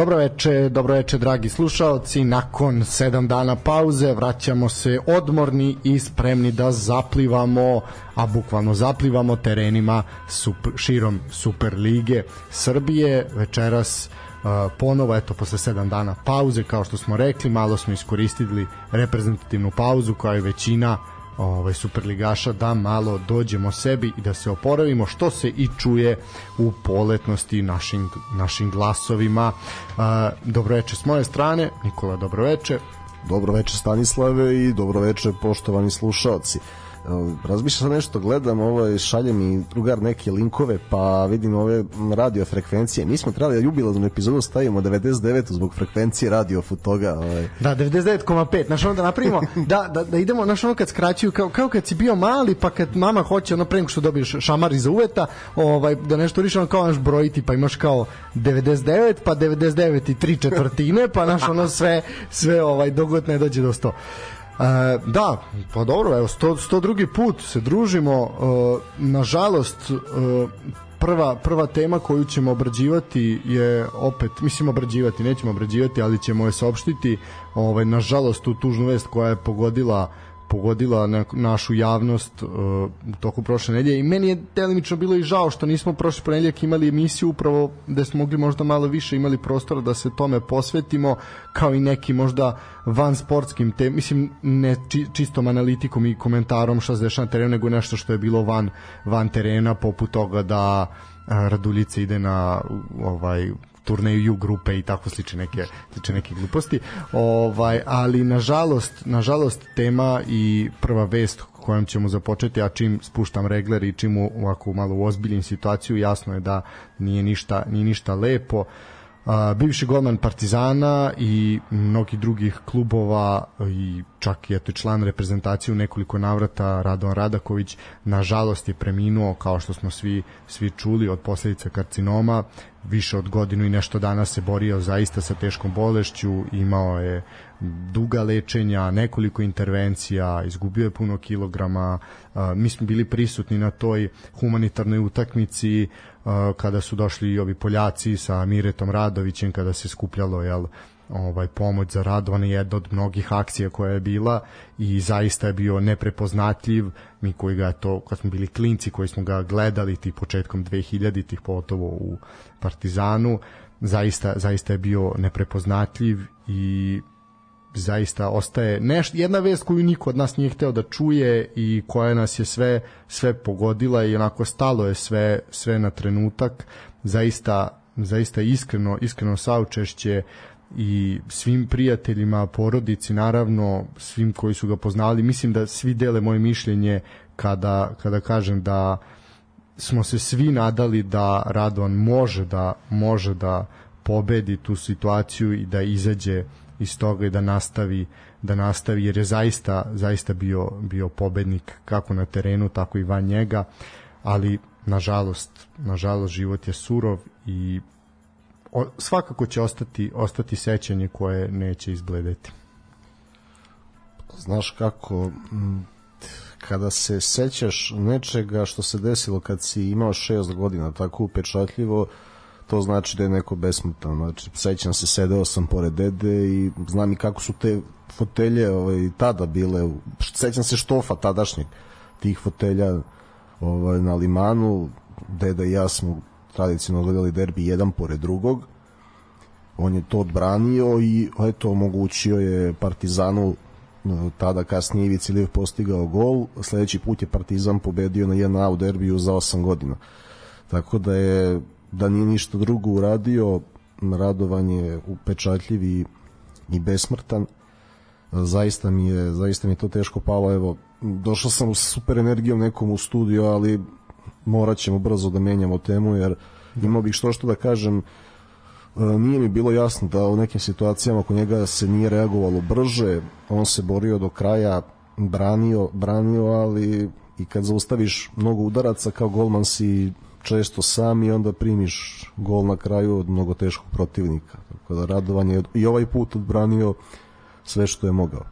Dobro veče, dobro veče dragi slušaoci. Nakon sedam dana pauze vraćamo se odmorni i spremni da zaplivamo, a bukvalno zaplivamo terenima super, širom Super lige Srbije. Večeras uh, ponovo, eto, posle sedam dana pauze, kao što smo rekli, malo smo iskoristili reprezentativnu pauzu koja je većina ovaj superligaša da malo dođemo sebi i da se oporavimo što se i čuje u poletnosti našim našim glasovima. Dobroveče s moje strane, Nikola dobroveče. Dobroveče Stanislave i dobroveče poštovani slušaoci razmišljam nešto, gledam ovaj, šalje mi drugar neke linkove, pa vidim ove radio frekvencije. Mi smo trebali jubilaznu epizodu stavimo 99 zbog frekvencije radio toga. Ovaj. Da, 99,5. Znaš ono da napravimo, da, da, da idemo, znaš ono kad skraćuju, kao, kao kad si bio mali, pa kad mama hoće ono pre što dobiješ šamar iz uveta, ovaj, da nešto riš, ono kao naš brojiti, pa imaš kao 99, pa 99 i 3 četvrtine, pa naš ono sve, sve ovaj, dogod dođe do 100. E, da, pa dobro, evo, sto, sto drugi put se družimo. E, nažalost, e, prva, prva tema koju ćemo obrađivati je opet, mislim obrađivati, nećemo obrađivati, ali ćemo je saopštiti, ovaj, nažalost, tu tužnu vest koja je pogodila pogodila na, našu javnost uh, u toku prošle nedelje. I meni je delimično bilo i žao što nismo prošle ponedeljak imali emisiju upravo da smo mogli možda malo više imali prostora da se tome posvetimo kao i neki možda van sportskim te, mislim ne či, čistom analitikom i komentarom šta se dešava na terenu nego nešto što je bilo van, van terena poput toga da Raduljica ide na ovaj turneju U grupe i tako sliče neke sliče neke gluposti. Ovaj ali nažalost, nažalost tema i prva vest kojom ćemo započeti, a čim spuštam regler i čim ovako malo ozbiljim situaciju, jasno je da nije ništa, nije ništa lepo. Uh, a, bivši golman Partizana i mnogi drugih klubova i čak i eto član reprezentacije u nekoliko navrata Radon Radaković nažalost je preminuo kao što smo svi svi čuli od posledica karcinoma više od godinu i nešto dana se borio zaista sa teškom bolešću imao je duga lečenja, nekoliko intervencija, izgubio je puno kilograma. Mi smo bili prisutni na toj humanitarnoj utakmici kada su došli i ovi Poljaci sa Miretom Radovićem kada se skupljalo jel ovaj pomoć za Radovana jedna od mnogih akcija koja je bila i zaista je bio neprepoznatljiv. Mi koji ga to kad smo bili klinci koji smo ga gledali ti početkom 2000-ih pogotovo u Partizanu zaista zaista je bio neprepoznatljiv i zaista ostaje neš, jedna vest koju niko od nas nije hteo da čuje i koja nas je sve sve pogodila i onako stalo je sve sve na trenutak. Zaista zaista iskreno iskreno saučešće i svim prijateljima, porodici naravno, svim koji su ga poznali, mislim da svi dele moje mišljenje kada, kada kažem da smo se svi nadali da Radovan može da može da pobedi tu situaciju i da izađe iz toga i da nastavi da nastavi jer je zaista zaista bio bio pobednik kako na terenu tako i van njega. Ali nažalost nažalost život je surov i o, svakako će ostati ostati sećanje koje neće izbledeti znaš kako kada se sećaš nečega što se desilo kad si imao 6 godina tako upečatljivo to znači da je neko besmutan. Znači, sećam se, sedeo sam pored dede i znam i kako su te fotelje ovaj, tada bile. Sećam se štofa tadašnjeg tih fotelja ovaj, na limanu. Deda i ja smo tradicionalno gledali derbi jedan pored drugog. On je to odbranio i eto, omogućio je Partizanu tada kasnije Ivica Ilijev postigao gol, sledeći put je Partizan pobedio na 1 u derbiju za 8 godina. Tako da je da nije ništa drugo uradio, radovan je upečatljiv i, i besmrtan. Zaista mi je, zaista mi je to teško palo, evo, došao sam sa super energijom nekom u studiju, ali morat ćemo brzo da menjamo temu, jer imao bih što što da kažem, e, nije mi bilo jasno da u nekim situacijama oko njega se nije reagovalo brže, on se borio do kraja, branio, branio, ali i kad zaustaviš mnogo udaraca kao golman si često sam i onda primiš gol na kraju od mnogo teškog protivnika. Tako da Radovan je i ovaj put odbranio sve što je mogao.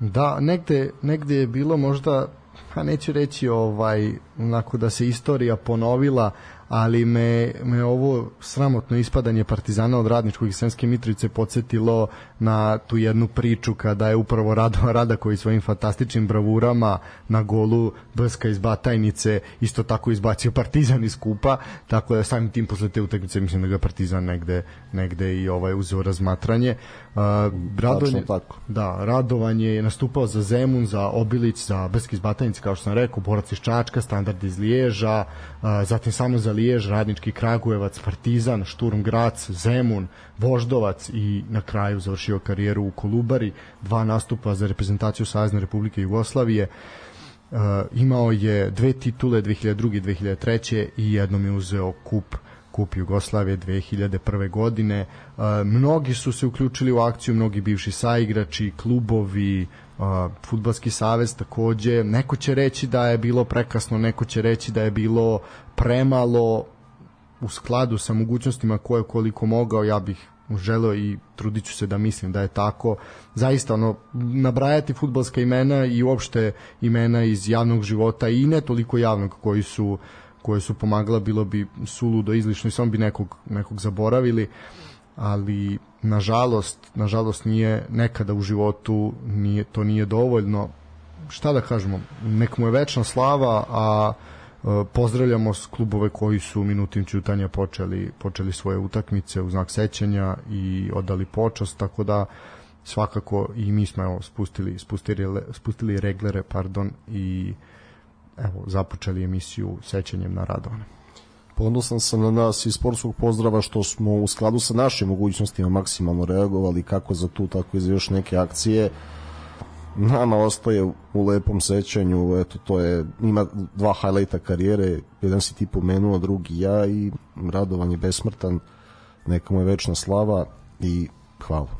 Da, negde, negde je bilo možda, a neću reći ovaj onako da se istorija ponovila ali me, me ovo sramotno ispadanje Partizana od Radničkog i Sremske Mitrovice podsjetilo na tu jednu priču kada je upravo Rado Rada koji svojim fantastičnim bravurama na golu Brska iz Batajnice isto tako izbacio Partizan iz kupa, tako da samim tim posle te utakmice mislim da ga Partizan negde, negde i ovaj uzeo razmatranje. Uh, Radovanje, tako. Da, Radovanje je nastupao za Zemun, za Obilić, za Brski iz Batajnice, kao što sam rekao, Borac iz Čačka, Standard iz Liježa, uh, zatim samo za Lijež, Radnički Kragujevac, Partizan, Šturm Grac, Zemun, Voždovac i na kraju završio karijeru u Kolubari, dva nastupa za reprezentaciju Savezne Republike Jugoslavije. Uh, imao je dve titule 2002. i 2003. i jednom je uzeo kup kup Jugoslavije 2001. godine. Uh, mnogi su se uključili u akciju, mnogi bivši saigrači, klubovi, futbalski savez takođe. Neko će reći da je bilo prekasno, neko će reći da je bilo premalo u skladu sa mogućnostima koje koliko mogao ja bih želeo i trudit ću se da mislim da je tako zaista ono nabrajati futbalska imena i uopšte imena iz javnog života i ne toliko javnog koji su koje su pomagala bilo bi suludo izlišno i samo bi nekog, nekog zaboravili ali nažalost nažalost nije nekada u životu nije, to nije dovoljno šta da kažemo nek mu je večna slava a E, pozdravljamo s klubove koji su minutim ćutanja počeli, počeli svoje utakmice u znak sećanja i odali počast, tako da svakako i mi smo evo, spustili, spustili, spustili reglere pardon, i evo, započeli emisiju sećanjem na Radovane. Ponosan sam na nas i sportskog pozdrava što smo u skladu sa našim mogućnostima maksimalno reagovali kako za tu, tako i za još neke akcije nama ostaje u lepom sećanju, eto to je, ima dva highlighta karijere, jedan si ti pomenuo, drugi ja i Radovan je besmrtan, neka mu je večna slava i hvala.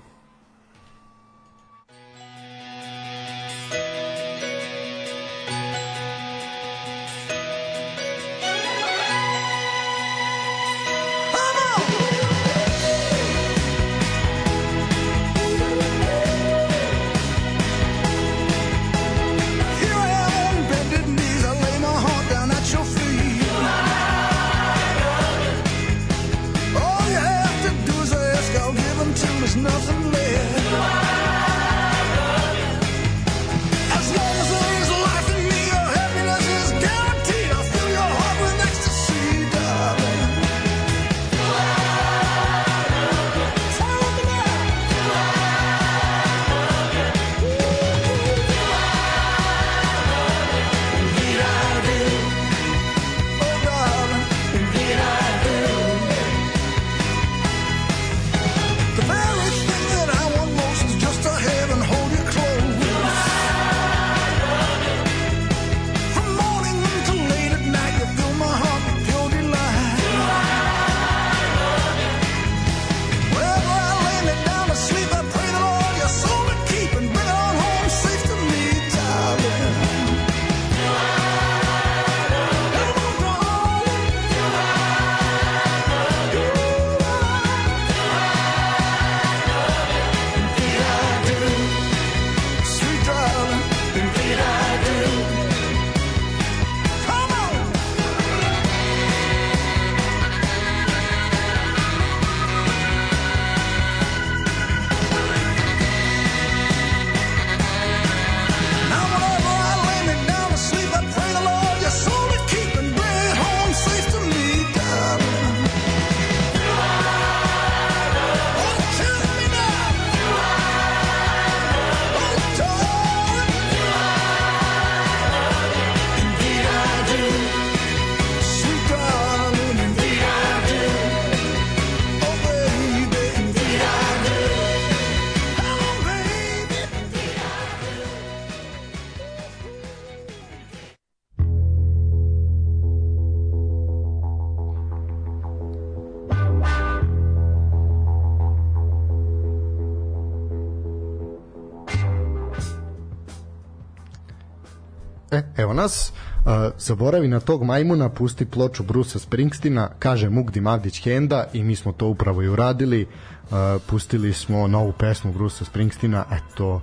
Evo nas, uh, zaboravi na tog majmuna, pusti ploču Brusa Springstina, kaže Mugdi Mavdić Henda i mi smo to upravo i uradili. Uh, pustili smo novu pesmu Brusa Springstina, eto, uh,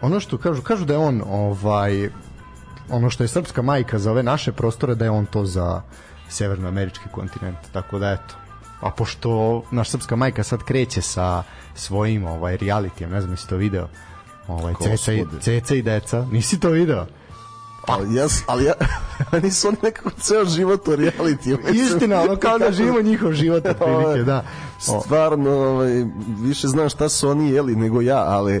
ono što kažu, kažu da je on ovaj ono što je srpska majka za ove naše prostore da je on to za severnoamerički kontinent tako da eto. A pošto naš srpska majka sad kreće sa svojim ovaj realitijem ne znam jesi to video ovaj ceca i, ceca i deca nisi to video Ali ja, ali ja, oni su oni nekako ceo život u reality. istina ono kao da živimo njihov život otprilike da O, Stvarno, ovaj, više znam šta su oni jeli nego ja, ali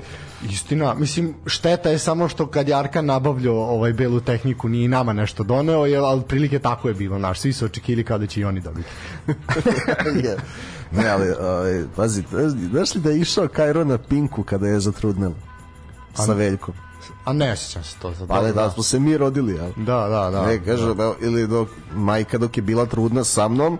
Istina, mislim, šteta je samo što kad je Arkan nabavljao ovaj belu tehniku nije i nama nešto doneo, jer, ali prilike tako je bilo, naš, svi su očekili kao da će i oni dobiti. Ne, ali, ovaj, pazi, znaš li da je išao Kajro na Pinku kada je zatrudnela? Sa Veljkom. A ne sjećam se to. Za Ali da smo se mi rodili, jel? Da, da, da. Ne, kaže, da. ili dok majka dok je bila trudna sa mnom,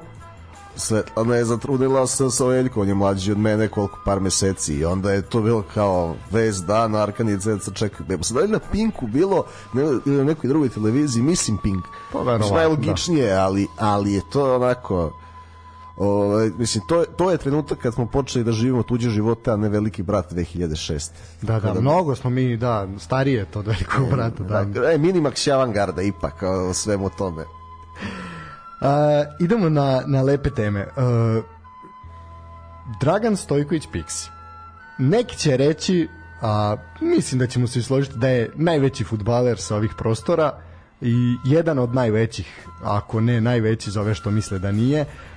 Svetlana je zatrudnila sa, sa Veljkom, on je mlađi od mene koliko par meseci i onda je to bilo kao vez dan, Arkan i Ceca čekaj bebo. Sad da li na Pinku bilo ne, ili na nekoj drugoj televiziji, mislim Pink. Pa, verovatno, najlogičnije, ali, ali je to onako Ovaj mislim to je to je trenutak kad smo počeli da živimo tuđe živote, a ne veliki brat 2006. Da, da, mnogo smo mi, da, starije to od velikog brata, da. Da, e, Minimax avangarda ipak o svemu tome. Uh, idemo na, na lepe teme. Uh, Dragan Stojković Piksi. Neki će reći, a mislim da ćemo se složiti da je najveći futbaler sa ovih prostora i jedan od najvećih, ako ne najveći za ove što misle da nije. Uh,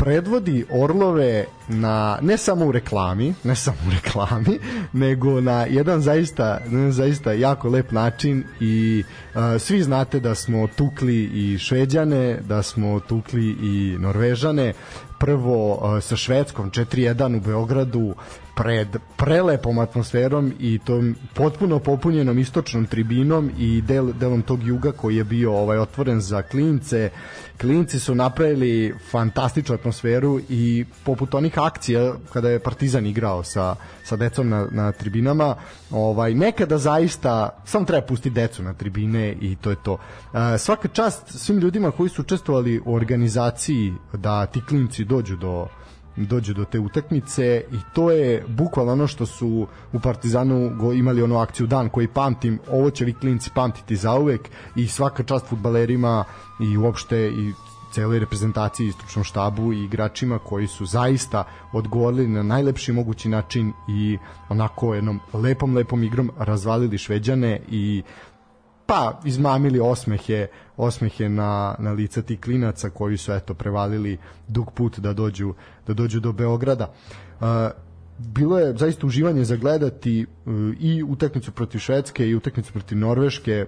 predvodi Orlove na ne samo u reklami, ne samo u reklami, nego na jedan zaista zaista jako lep način i uh, svi znate da smo tukli i Šveđane, da smo tukli i Norvežane, prvo uh, sa Švedskom 4-1 u Beogradu pred prelepom atmosferom i tom potpuno popunjenom istočnom tribinom i del, delom tog juga koji je bio ovaj otvoren za klince. Klinci su napravili fantastičnu atmosferu i poput onih akcija kada je Partizan igrao sa, sa decom na, na tribinama, ovaj nekada zaista samo treba pustiti decu na tribine i to je to. E, svaka čast svim ljudima koji su učestvovali u organizaciji da ti klinci dođu do dođu do te utakmice i to je bukvalno ono što su u Partizanu imali onu akciju dan koji pamtim, ovo će vi klinci pamtiti zauvek i svaka čast futbalerima i uopšte i celoj reprezentaciji i stručnom štabu i igračima koji su zaista odgovorili na najlepši mogući način i onako jednom lepom lepom igrom razvalili Šveđane i pa izmamili osmehe osmehe na, na lica tih klinaca koji su eto prevalili dug put da dođu da dođu do Beograda. Uh, bilo je zaista uživanje za gledati uh, i utakmicu protiv Švedske i utakmicu protiv Norveške.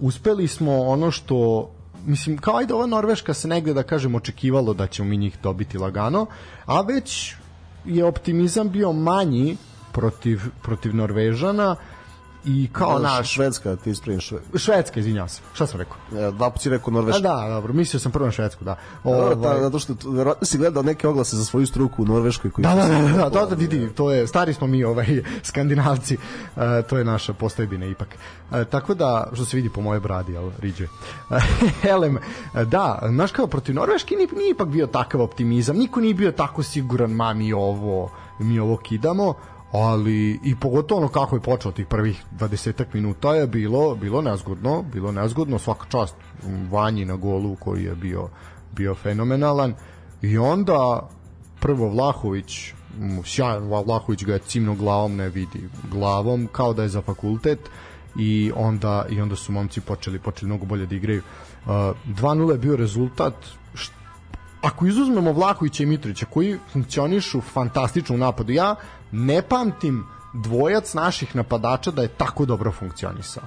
Uspeli smo ono što mislim kao ajde ova Norveška se negde da kažem očekivalo da ćemo mi njih dobiti lagano, a već je optimizam bio manji protiv protiv Norvežana i kao Da, naš Švedska, ti ispravim šve. Švedska, izvinjavam se. Šta sam rekao? Ja, dva put si rekao A Norveška. da, dobro, mislio sam prvo na Švedsku, da. Ovaj... Ovaj, zato što verovatno si gledao neke oglase za svoju struku u Norveškoj koji Da, da, da, da, da, da, vidi, to je, stari smo mi, ovaj, skandinavci, uh, to je naša postojbina ipak. Uh, tako da, što se vidi po moje bradi, jel, riđe. Elem, da, znaš kao, protiv Norveške nije, nije ipak bio takav optimizam, niko nije bio tako siguran, ma, mi ovo, mi ovo kidamo, ali i pogotovo ono kako je počeo tih prvih 20 minuta je bilo bilo nezgodno, bilo nezgodno. Svaka čast Vanji na golu koji je bio bio fenomenalan. I onda prvo Vlahović sjajan Vla- Vlahović ga je cimno glavom ne vidi glavom kao da je za fakultet. I onda i onda su momci počeli počeli mnogo bolje da igraju. Uh, 2:0 je bio rezultat ako izuzmemo Vlahovića i Mitrovića koji funkcionišu fantastično u napadu ja ne pamtim dvojac naših napadača da je tako dobro funkcionisao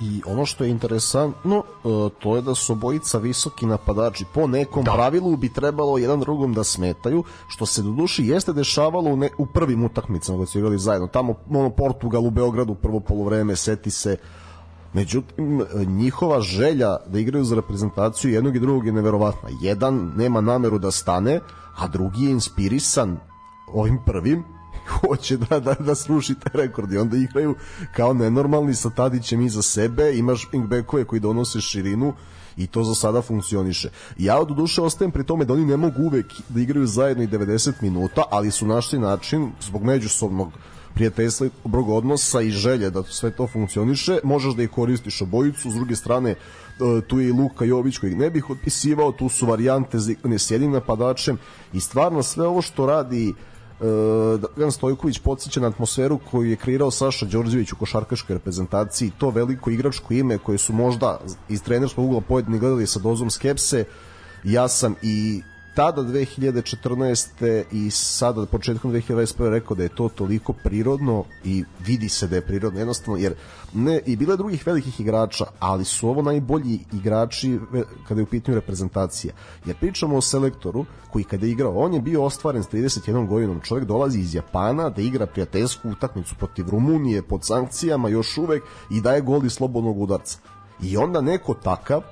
I ono što je interesantno, e, to je da su obojica visoki napadači. Po nekom da. pravilu bi trebalo jedan drugom da smetaju, što se do duši jeste dešavalo u, ne, u prvim utakmicama kad su igrali zajedno. Tamo ono, Portugal u Beogradu prvo polovreme, seti se Međutim, njihova želja da igraju za reprezentaciju jednog i drugog je neverovatna. Jedan nema nameru da stane, a drugi je inspirisan ovim prvim hoće da, da, da sruši te rekord i onda igraju kao nenormalni sa Tadićem iza sebe, imaš wingbackove koji donose širinu i to za sada funkcioniše. Ja od duše ostajem pri tome da oni ne mogu uvek da igraju zajedno i 90 minuta, ali su našli način zbog međusobnog prijateljstva dobrog odnosa i želje da sve to funkcioniše, možeš da ih koristiš obojicu, s druge strane tu je i Luka Jović kojeg ne bih otpisivao, tu su varijante za igranje s jednim napadačem i stvarno sve ovo što radi Dragan Stojković podsjeća na atmosferu koju je kreirao Saša Đorđević u košarkaškoj reprezentaciji, to veliko igračko ime koje su možda iz trenerskog ugla pojedini gledali sa dozom skepse, ja sam i tada 2014. i sada početkom 2021. rekao da je to toliko prirodno i vidi se da je prirodno jednostavno jer ne, i bilo je drugih velikih igrača ali su ovo najbolji igrači kada je u pitanju reprezentacija jer pričamo o selektoru koji kada je igrao on je bio ostvaren s 31 godinom čovjek dolazi iz Japana da igra prijateljsku utakmicu protiv Rumunije pod sankcijama još uvek i daje gol iz slobodnog udarca i onda neko takav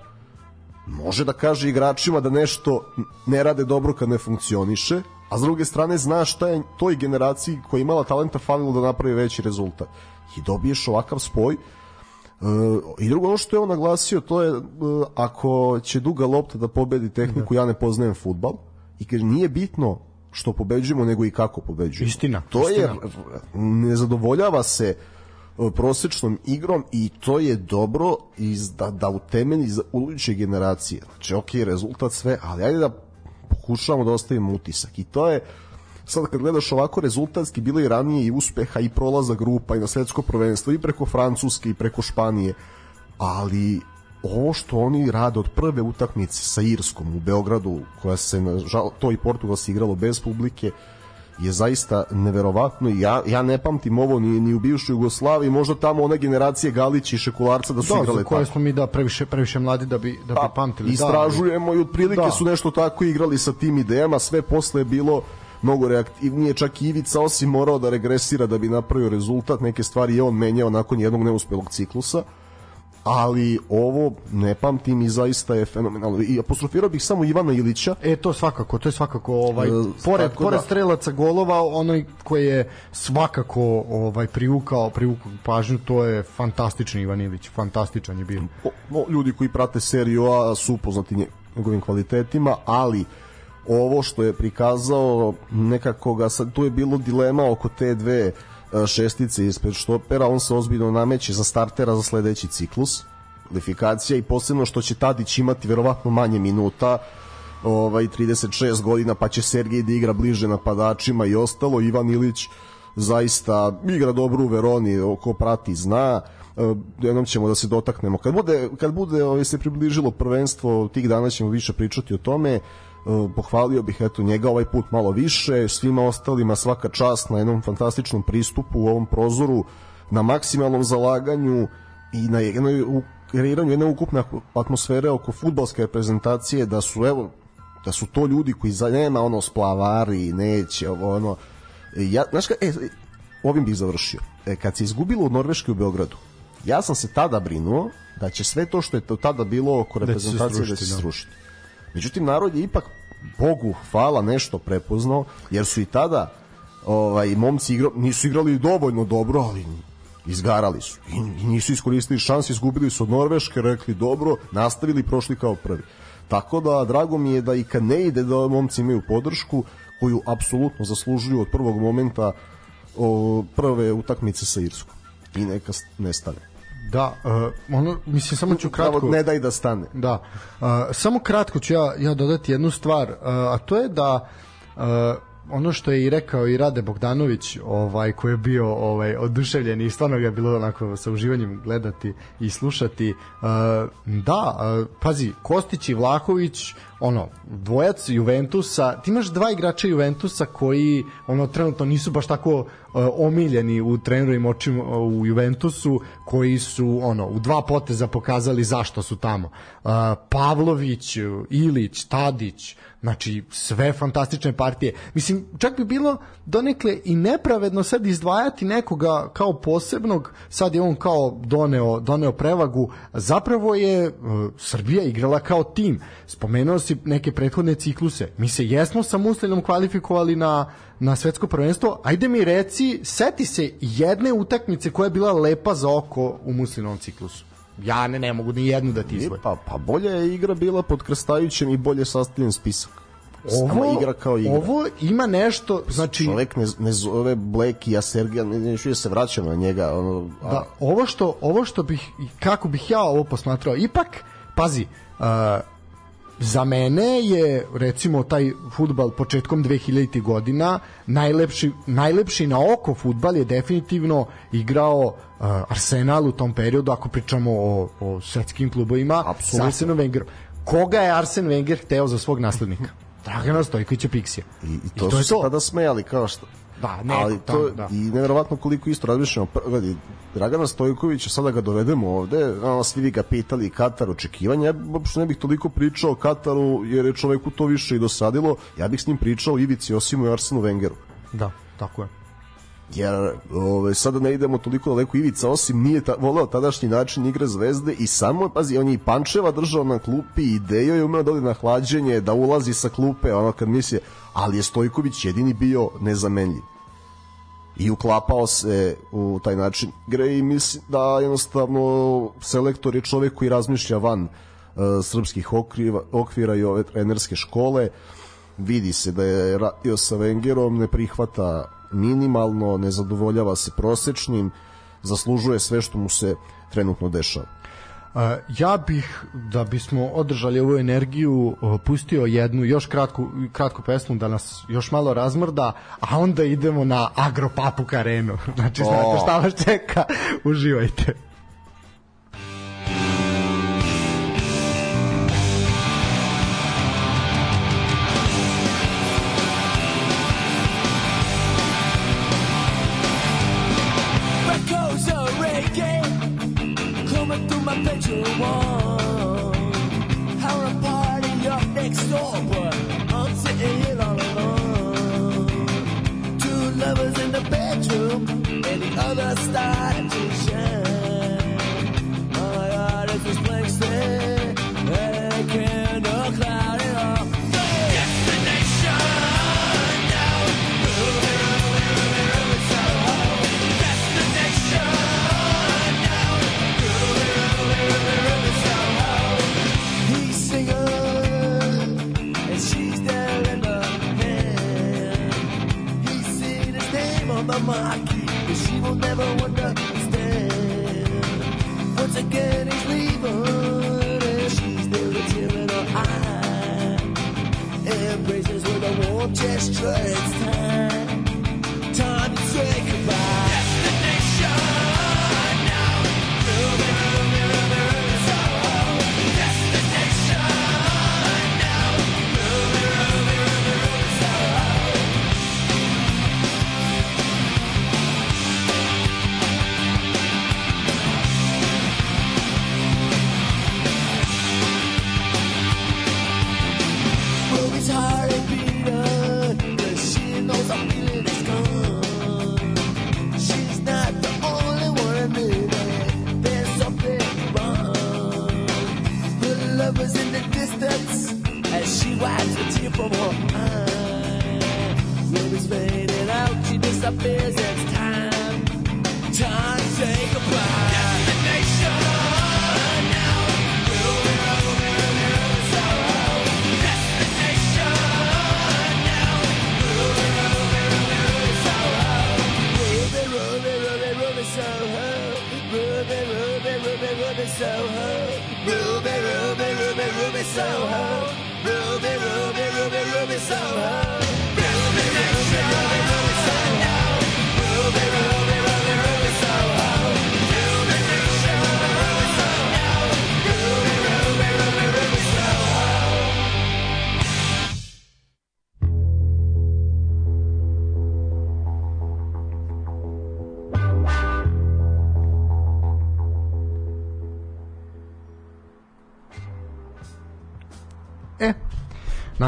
može da kaže igračima da nešto ne rade dobro kad ne funkcioniše, a s druge strane zna šta je toj generaciji koja je imala talenta falilo da napravi veći rezultat. I dobiješ ovakav spoj. E, I drugo ono što je on naglasio to je e, ako će duga lopta da pobedi tehniku, ja ne poznajem futbal i kaže nije bitno što pobeđujemo nego i kako pobeđujemo. Istina. To istina. je ne zadovoljava se uh, prosečnom igrom i to je dobro iz, da, da utemeni za buduće generacije. Znači, ok, rezultat sve, ali ajde da pokušavamo da ostavimo utisak. I to je, sad kad gledaš ovako rezultatski, bilo je ranije i uspeha i prolaza grupa i na svetsko prvenstvo i preko Francuske i preko Španije, ali ovo što oni rade od prve utakmice sa Irskom u Beogradu, koja se, na žal, to i Portugal se igralo bez publike, je zaista neverovatno ja, ja ne pamtim ovo ni, ni u bivšoj Jugoslaviji možda tamo one generacije Galića i Šekularca da su da, igrale koje tako. smo mi da previše, previše mladi da bi, da bi pa, pamtili istražujemo da, i otprilike da. su nešto tako igrali sa tim idejama sve posle je bilo mnogo reaktivnije, čak i Ivica osim morao da regresira da bi napravio rezultat, neke stvari je on menjao nakon jednog neuspelog ciklusa, ali ovo ne pamtim i zaista je fenomenalno. I apostrofirao bih samo Ivana Ilića. E to svakako, to je svakako ovaj e, pored pored da. strelaca golova, onaj koji je svakako ovaj privukao privukao pažnju, to je fantastični Ivan Ilić, fantastičan je bio. O, o, ljudi koji prate seriju A su upoznati njegovim kvalitetima, ali ovo što je prikazao nekako ga sad tu je bilo dilema oko te dve šestice ispred štopera, on se ozbiljno nameće za startera za sledeći ciklus kvalifikacija i posebno što će Tadić imati verovatno manje minuta ovaj 36 godina pa će Sergej da igra bliže napadačima i ostalo. Ivan Ilić zaista igra dobro u Veroni oko prati zna. E, jednom ćemo da se dotaknemo. Kad bude, kad bude ovaj, se približilo prvenstvo tih dana ćemo više pričati o tome pohvalio bih eto njega ovaj put malo više, svima ostalima svaka čast na jednom fantastičnom pristupu u ovom prozoru, na maksimalnom zalaganju i na jednoj u kreiranju jedne ukupne atmosfere oko futbalske reprezentacije da su evo da su to ljudi koji za nema ono splavari neće ovo ono ja znaš ka, e, ovim bih završio e, kad se izgubilo u Norveškoj u Beogradu ja sam se tada brinuo da će sve to što je to tada bilo oko da reprezentacije da će se srušiti. Da. Međutim, narod je ipak Bogu hvala nešto prepoznao, jer su i tada ovaj, momci igra, nisu igrali dovoljno dobro, ali izgarali su i, i nisu iskoristili šanse, izgubili su od Norveške, rekli dobro, nastavili prošli kao prvi. Tako da, drago mi je da i kad ne ide da momci imaju podršku, koju apsolutno zaslužuju od prvog momenta o, prve utakmice sa Irskom. I neka ne stane. Da, uh, ono, mislim, samo ću kratko... Ne daj da stane. Da, uh, samo kratko ću ja, ja dodati jednu stvar, uh, a to je da uh, ono što je i rekao i Rade Bogdanović, ovaj koji je bio ovaj oduševljen i stvarno ga je bilo onako sa uživanjem gledati i slušati. Uh, da, uh, pazi, Kostić i Vlahović, ono, dvojac Juventusa, ti imaš dva igrača Juventusa koji ono trenutno nisu baš tako omiljeni u trenerovim očima u Juventusu, koji su ono u dva poteza pokazali zašto su tamo. Uh, Pavlović, Ilić, Tadić, Znači, sve fantastične partije. Mislim, čak bi bilo donekle i nepravedno sad izdvajati nekoga kao posebnog, sad je on kao doneo, doneo prevagu, zapravo je Srbija igrala kao tim. Spomenuo si neke prethodne cikluse. Mi se jesmo sa Muslinom kvalifikovali na, na svetsko prvenstvo. Ajde mi reci, seti se jedne utakmice koja je bila lepa za oko u Muslinovom ciklusu ja ne, ne mogu ni jednu da ti izvojim. Pa, pa bolje je igra bila pod krstajućem i bolje sastavljen spisak. ovo, igra kao igra. ovo ima nešto, znači... Čovek ne, ne zove Black i Asergija, ne, ne, ne se vraćam na njega. Ono, a... Da, ovo što, ovo što bih, kako bih ja ovo posmatrao, ipak, pazi, uh, za mene je recimo taj futbal početkom 2000 godina najlepši, najlepši na oko futbal je definitivno igrao uh, Arsenal u tom periodu ako pričamo o, o svetskim klubovima Apsolutno. sa Arsenom Wengerom. Koga je Arsen Wenger hteo za svog naslednika? Dragana Stojkovića Piksija. I, i to, I to su se tada smejali kao što Da, ne, ali tam, to da. i neverovatno koliko isto razmišljamo gledaj Dragana Stojkovića sada ga dovedemo ovde ono svi vi ga pitali Katar očekivanja ja uopšte ne bih toliko pričao o Kataru jer je čoveku to više i dosadilo ja bih s njim pričao o Ivici Osimu i Arsenu Wengeru Da, tako je. jer ove, sada ne idemo toliko daleko Ivica osim nije ta, voleo tadašnji način igre zvezde i samo, pazi, on je i Pančeva držao na klupi i Dejo je umeo da ode na hlađenje, da ulazi sa klupe, ono kad misli, ali je Stojković jedini bio nezamenljiv. I uklapao se u taj način. Igre i mislim da jednostavno selektor je čovek koji razmišlja van uh, srpskih okriva, okvira i ove trenerske škole. Vidi se da je radio sa Wengerom ne prihvata minimalno, ne zadovoljava se prosečnim, zaslužuje sve što mu se trenutno dešava. Ja bih, da bismo održali ovu energiju, uh, pustio jednu još kratku, kratku pesmu da nas još malo razmrda, a onda idemo na Agropapuk arenu. Znači, znate šta vas čeka, uživajte.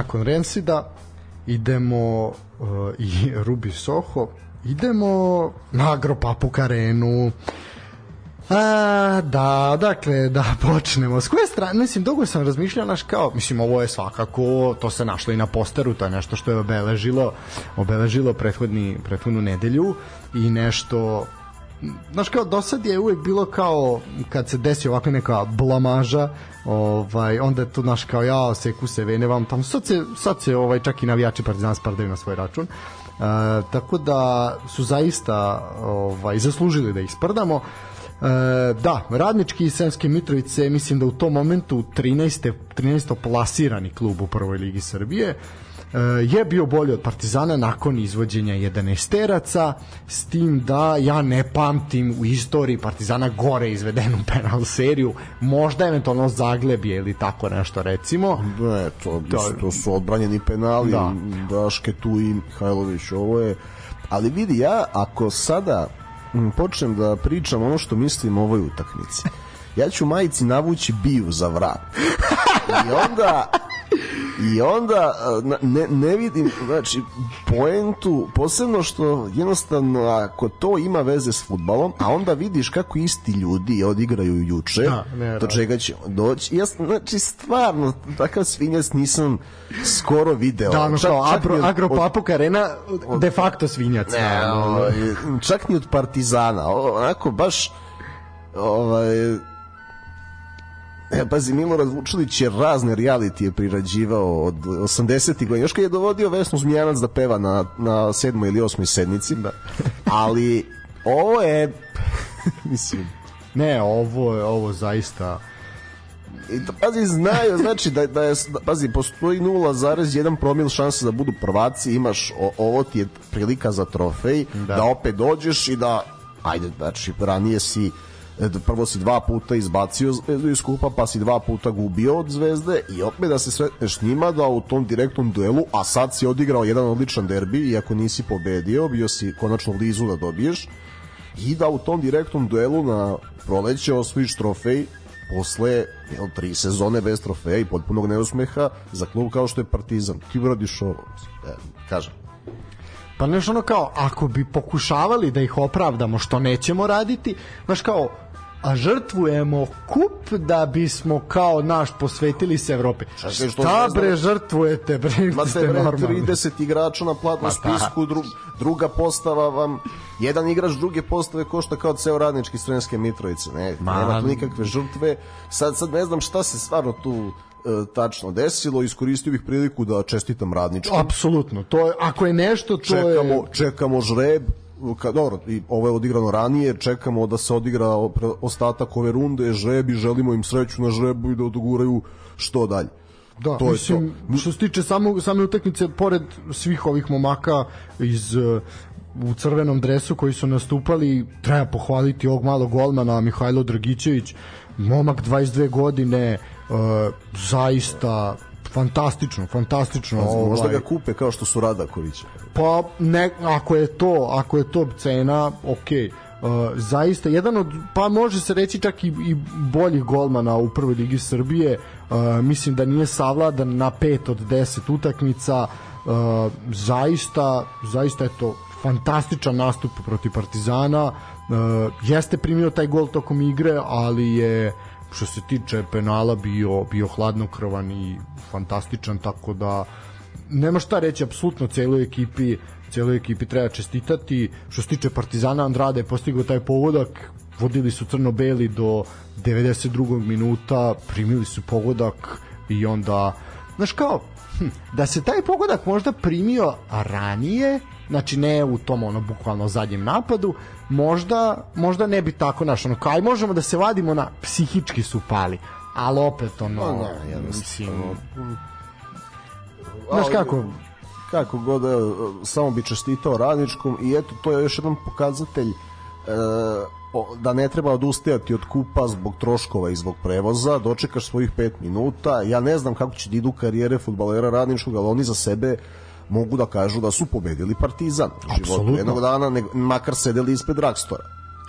Nakon Rensida idemo uh, i Ruby Soho, idemo na Agropapuk arenu. A, da, dakle, da počnemo. S koje strane, mislim, dugo sam razmišljao, naš kao, mislim, ovo je svakako, to se našlo i na posteru, to je nešto što je obeležilo, obeležilo prethodni, prethodnu nedelju i nešto znaš kao do sad je uvek bilo kao kad se desi ovako neka blamaža ovaj onda je to naš kao ja seku se vene vam tamo sad se sad se ovaj čak i navijači Partizana spardaju na svoj račun E, tako da su zaista ovaj zaslužili da ih sprdamo e, da, Radnički i Sremske Mitrovice mislim da u tom momentu 13. 13. plasirani klub u prvoj ligi Srbije je bio bolji od Partizana nakon izvođenja 11 teraca s tim da ja ne pamtim u istoriji Partizana gore izvedenu penal seriju možda eventualno Zaglebje ili tako nešto recimo Ne, to, to, to su odbranjeni penali, Da. da. Daške tu i Mihajlović, ovo je... Ali vidi, ja ako sada počnem da pričam ono što mislim o ovoj utakmici, ja ću majici navući biju za vrat. I onda i onda ne, ne vidim znači poentu posebno što jednostavno ako to ima veze s futbalom a onda vidiš kako isti ljudi odigraju juče Da, ne, do čega će doći ja znači stvarno takav svinjac nisam skoro video da, ono Čak- kao Agro, od- Agropapuk arena de facto svinjac Ne, naravno. ovaj, čak ni od Partizana, onako baš ovaj pazi, Milorad Vučilić je razne realitije prirađivao od 80. godina. Još kad je dovodio Vesnu Zmijanac da peva na, na sedmoj ili osmoj sednici. Da. Ali ovo je mislim ne, ovo je ovo zaista I to, pazi, znaju, znači da, da je, da, pazi, postoji 0,1 promil šanse da budu prvaci, imaš, o, ovo ti je prilika za trofej, da. da opet dođeš i da, ajde, znači, ranije si, e, da prvo si dva puta izbacio Zvezdu iz kupa, pa si dva puta gubio od Zvezde i opet da se sretneš njima da u tom direktnom duelu, a sad si odigrao jedan odličan derbi, iako nisi pobedio, bio si konačno blizu da dobiješ, i da u tom direktnom duelu na proleće osvojiš trofej posle jel, tri sezone bez trofeja i potpunog neusmeha za klub kao što je Partizan. Ti uradiš ovo, e, kažem. Pa nešto ono kao, ako bi pokušavali da ih opravdamo što nećemo raditi, znaš kao, a žrtvujemo kup da bismo kao naš posvetili se Evropi. Šta Zvezda- bre žrtvujete, bre, Imate bre normalni. 30 igrača na platnom spisku, dru, druga postava vam, jedan igrač druge postave košta kao ceo radnički Sremske Mitrovice. Ne, Ma, nema tu nikakve žrtve. Sad, sad ne znam šta se stvarno tu e, tačno desilo, iskoristio bih priliku da čestitam radničkom. Apsolutno, to je, ako je nešto, to čekamo, je... čekamo žreb ka, dobro, i ovo je odigrano ranije, čekamo da se odigra ostatak ove runde, žreb i želimo im sreću na žrebu i da odoguraju što dalje. Da, to je mislim, što se tiče samo, same utakmice, pored svih ovih momaka iz uh, u crvenom dresu koji su nastupali, treba pohvaliti ovog malog golmana Mihajlo Dragićević, momak 22 godine, uh, zaista fantastično, fantastično. Možda ovaj, ga kupe kao što su Radaković. Pa ne, ako je to, ako je to cena, okej. Uh, zaista jedan od pa može se reći čak i, i boljih golmana u prvoj ligi Srbije uh, mislim da nije savladan na 5 od 10 utakmica uh, zaista zaista je to fantastičan nastup protiv Partizana uh, jeste primio taj gol tokom igre ali je što se tiče penala bio bio hladnokrvan i fantastičan tako da nema šta reći apsolutno celoj ekipi celoj ekipi treba čestitati što se tiče Partizana Andrade je postigao taj pogodak vodili su crno-beli do 92. minuta primili su pogodak i onda znaš kao hm, da se taj pogodak možda primio ranije znači ne u tom ono bukvalno zadnjem napadu možda, možda ne bi tako naš ono kao aj možemo da se vadimo na psihički su pali ali opet ono Pa ne, jednostavno. mislim, znaš kako kako god e, samo bi čestitao radničkom i eto to je još jedan pokazatelj e, da ne treba odustajati od kupa zbog troškova i zbog prevoza, dočekaš svojih 5 minuta, ja ne znam kako će da idu karijere futbalera radničkog, ali oni za sebe mogu da kažu da su pobedili Partizan u životu jednog dana, ne, makar sedeli ispred Dragstora.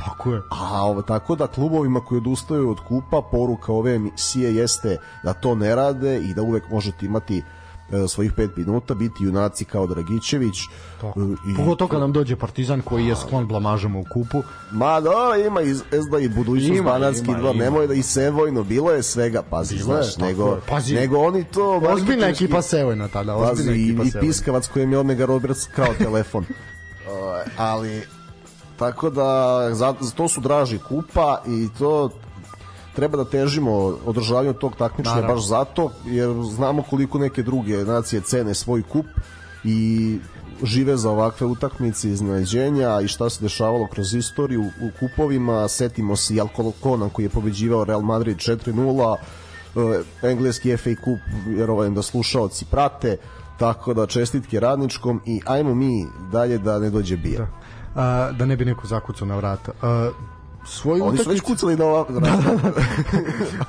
tako je A ovo, tako da klubovima koji odustaju od kupa, poruka ove emisije jeste da to ne rade i da uvek možete imati e, svojih 5 minuta, biti junaci kao Dragićević. Tako. E, i, Pogotovo kad nam dođe Partizan koji je sklon blamažama u kupu. Ma da, ima i Zvezda i budućnost Ima, Banatski ima. nemoj da i Sevojno, bilo je svega, pazi, Bilo znaš, tako nego. Pazi, nego oni to... Ozbiljna ekipa Sevojna tada, Pazi, ozbiljna i, ekipa i Sevojna. Piskavac kojem je Omega Roberts kao telefon. Ali Tako da za, za to su draži kupa i to treba da težimo održavanju tog takmičenja Naravno. baš zato jer znamo koliko neke druge nacije cene svoj kup i žive za ovakve utakmice iznenađenja i šta se dešavalo kroz istoriju u kupovima setimo se i Alcolcona koji je pobeđivao Real Madrid 4-0 e, engleski FA kup vjerujem da slušaoci prate tako da čestitke radničkom i ajmo mi dalje da ne dođe bija A, da ne bi neko zakucao na vrata. A, svoju Oni su već utakmicu kucali da ovako da,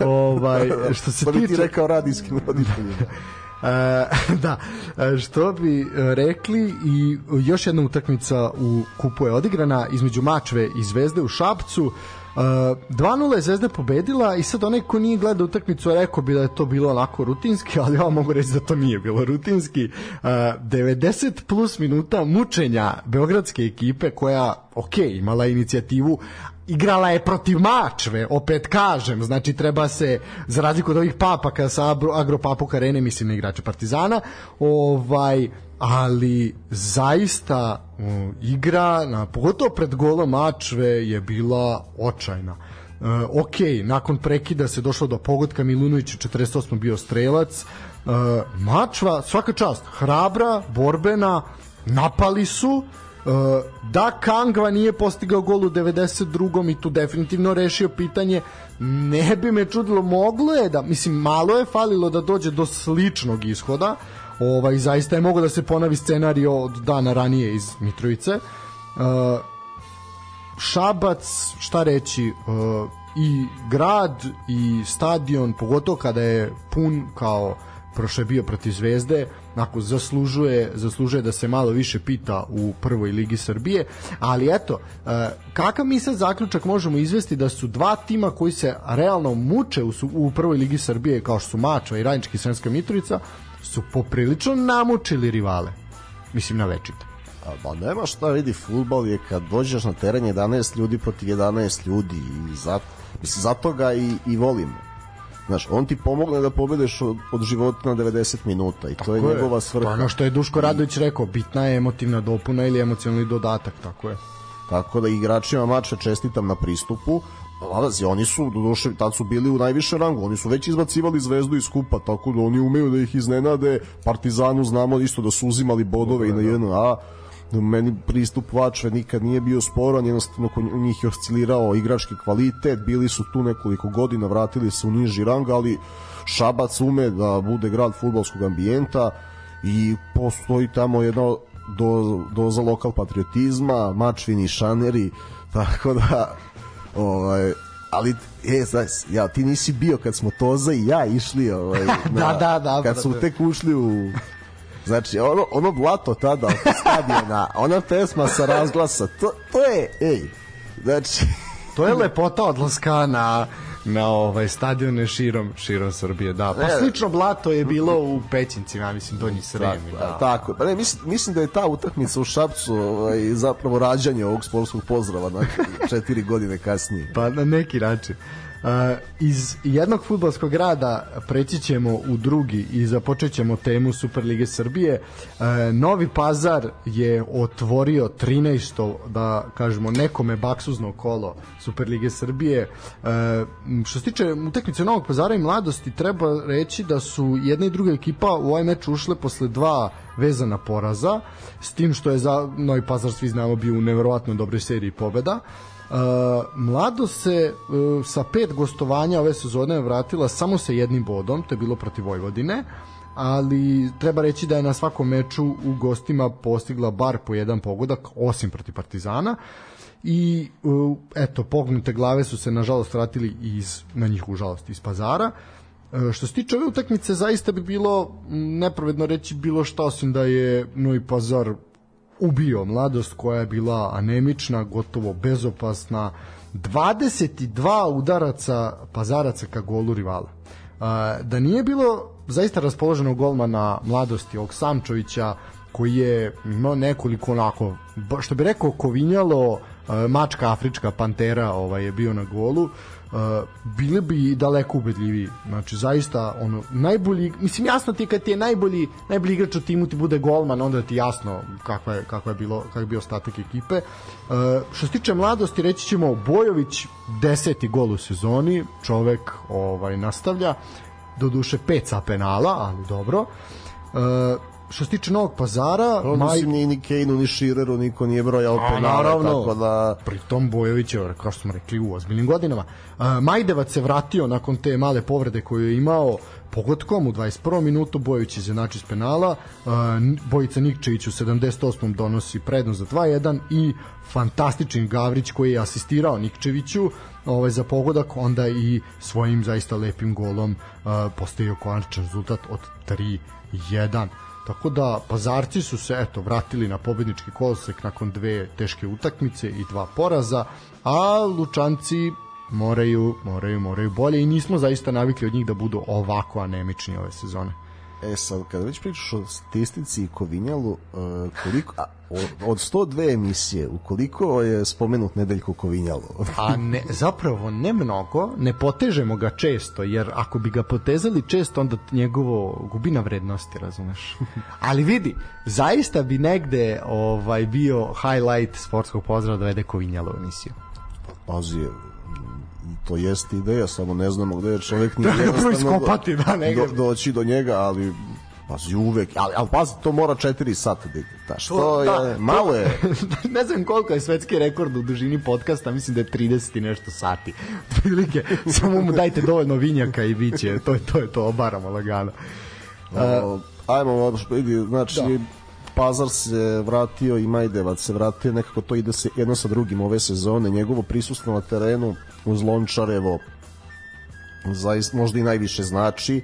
ovaj što se Pa bi ti tiče rekao radijskim roditeljima. E, da, e, što bi e, rekli i još jedna utakmica u kupu je odigrana između Mačve i Zvezde u Šapcu. Uh, 2-0 je Zvezda pobedila i sad onaj ko nije gledao utakmicu rekao bi da je to bilo onako rutinski, ali ja mogu reći da to nije bilo rutinski. Uh, 90 plus minuta mučenja beogradske ekipe koja, ok, imala inicijativu, igrala je protiv Mačve, opet kažem, znači treba se, za razliku od ovih papaka sa Agro- Agropapuk arene, mislim na igrače Partizana, ovaj, ali zaista um, igra, na, pogotovo pred golom Mačve je bila očajna. Uh, ok, nakon prekida se došlo do pogotka Milunović u 48. bio strelac uh, Mačva, svaka čast hrabra, borbena napali su da Kangva nije postigao gol u 92. i tu definitivno rešio pitanje ne bi me čudilo moglo je da mislim malo je falilo da dođe do sličnog ishoda ovaj zaista je moglo da se ponavi scenario od dana ranije iz Mitrovice uh, Šabac, šta reći, uh, i grad i stadion, pogotovo kada je pun kao prošle bio protiv Zvezde, ako zaslužuje, zaslužuje da se malo više pita u prvoj ligi Srbije, ali eto, uh, kakav mi sad zaključak možemo izvesti da su dva tima koji se realno muče u, u prvoj ligi Srbije, kao što su Mačva i Radnički Sremska Mitrovica, su poprilično namučili rivale. Mislim na večite. A, Pa nema šta vidi, futbal je kad dođeš na teren 11 ljudi protiv 11 ljudi i zato, mislim, zato ga i, i volimo. Znaš, on ti pomogne da pobedeš od, od života na 90 minuta i to je njegova svrha. Je ono što je Duško Radović rekao, bitna je emotivna dopuna ili emocionalni dodatak, tako je. Tako da igračima mača čestitam na pristupu. Pazi, oni su, do duše, tad su bili u najvišem rangu, oni su već izbacivali zvezdu iz kupa, tako da oni umeju da ih iznenade. Partizanu znamo isto da su uzimali bodove i na JNA. Meni pristup Vačve nikad nije bio sporan, jednostavno kod njih je oscilirao igrački kvalitet, bili su tu nekoliko godina, vratili se u niži rang, ali Šabac ume da bude grad futbolskog ambijenta i postoji tamo jedna do, doza lokal patriotizma, mačvini šaneri, tako da ovaj, ali e, znaš, ja, ti nisi bio kad smo Toza i ja išli ovaj, na, Da, da, da, kad smo brate. tek ušli u Znači, ono, ono blato tada oko stadiona, ona pesma sa razglasa, to, to je, ej, znači, To je lepota odlaska na na ovaj stadione širom širom Srbije, da. Pa Ne. slično blato je bilo u Pećincima, ja mislim Donji Srem, tako, da. tako. Pa ne, mislim, mislim da je ta utakmica u Šapcu ovaj, zapravo rađanje ovog sportskog pozdrava znači, četiri godine kasnije. Pa na neki način. Iz jednog futbolskog grada preći ćemo u drugi i započet ćemo temu Superlige Srbije. Novi Pazar je otvorio 13. da kažemo nekome baksuzno kolo Superlige Srbije. Što se tiče utakmice Novog Pazara i mladosti, treba reći da su jedna i druga ekipa u ovaj meč ušle posle dva vezana poraza, s tim što je za Novi Pazar svi znamo bio u neverovatno dobroj seriji pobeda. Mlado se uh, sa pet gostovanja ove sezone vratila samo sa jednim bodom, to je bilo protiv Vojvodine, ali treba reći da je na svakom meču u gostima postigla bar po jedan pogodak, osim protiv Partizana i uh, eto, pognute glave su se nažalost vratili iz, na njih žalost iz pazara. E, što se tiče ove utakmice, zaista bi bilo nepravedno reći bilo šta osim da je Novi Pazar ubio mladost koja je bila anemična, gotovo bezopasna, 22 udaraca pazaraca ka golu rivala. Da nije bilo zaista raspoloženog golmana mladosti ovog Samčovića koji je imao nekoliko onako, što bi rekao, kovinjalo mačka afrička pantera ovaj je bio na golu Uh, bili bi daleko ubedljiviji. Znači, zaista, ono, najbolji, mislim, jasno ti kad ti je najbolji, najbolji igrač u timu ti bude golman, onda ti jasno kakva je, kakva je, bilo, kakav je bio ostatak ekipe. Uh, što se tiče mladosti, reći ćemo Bojović, deseti gol u sezoni, čovek ovaj, nastavlja, do duše pet sa penala, ali dobro. Uh, što se tiče Novog pazara, No, Maj... mislim, ni, ni Kejnu, ni Šireru, niko nije brojao penale, naravno. tako da... pritom Bojović je, kao što smo rekli, u ozbiljnim godinama. Uh, Majdevac se vratio nakon te male povrede koju je imao pogodkom u 21. minutu Bojović izjednači s penala uh, Bojica Nikčević u 78. donosi prednost za 2-1 i fantastičan Gavrić koji je asistirao Nikčeviću ovaj, za pogodak onda i svojim zaista lepim golom uh, postavio konačan rezultat od 3-1 Tako da pazarci su se eto vratili na pobednički kolosek nakon dve teške utakmice i dva poraza, a Lučanci moraju, moraju, moraju bolje i nismo zaista navikli od njih da budu ovako anemični ove sezone. E sad, kada već pričaš o statistici i Kovinjalu, uh, koliko, a, od, od 102 emisije, ukoliko je spomenut Nedeljko Kovinjalo? A ne, zapravo ne mnogo, ne potežemo ga često, jer ako bi ga potezali često, onda njegovo gubi na vrednosti, razumeš? Ali vidi, zaista bi negde ovaj bio highlight sportskog pozdrava da vede Kovinjalo u emisiju. Pazi, to jeste ideja, samo ne znamo gde je čovjek nije Da jednostavno iskopati, da, do, doći do njega, ali pazi uvek, ali, ali pazi, to mora 4 sata da ide. Da, što To- da, je, to- malo je, ne znam koliko je svetski rekord u dužini podcasta, mislim da je 30 i nešto sati. Prilike, samo mu dajte dovoljno vinjaka i biće, to je to, je to obaramo lagano. O, ajmo, vidi, znači, Da. Pazar se vratio i Majdevac se vratio, nekako to ide se jedno sa drugim ove sezone, njegovo prisustvo na terenu uz Lončarevo zaista možda i najviše znači.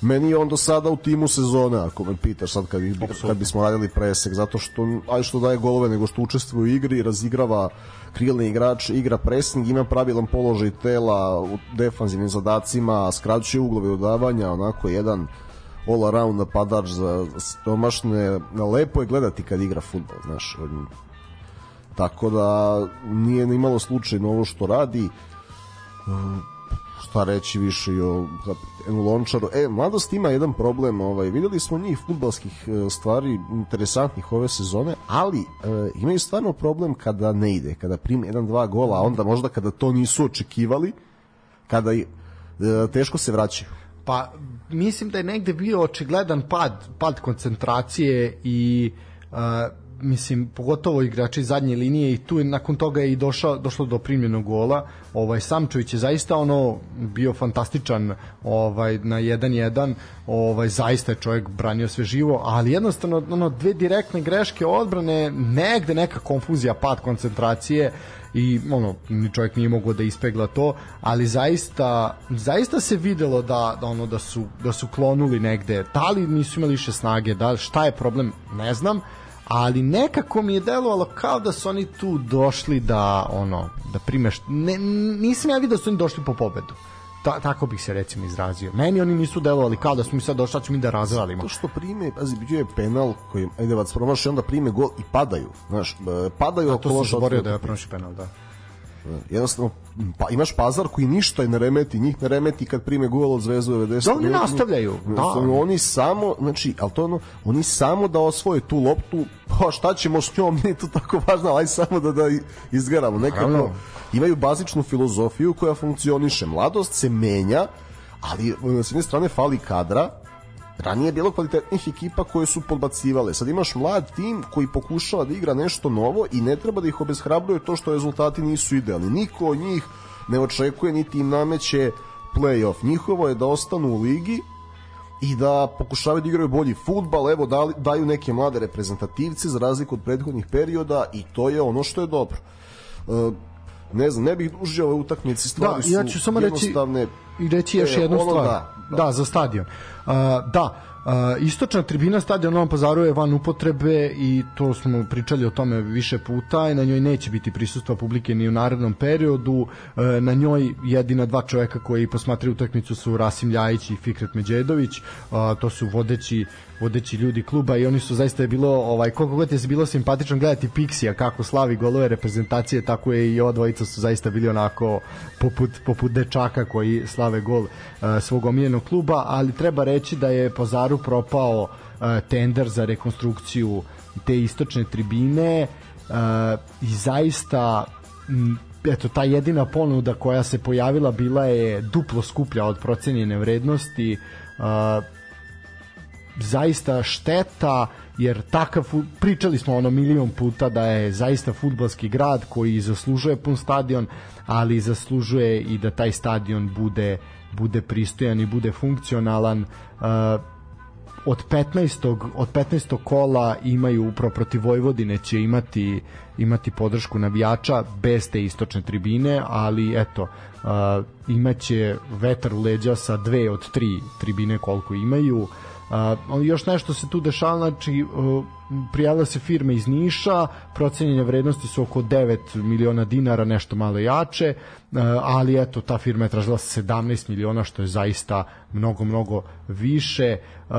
Meni je on do sada u timu sezone, ako me pitaš sad kad, bi, kad bismo radili presek, zato što, aj što daje golove, nego što učestvuje u igri, razigrava krilni igrač, igra presing, ima pravilan položaj tela u defanzivnim zadacima, skraćuje uglove dodavanja, onako jedan all around napadač za stomašne, lepo je gledati kad igra futbol, znaš, tako da nije ni malo slučajno ovo što radi šta reći više o kapitenu Lončaru. E, mladost ima jedan problem, ovaj, videli smo njih futbalskih e, stvari interesantnih ove sezone, ali e, imaju stvarno problem kada ne ide, kada prime jedan, dva gola, a onda možda kada to nisu očekivali, kada e, teško se vraćaju. Pa mislim da je negde bio očigledan pad, pad koncentracije i uh, mislim pogotovo igrači zadnje linije i tu je nakon toga je i došao došlo do primljenog gola. Ovaj Samčević je zaista ono bio fantastičan ovaj na 1-1. Ovaj zaista je čovjek branio sve živo, ali jednostavno ono dve direktne greške odbrane, negde neka konfuzija, pad koncentracije i ono čovjek nije mogao da ispegla to, ali zaista zaista se videlo da, da ono da su da su klonuli negde. Da li nisu imali više snage, da šta je problem, ne znam, ali nekako mi je delovalo kao da su oni tu došli da ono da primeš ne, nisam ja vidio da su oni došli po pobedu. Ta, tako bih se recimo izrazio. Meni oni nisu delovali kao da smo mi sad došli, sad ćemo mi da razvalimo. To što prime, pazi, bio je penal koji Ajdevac promaši, onda prime gol i padaju. Znaš, e, padaju To oko sam loša zaboravio da je prošli penal, da. Jednostavno pa imaš pazar koji ništa ne remeti, njih ne remeti kad prime gol od Zvezdu 90. Da, oni nastavljaju, da. Jednostavno, oni samo, znači, al to ono, oni samo da osvoje tu loptu, pa šta ćemo s njom, nije to tako važno, aj samo da da izgaramo. Nekako imaju bazičnu filozofiju koja funkcioniše. Mladost se menja, ali e, s jedne strane fali kadra, ranije je bilo kvalitetnih ekipa koje su podbacivale. Sad imaš mlad tim koji pokušava da igra nešto novo i ne treba da ih obeshrabruje to što rezultati nisu idealni. Niko od njih ne očekuje niti im nameće play-off. Njihovo je da ostanu u ligi i da pokušavaju da igraju bolji futbal, evo dali, daju neke mlade reprezentativce za razliku od prethodnih perioda i to je ono što je dobro. E, ne znam, ne bih dužio ove utakmice, Da, stvari ja su ću samo reći i reći još E, jednu stvar. da, Da, za stadion. da, Uh, istočna tribina stadiona Novom Pazaru je van upotrebe i to smo pričali o tome više puta i na njoj neće biti prisustva publike ni u narednom periodu. Uh, na njoj jedina dva čoveka koji posmatraju utakmicu su Rasim Ljajić i Fikret Međedović. Uh, to su vodeći vodeći ljudi kluba i oni su zaista je bilo ovaj koliko god je bilo simpatično gledati Pixija kako slavi golove reprezentacije tako je i ova dvojica su zaista bili onako poput poput dečaka koji slave gol uh, svog omiljenog kluba ali treba reći da je Pozaru propao uh, tender za rekonstrukciju te istočne tribine uh, i zaista m, eto ta jedina ponuda koja se pojavila bila je duplo skuplja od procenjene vrednosti uh, zaista šteta jer takav pričali smo ono milion puta da je zaista fudbalski grad koji zaslužuje pun stadion ali zaslužuje i da taj stadion bude bude pristojan i bude funkcionalan uh, od 15. od 15. kola imaju upravo protiv Vojvodine će imati imati podršku navijača bez te istočne tribine, ali eto uh, imaće vetar u leđa sa dve od tri tribine koliko imaju. Uh, Uh, još nešto se tu dešava, znači uh, prijavila se firma iz Niša, procenjene vrednosti su oko 9 miliona dinara, nešto malo jače, uh, ali eto, ta firma je tražila 17 miliona, što je zaista mnogo, mnogo više. Uh,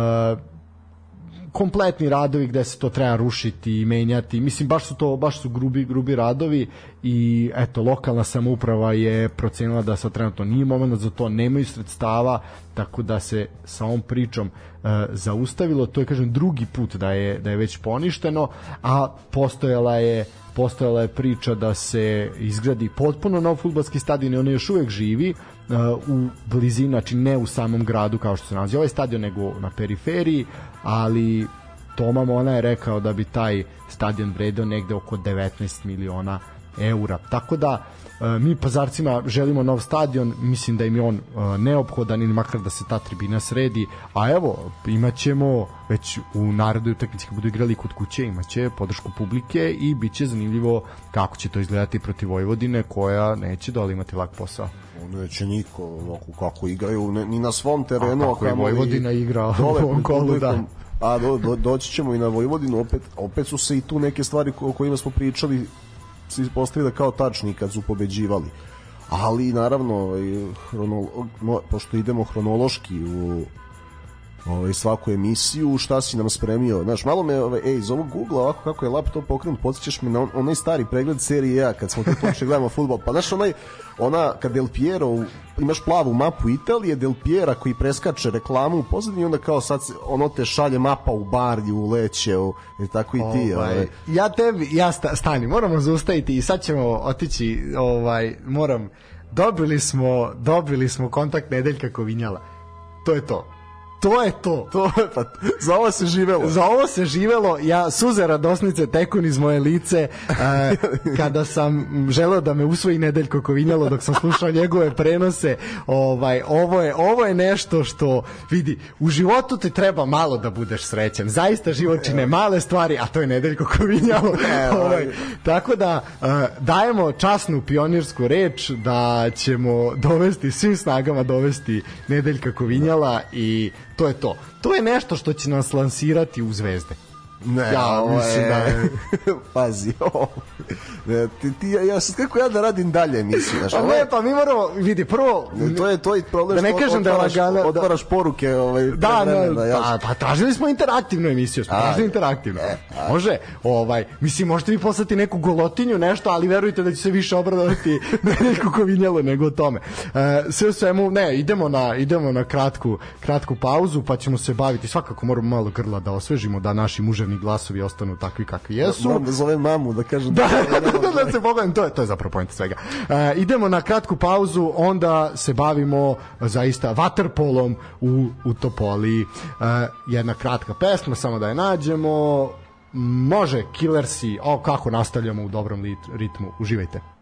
kompletni radovi gde se to treba rušiti i menjati. Mislim baš su to baš su grubi grubi radovi i eto lokalna samouprava je procenila da sa trenutno nije momenat za to, nemaju sredstava, tako da se sa ovom pričom uh, zaustavilo. To je kažem drugi put da je da je već poništeno, a postojala je postojala je priča da se izgradi potpuno nov fudbalski stadion i on još uvek živi uh, u blizini, znači ne u samom gradu kao što se nalazi ovaj stadion, nego na periferiji, ali Toma Mona je rekao da bi taj stadion vredeo negde oko 19 miliona eura. Tako da e, mi pazarcima želimo nov stadion, mislim da im je on e, neophodan ili makar da se ta tribina sredi, a evo imaćemo već u narednoj utakmici kad budu igrali kod kuće imaće podršku publike i biće zanimljivo kako će to izgledati protiv Vojvodine koja neće dole imati lak posao. Neće niko ovako kako igraju ne, ni na svom terenu a kako je Vojvodina igra u ovom kolu da. A do, do, doći ćemo i na Vojvodinu opet, opet su se i tu neke stvari o kojima smo pričali se ispostavili da kao tačni kad su pobeđivali. Ali naravno ovaj, hronolo, pošto idemo hronološki u ovaj, svaku emisiju, šta si nam spremio. Znaš, malo me, ovaj, ej, iz ovog Google ovako kako je laptop pokrenut, podsjećaš me na on, onaj stari pregled serije A, kad smo tu počeli gledamo futbol. Pa znaš, onaj, ona, kad Del Piero, imaš plavu mapu Italije, Del Piera koji preskače reklamu u pozadini, onda kao sad ono te šalje mapa u Bardi, u Leće, u, i tako i ti. Ovaj, ovaj. Ja tebi, ja sta, stani, moramo zaustaviti i sad ćemo otići, ovaj, moram, dobili smo, dobili smo kontakt Nedeljka Kovinjala. To je to to je to. To je pa za ovo se živelo. Za ovo se živelo. Ja suze radosnice tekun iz moje lice uh, kada sam želeo da me usvoji Nedeljko Kovinjalo dok sam slušao njegove prenose. Ovaj ovo je ovo je nešto što vidi u životu ti treba malo da budeš srećan. Zaista život čine male stvari, a to je Nedeljko Kovinjalo. ovaj, tako da uh, dajemo časnu pionirsku reč da ćemo dovesti svim snagama dovesti Nedeljka Kovinjala i to je to. To je nešto što će nas lansirati u zvezde. Ne, ja, ovo mislim je... da je... Pazi, ovo. Ne, ti, ti, ja, ja sad kako ja da radim dalje mislim, znaš. Pa ne, pa mi moramo, vidi, prvo... Ne, to je to i problem da ne kažem da je lagano... Otvaraš poruke ovaj, da, ne, da, ja. pa, pa tražili smo interaktivnu emisiju, smo tražili interaktivnu. E, Može, ovaj, mislim, možete vi poslati neku golotinju, nešto, ali verujte da će se više obradovati na neku kovinjelu nego o tome. E, sve u svemu, ne, idemo na, idemo na kratku, kratku pauzu, pa ćemo se baviti, svakako moramo malo grla da osvežimo, da naši muževni glasovi ostanu takvi kakvi jesu. Moram da zovem mamu da kažem da, da, da, da, da se pogledam, to je, to je zapravo pojenta svega. E, idemo na kratku pauzu, onda se bavimo zaista vaterpolom u, u Topoli. E, jedna kratka pesma, samo da je nađemo. Može, Killersi, o kako nastavljamo u dobrom ritmu. Uživajte.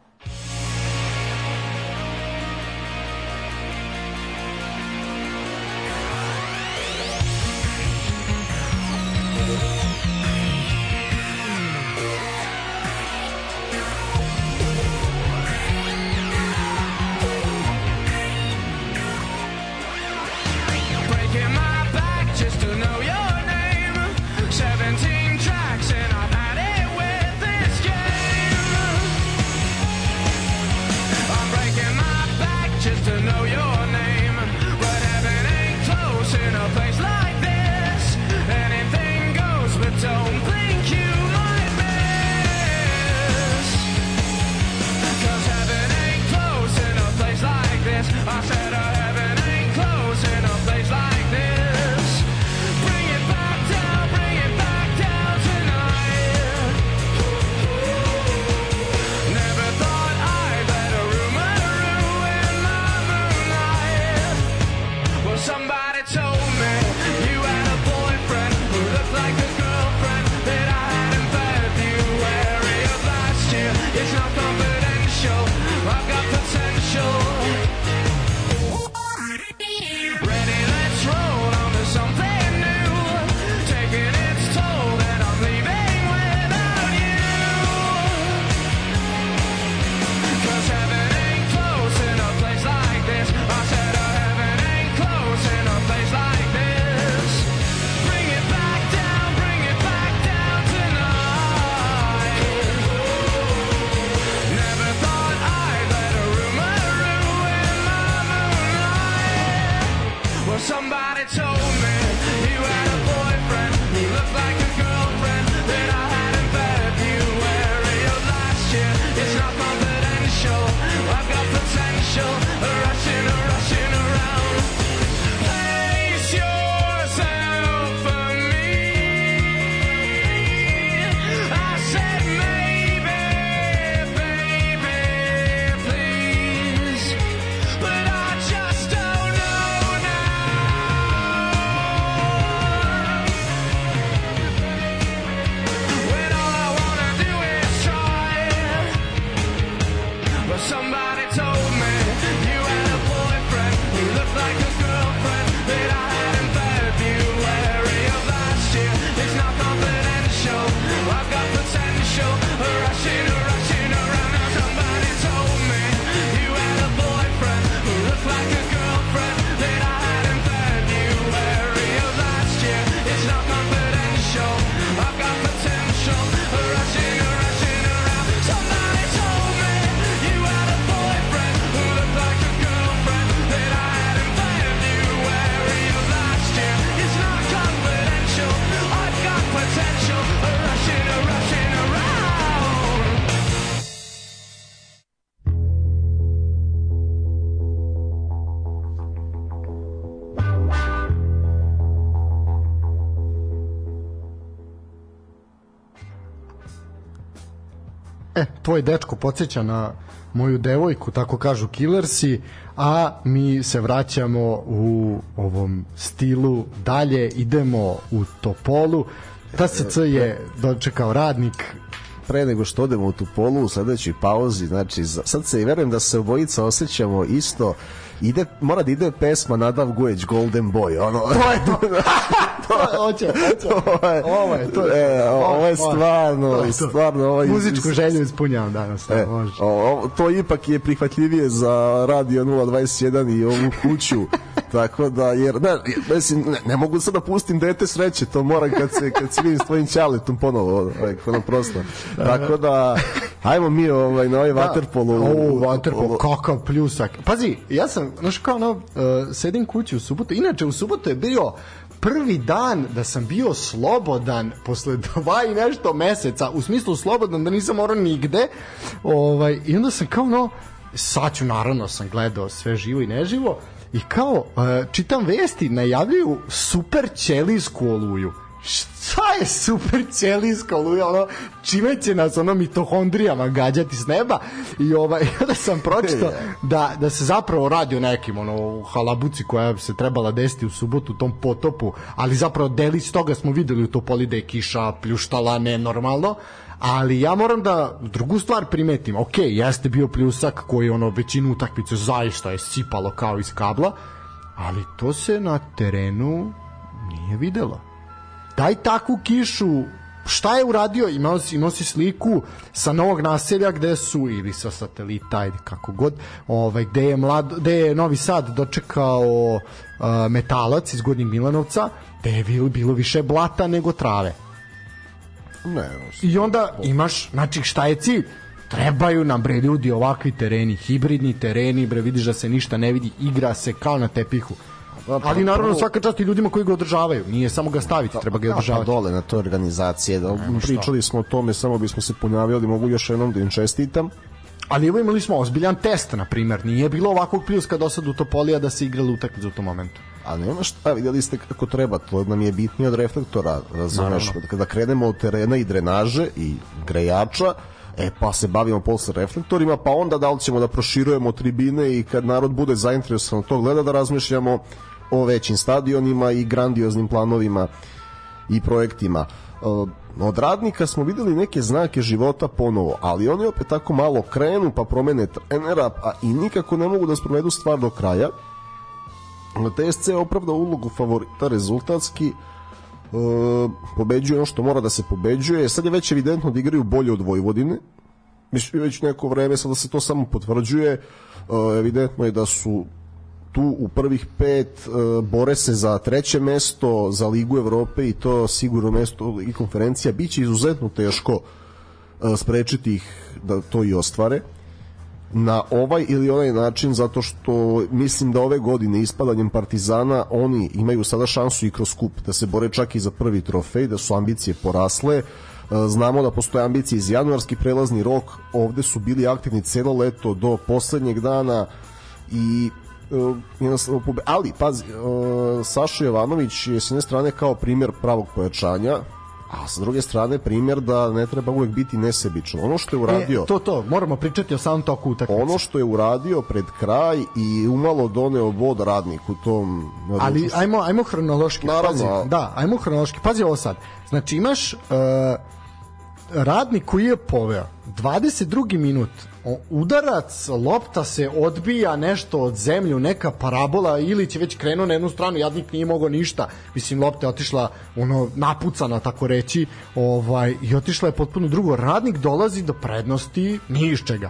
Tvoj dečko podsjeća na moju devojku, tako kažu Killersi, a mi se vraćamo u ovom stilu dalje, idemo u Topolu. TSC je dočekao radnik pre nego što odemo u tu polu u sledećoj pauzi, znači sad se i verujem da se obojica osjećamo isto ide, mora da ide pesma Nadav Gujeć Golden Boy ono To je to. Hoće, hoće. ovo je, to je. e, ovo je stvarno To je to. stvarno ovo je- Muzičku želju ispunjavam danas. E, može. o, o, to ipak je prihvatljivije za Radio 021 i ovu kuću. tako da, jer, ne, mislim, ne, ne mogu sad da pustim dete sreće, to moram kad se, kad se vidim s tvojim čaletom ponovo, ovaj, ono prosto. Tako da, ajmo mi ovaj, na ovaj vaterpolu. O, Waterpolo, kakav pljusak. Pazi, ja sam, znaš kao ono, uh, sedim kući u subotu. Inače, u subotu je bio prvi dan da sam bio slobodan posle dva i nešto meseca, u smislu slobodan da nisam morao nigde. Ovaj, I onda sam kao ono, sad ću naravno sam gledao sve živo i neživo i kao uh, čitam vesti, najavljuju super ćelijsku oluju. Šta je super ćelijska oluja, ono, čime će nas ono mitohondrijama gađati s neba? I ovaj, onda sam pročitao da, da se zapravo radi o nekim ono, halabuci koja se trebala desiti u subotu u tom potopu, ali zapravo delić toga smo videli u Topoli da je kiša pljuštala nenormalno, ali ja moram da drugu stvar primetim, ok, jeste bio pljusak koji ono većinu utakmice zaista je sipalo kao iz kabla, ali to se na terenu nije videlo. Daj takvu kišu. Šta je uradio? Imao si, imao si sliku sa novog naselja gde su ili sa satelita ili kako god ovaj, gde, je mlad, gde je Novi Sad dočekao uh, metalac iz Gornjeg Milanovca gde je bilo, bilo više blata nego trave Ne, i onda imaš, znači šta je cilj? Trebaju nam bre ljudi ovakvi tereni, hibridni tereni, bre vidiš da se ništa ne vidi, igra se kao na tepihu. Ali naravno svaka čast i ljudima koji ga održavaju, nije samo ga staviti, treba ga Ja, pa održavati. dole na toj organizacije. Da, pričali smo o tome, samo bismo se ponavljali, mogu još jednom da im čestitam. Ali evo imali smo ozbiljan test, na primjer. Nije bilo ovakvog pljuska do sad u Topolija da se igrala utakmica u tom momentu. A nema šta, vidjeli ste kako treba, to nam je bitnije od reflektora, razumeš, kada krenemo od terena i drenaže i grejača, e pa se bavimo posle reflektorima, pa onda da li ćemo da proširujemo tribine i kad narod bude zainteresovan to gleda da razmišljamo o većim stadionima i grandioznim planovima i projektima. E, Od radnika smo videli neke znake života ponovo, ali oni opet tako malo krenu pa promene trenera a i nikako ne mogu da sprovedu stvar do kraja. TSC je opravdao ulogu favorita rezultatski e, pobeđuje ono što mora da se pobeđuje. Sad je već evidentno da igraju bolje od Vojvodine. Mislim već neko vreme sada se to samo potvrđuje. E, evidentno je da su tu u prvih pet e, bore se za treće mesto za Ligu Evrope i to sigurno mesto i konferencija. Biće izuzetno teško e, sprečiti ih da to i ostvare na ovaj ili onaj način zato što mislim da ove godine ispadanjem Partizana oni imaju sada šansu i kroz kup da se bore čak i za prvi trofej, da su ambicije porasle. E, Znamo da postoje ambicije iz januarski prelazni rok, ovde su bili aktivni celo leto do poslednjeg dana i e, ali pazi e, Saša Jovanović je s jedne strane kao primjer pravog pojačanja a sa druge strane primjer da ne treba uvek biti nesebično ono što je uradio E, to, to, moramo pričati o samom toku utakmice. ono što je uradio pred kraj i umalo doneo bod radnik u tom Ali ajmo, ajmo hronološki. Naravno. Pazi, da, ajmo hronološki. Pazi ovo sad. Znači imaš uh, radnik koji je poveo 22. minut udarac, lopta se odbija nešto od zemlje, neka parabola ili će već krenuo na jednu stranu, jadnik nije mogao ništa. Mislim, lopta je otišla ono, napucana, tako reći, ovaj, i otišla je potpuno drugo. Radnik dolazi do prednosti ni iz čega.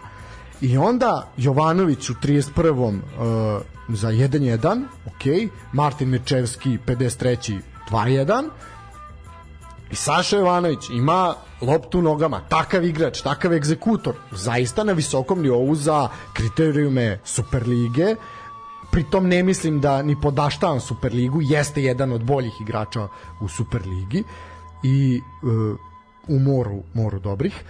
I onda Jovanović u 31. Uh, za 1-1, ok, Martin Mečevski 53. 2-1, I Saša Jovanović ima loptu nogama, takav igrač, takav egzekutor, zaista na visokom nivou za kriterijume Superlige, pritom ne mislim da ni podaštavam Superligu, jeste jedan od boljih igrača u Superligi. I e, u moru, moru dobrih.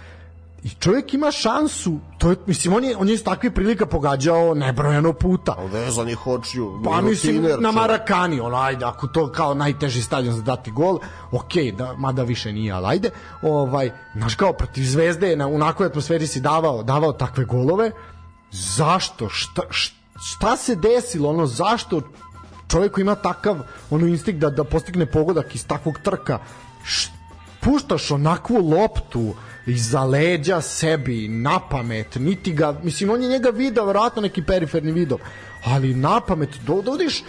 I čovjek ima šansu to je, mislim on je, on je iz takve prilika pogađao nebrojeno puta Vezanih očiju. Pa mislim na. Marakani, ono ajde, ako to kao najteži stadion za dati gol, ok, da, mada više nije, ali ajde, ovaj, znaš kao protiv Zvezde na, u nakoj atmosferi si davao, davao takve golove, zašto, šta, šta, se desilo, ono, zašto čovjek koji ima takav ono instinkt da, da postigne pogodak iz takvog trka, š, puštaš onakvu loptu iza leđa sebi, na pamet, niti ga, mislim, on je njega video, verovatno neki periferni video, ali na pamet, do- dovodiš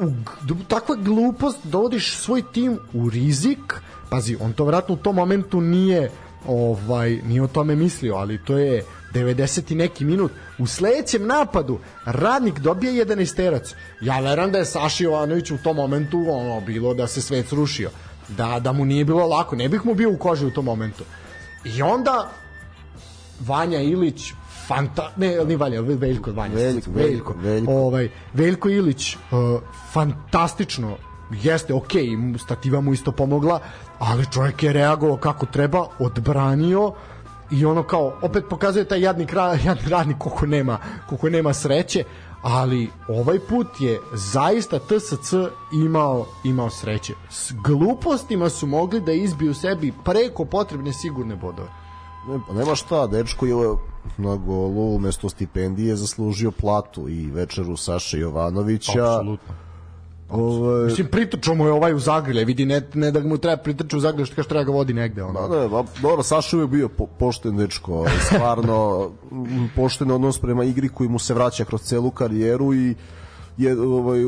u takva glupost, dovodiš svoj tim u rizik, pazi, on to verovatno u tom momentu nije ovaj, nije o tome mislio, ali to je 90 i neki minut. U sledećem napadu radnik dobije 11 terac. Ja verujem da je Saši Jovanović u tom momentu ono bilo da se svet srušio. Da, da mu nije bilo lako. Ne bih mu bio u koži u tom momentu. I onda Vanja Ilić fanta ne ni Vanja Veljko Vanja Veljko, Veljko, Veljko. ovaj Veljko Ilić uh, fantastično jeste ok, stativa mu isto pomogla ali čovjek je reagovao kako treba odbranio i ono kao opet pokazuje taj jadni, kra, jadni radnik koliko nema, koliko nema sreće ali ovaj put je zaista TSC imao imao sreće. S glupostima su mogli da izbiju sebi preko potrebne sigurne bodove. Ne, pa nema šta, dečko je na golu umesto stipendije zaslužio platu i večeru Saše Jovanovića. apsolutno Ovaj, Mislim, pritrčao mu je ovaj u zagrlje, vidi, ne, ne da mu treba pritrčao u zagrlje, što kaže treba ga vodi negde. Ono. Ne, ba, dobro, Saša je bio po, pošten dečko, ovaj, stvarno pošten odnos prema igri koji mu se vraća kroz celu karijeru i je ovaj,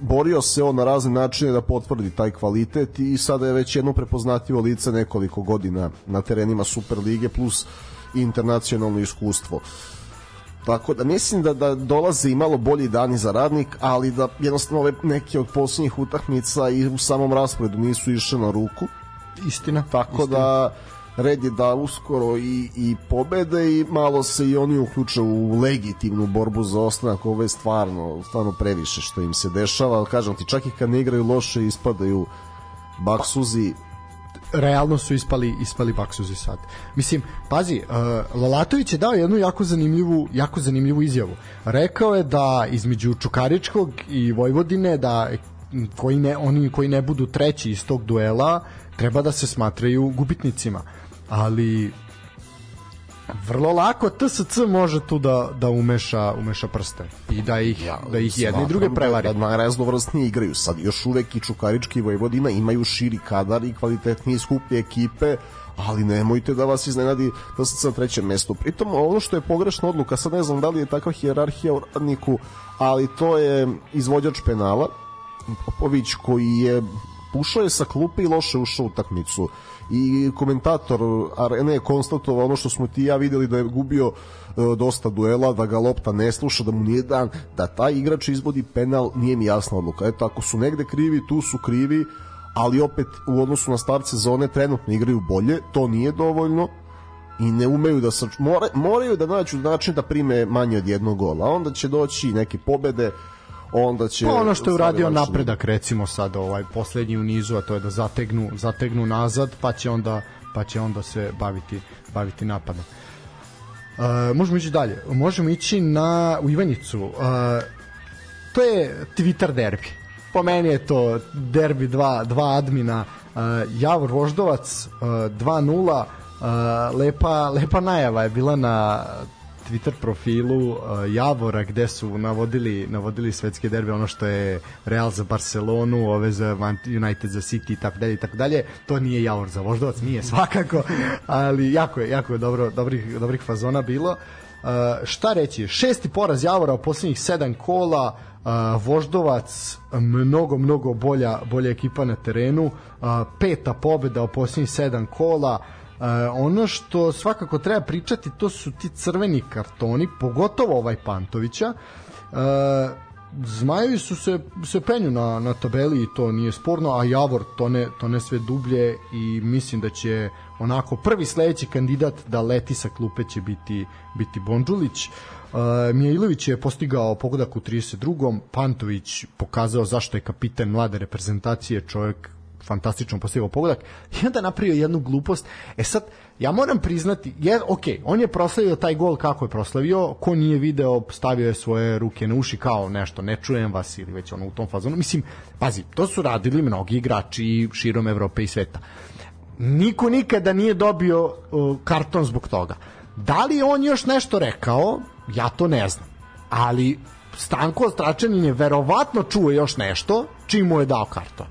borio se on na razne načine da potvrdi taj kvalitet i sada je već jedno prepoznatljivo lice nekoliko godina na terenima Superlige plus internacionalno iskustvo. Tako da mislim da, da dolaze i malo bolji dani za radnik, ali da jednostavno ove neke od posljednjih utakmica i u samom rasporedu nisu išle na ruku. Istina. Tako da red je da uskoro i, i pobede i malo se i oni uključe u legitimnu borbu za ostanak. Ovo je stvarno, stvarno previše što im se dešava. Kažem ti, čak i kad ne igraju loše, ispadaju baksuzi. Realno su ispali ispali baksuzi sad. Mislim, pazi, uh, Lalatović je dao jednu jako zanimljivu, jako zanimljivu izjavu. Rekao je da između Čukaričkog i Vojvodine da koji ne, oni koji ne budu treći iz tog duela treba da se smatraju gubitnicima. Ali vrlo lako TSC može tu da, da umeša, umeša prste i da ih, da ih jedne i druge prevari. Da, da raznovrsnije igraju. Sad još uvek i Čukarički i Vojvodina imaju širi kadar i kvalitetnije skuplje ekipe, ali nemojte da vas iznenadi da ste na trećem mestu. Pritom ono što je pogrešna odluka, sad ne znam da li je takva hijerarhija u radniku, ali to je izvođač penala, Popović koji je ušao je sa klupe i loše ušao u utakmicu i komentator Arene je konstatovao ono što smo ti ja videli da je gubio e, dosta duela, da ga lopta ne sluša, da mu nije dan, da taj igrač izvodi penal, nije mi jasna odluka. Eto, ako su negde krivi, tu su krivi, ali opet u odnosu na start sezone trenutno igraju bolje, to nije dovoljno i ne umeju da sač... Moraju da nađu način da prime manje od jednog gola, onda će doći neke pobede, onda će Pa ono što je uradio napredak recimo sad ovaj poslednji u nizu a to je da zategnu zategnu nazad pa će onda pa će onda se baviti baviti napadom. E, možemo ići dalje. Možemo ići na u Ivanjicu. E, to je Twitter derbi. Po meni je to derbi dva, dva admina. E, Javor Voždovac e, 2-0. E, lepa, lepa najava je bila na Twitter profilu uh, Javora gde su navodili navodili svetske derbe ono što je Real za Barcelonu, ove za United za City i tako dalje i tako dalje. To nije Javor za Voždovac, nije svakako, ali jako je jako je dobro dobrih dobrih fazona bilo. Uh, šta reći? Šesti poraz Javora u poslednjih sedam kola, uh, Voždovac mnogo mnogo bolja bolja ekipa na terenu, uh, peta pobeda u poslednjih sedam kola. Uh, ono što svakako treba pričati to su ti crveni kartoni pogotovo ovaj Pantovića uh, Zmajevi su se, se penju na, na tabeli i to nije sporno, a Javor to ne, to ne sve dublje i mislim da će onako prvi sledeći kandidat da leti sa klupe će biti, biti Bondžulić. Uh, Mijailović je postigao pogodak u 32. Pantović pokazao zašto je kapitan mlade reprezentacije, čovjek fantastično postavio pogodak i onda napravio jednu glupost. E sad, ja moram priznati, je, ok, on je proslavio taj gol kako je proslavio, ko nije video, stavio je svoje ruke na uši kao nešto, ne čujem vas ili već ono u tom fazonu. Mislim, pazi, to su radili mnogi igrači širom Evrope i sveta. Niko nikada nije dobio uh, karton zbog toga. Da li on još nešto rekao, ja to ne znam. Ali Stanko Stračanin je verovatno čuo još nešto čim mu je dao karton.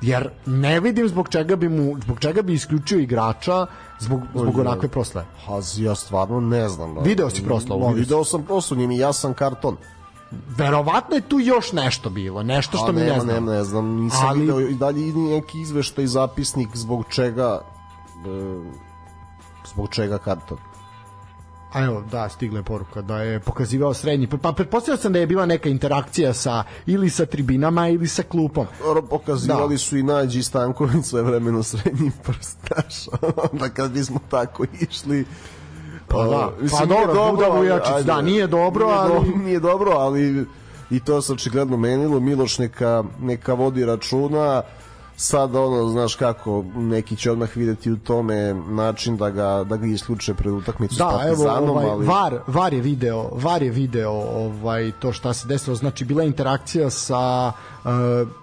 Jer ne vidim zbog čega bi mu zbog čega bi isključio igrača zbog zbog onakve proslave. Ha, ja stvarno ne znam. da. Video si proslavu, vidio Video sam proslavu, i jasan karton. Verovatno je tu još nešto bilo, nešto što A, mi ne nema, znam. nema, ne znam, nisam Ali- video i dalje i neki izveštaj zapisnik zbog čega e, zbog čega karton. A evo, da, stigla je poruka da je pokazivao srednji. Pa pretpostavljao sam da je bila neka interakcija sa ili sa tribinama ili sa klupom. Dobro, pokazivali Da. su i Nađi Stanković svoje vremeno srednji prstaš. Onda kad bismo tako išli Pa da, mislim, pa nije dobro, Buda ali- Vujačić, ajde, da, nije dobro, nije ali- do- nije dobro, ali i to se očigledno menilo. Miloš neka, neka vodi računa, sad ono, znaš kako, neki će odmah videti u tome način da ga, da ga isključe pred utakmicu s Da, evo, Partizanom, ovaj, ali... VAR, VAR je video, VAR je video ovaj, to šta se desilo, znači bila je interakcija sa uh,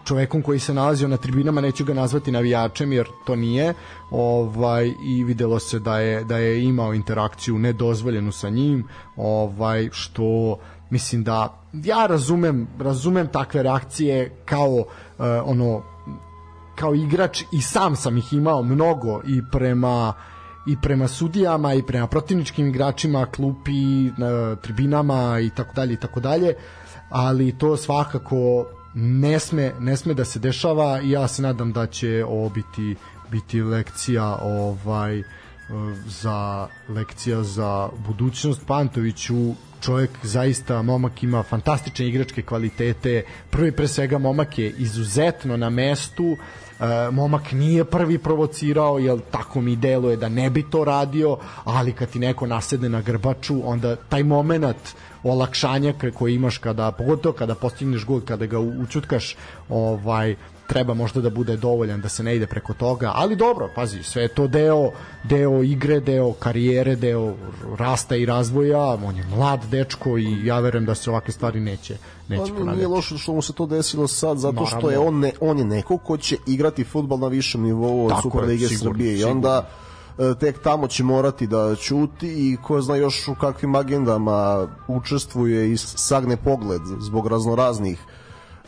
čovekom koji se nalazio na tribinama, neću ga nazvati navijačem jer to nije, ovaj i videlo se da je da je imao interakciju nedozvoljenu sa njim, ovaj što mislim da ja razumem razumem takve reakcije kao uh, ono kao igrač i sam sam ih imao mnogo i prema i prema sudijama i prema protivničkim igračima, klupi, na tribinama i tako dalje i tako dalje, ali to svakako ne sme, ne sme da se dešava i ja se nadam da će ovo biti biti lekcija ovaj eh, za lekcija za budućnost Pantoviću čovjek zaista momak ima fantastične igračke kvalitete. Prvi pre svega momak je izuzetno na mestu. E, momak nije prvi provocirao jer tako mi deluje da ne bi to radio ali kad ti neko nasedne na grbaču onda taj moment olakšanja koji imaš kada pogotovo kada postigneš gol kada ga učutkaš ovaj treba možda da bude dovoljan da se ne ide preko toga, ali dobro, pazi, sve je to deo, deo igre, deo karijere, deo rasta i razvoja, on je mlad dečko i ja verujem da se ovakve stvari neće, neće Pa, nije ponavljati. loše što mu se to desilo sad zato što Naravno. je on ne, on je neko ko će igrati fudbal na višem nivou od Tako Super je, Lige sigurno, Srbije i onda e, tek tamo će morati da ćuti i ko zna još u kakvim agendama učestvuje i sagne pogled zbog raznoraznih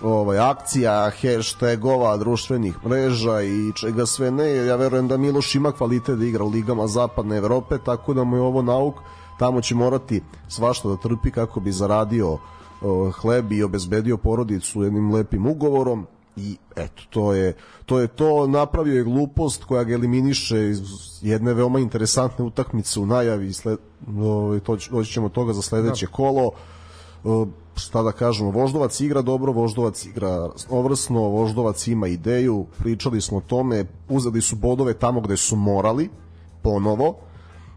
ovaj akcija, hashtagova, društvenih mreža i čega sve ne. Ja verujem da Miloš ima kvalitet da igra u ligama zapadne Evrope, tako da mu je ovo nauk. Tamo će morati svašta da trpi kako bi zaradio hleb i obezbedio porodicu jednim lepim ugovorom i eto to je to je to napravio je glupost koja ga eliminiše iz jedne veoma interesantne utakmice u najavi sled, ovaj to doći ćemo toga za sledeće kolo E, šta da kažemo, Voždovac igra dobro, Voždovac igra ovrsno, Voždovac ima ideju, pričali smo o tome, uzeli su bodove tamo gde su morali, ponovo,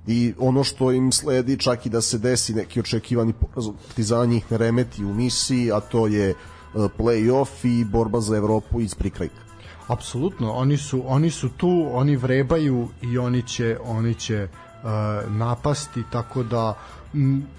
i ono što im sledi čak i da se desi neki očekivani poraz od Partizana njih ne remeti u misiji, a to je e, play-off i borba za Evropu iz prikrajka. Apsolutno, oni su oni su tu, oni vrebaju i oni će oni će uh, napasti tako da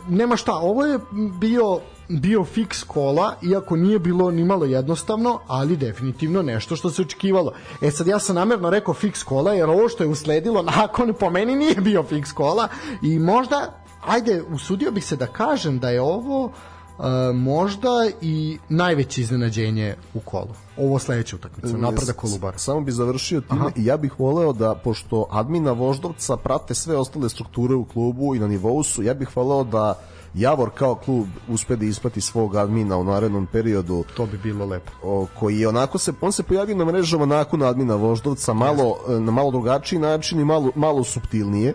nema šta, ovo je bio bio fiks kola, iako nije bilo ni malo jednostavno, ali definitivno nešto što se očekivalo. E sad ja sam namerno rekao fiks kola, jer ovo što je usledilo nakon po meni nije bio fiks kola i možda, ajde, usudio bih se da kažem da je ovo Uh, možda i najveće iznenađenje u kolu. Ovo sledeća utakmica, napredak Kolubara. Samo bi završio time i ja bih voleo da, pošto admina Voždovca prate sve ostale strukture u klubu i na nivou su, ja bih voleo da Javor kao klub uspe da isplati svog admina u narednom periodu. To bi bilo lepo. o, koji je onako se on se pojavio na mrežama nakon admina Voždovca malo e, na malo drugačiji način i malo malo suptilnije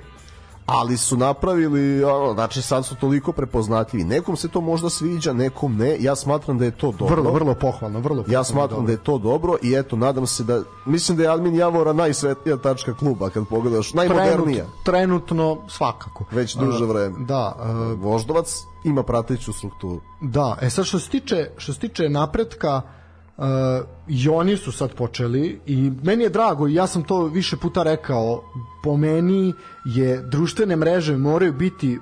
ali su napravili znači sad su toliko prepoznatljivi nekom se to možda sviđa nekom ne ja smatram da je to dobro Vrlo, vrlo pohvalno, vrlo pohvalno. Ja smatram da je to dobro i eto, nadam se da, mislim da je admin Javora najsvetlija tačka kluba kad pogledaš, najmodernija. Trenut, trenutno svakako. Već duže Uh, vreme. Da, uh, Voždovac ima prateću strukturu. da. E sad što se tiče što se tiče napretka Uh, i oni su sad počeli i meni je drago i ja sam to više puta rekao po meni je društvene mreže moraju biti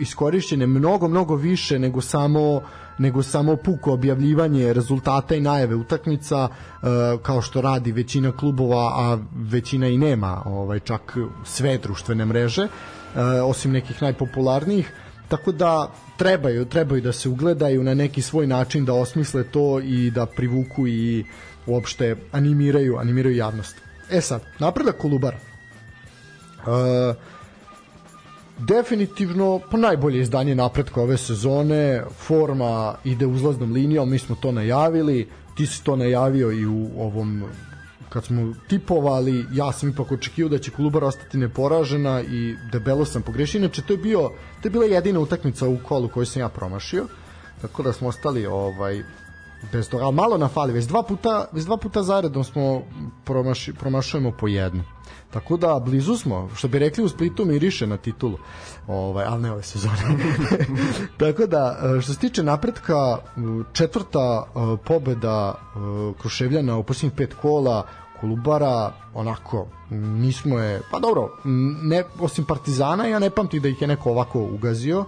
iskorišćene mnogo mnogo više nego samo nego samo puko objavljivanje rezultata i najave utakmica uh, kao što radi većina klubova a većina i nema ovaj čak sve društvene mreže uh, osim nekih najpopularnijih tako da trebaju trebaju da se ugledaju na neki svoj način da osmisle to i da privuku i uopšte animiraju animiraju javnost. E sad, napredak Kolubara. E, definitivno pa najbolje izdanje napretka ove sezone, forma ide uzlaznom linijom, mi smo to najavili, ti si to najavio i u ovom kad smo tipovali, ja sam ipak očekivao da će Kolubara ostati neporažena i debelo sam pogrešio. Inače, to je, bio, to je bila jedina utakmica u kolu koju sam ja promašio, tako da smo ostali ovaj, bez toga, malo na fali, već dva puta, već dva puta zaredom smo promaši, promašujemo po jednu. Tako da blizu smo, što bi rekli u Splitu miriše na titulu. Ovaj, ali ne ove sezone. Tako da što se tiče napretka, četvrta pobeda Kruševljana u posljednjih pet kola, Kolubara, onako, nismo je, pa dobro, ne, osim Partizana, ja ne pamtim da ih je neko ovako ugazio,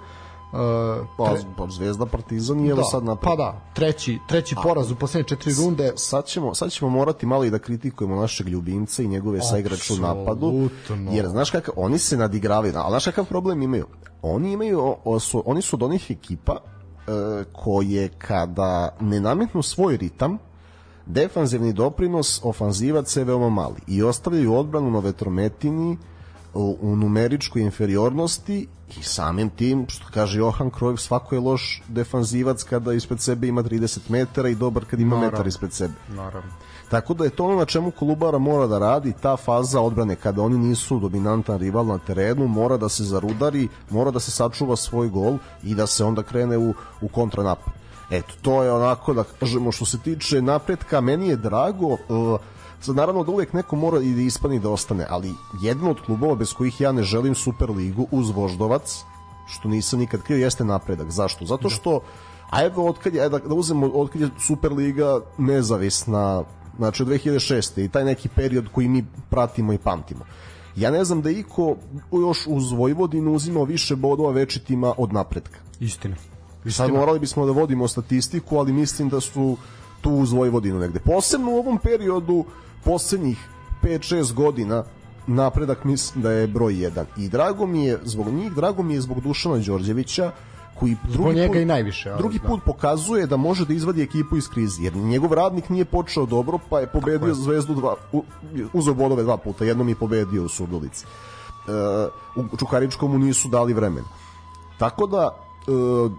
Uh, pa, pa Zvezda Partizan je da, sad na pa da treći treći poraz u poslednje četiri runde. sad ćemo sad ćemo morati malo i da kritikujemo našeg ljubimca i njegove saigrače u napadu jer znaš kakav oni se nadigravaju ali znaš kakav problem imaju? Oni imaju o, su, oni su od onih ekipa uh, koje kada ne nametnu svoj ritam defanzivni doprinos ofanzivac je veoma mali i ostavljaju odbranu na vetrometini u, u numeričkoj inferiornosti i samim tim, što kaže Johan Cruyff, svako je loš defanzivac kada ispred sebe ima 30 metara i dobar kad ima Naravno. metar ispred sebe. Naravno. Tako da je to ono na čemu Kolubara mora da radi, ta faza odbrane kada oni nisu dominantan rival na terenu, mora da se zarudari, mora da se sačuva svoj gol i da se onda krene u, u kontranapad. Eto, to je onako da kažemo što se tiče napretka, meni je drago, uh, Sad naravno da uvek neko mora i da ispani da ostane, ali jedan od klubova bez kojih ja ne želim Superligu uz Voždovac, što nisam nikad krio, jeste napredak. Zašto? Zato što a evo otkad je, da, da uzmemo otkad je Superliga nezavisna znači od 2006. i taj neki period koji mi pratimo i pamtimo. Ja ne znam da iko još uz Vojvodinu uzimao više bodova večitima od napretka. Istina. Istina. Sad morali bismo da vodimo statistiku, ali mislim da su tu uz Vojvodinu negde. Posebno u ovom periodu poslednjih 5-6 godina napredak mislim da je broj 1 i drago mi je zbog njih, drago mi je zbog Dušana Đorđevića koji drugi njega put, i najviše, ali, drugi da. put pokazuje da može da izvadi ekipu iz krize, jer njegov radnik nije počeo dobro, pa je pobedio je. Zvezdu dva, uzeo bodove dva puta, jednom je pobedio u Surdulici. E, u Čukaričkom mu nisu dali vremena. Tako da, e,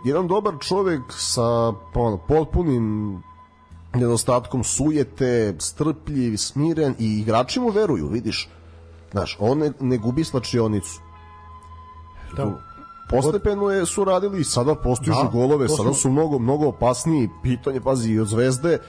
jedan dobar čovek sa pa, potpunim nedostatkom sujete, strpljiv, smiren i igrači mu veruju, vidiš. Znaš, on ne, ne gubi slačionicu. Da. Postepeno je su radili i sada postižu da, golove, sada su mnogo mnogo opasniji. Pitanje pazi i od Zvezde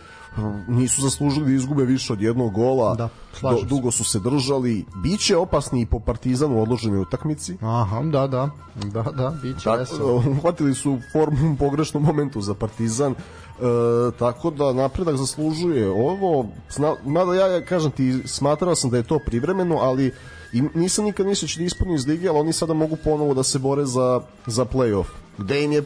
nisu zaslužili da izgube više od jednog gola. Da, Do, dugo su se držali. Biće opasni i po Partizanu u odloženoj utakmici. Aha, da, da. Da, da, biće Tako, Uhvatili su formu u pogrešnom momentu za Partizan. E, tako da napredak zaslužuje ovo. Zna, mada ja kažem ti, smatrao sam da je to privremeno, ali i nisam nikad mislio da će da ispuniti iz lige, ali oni sada mogu ponovo da se bore za, za play-off. Gde im je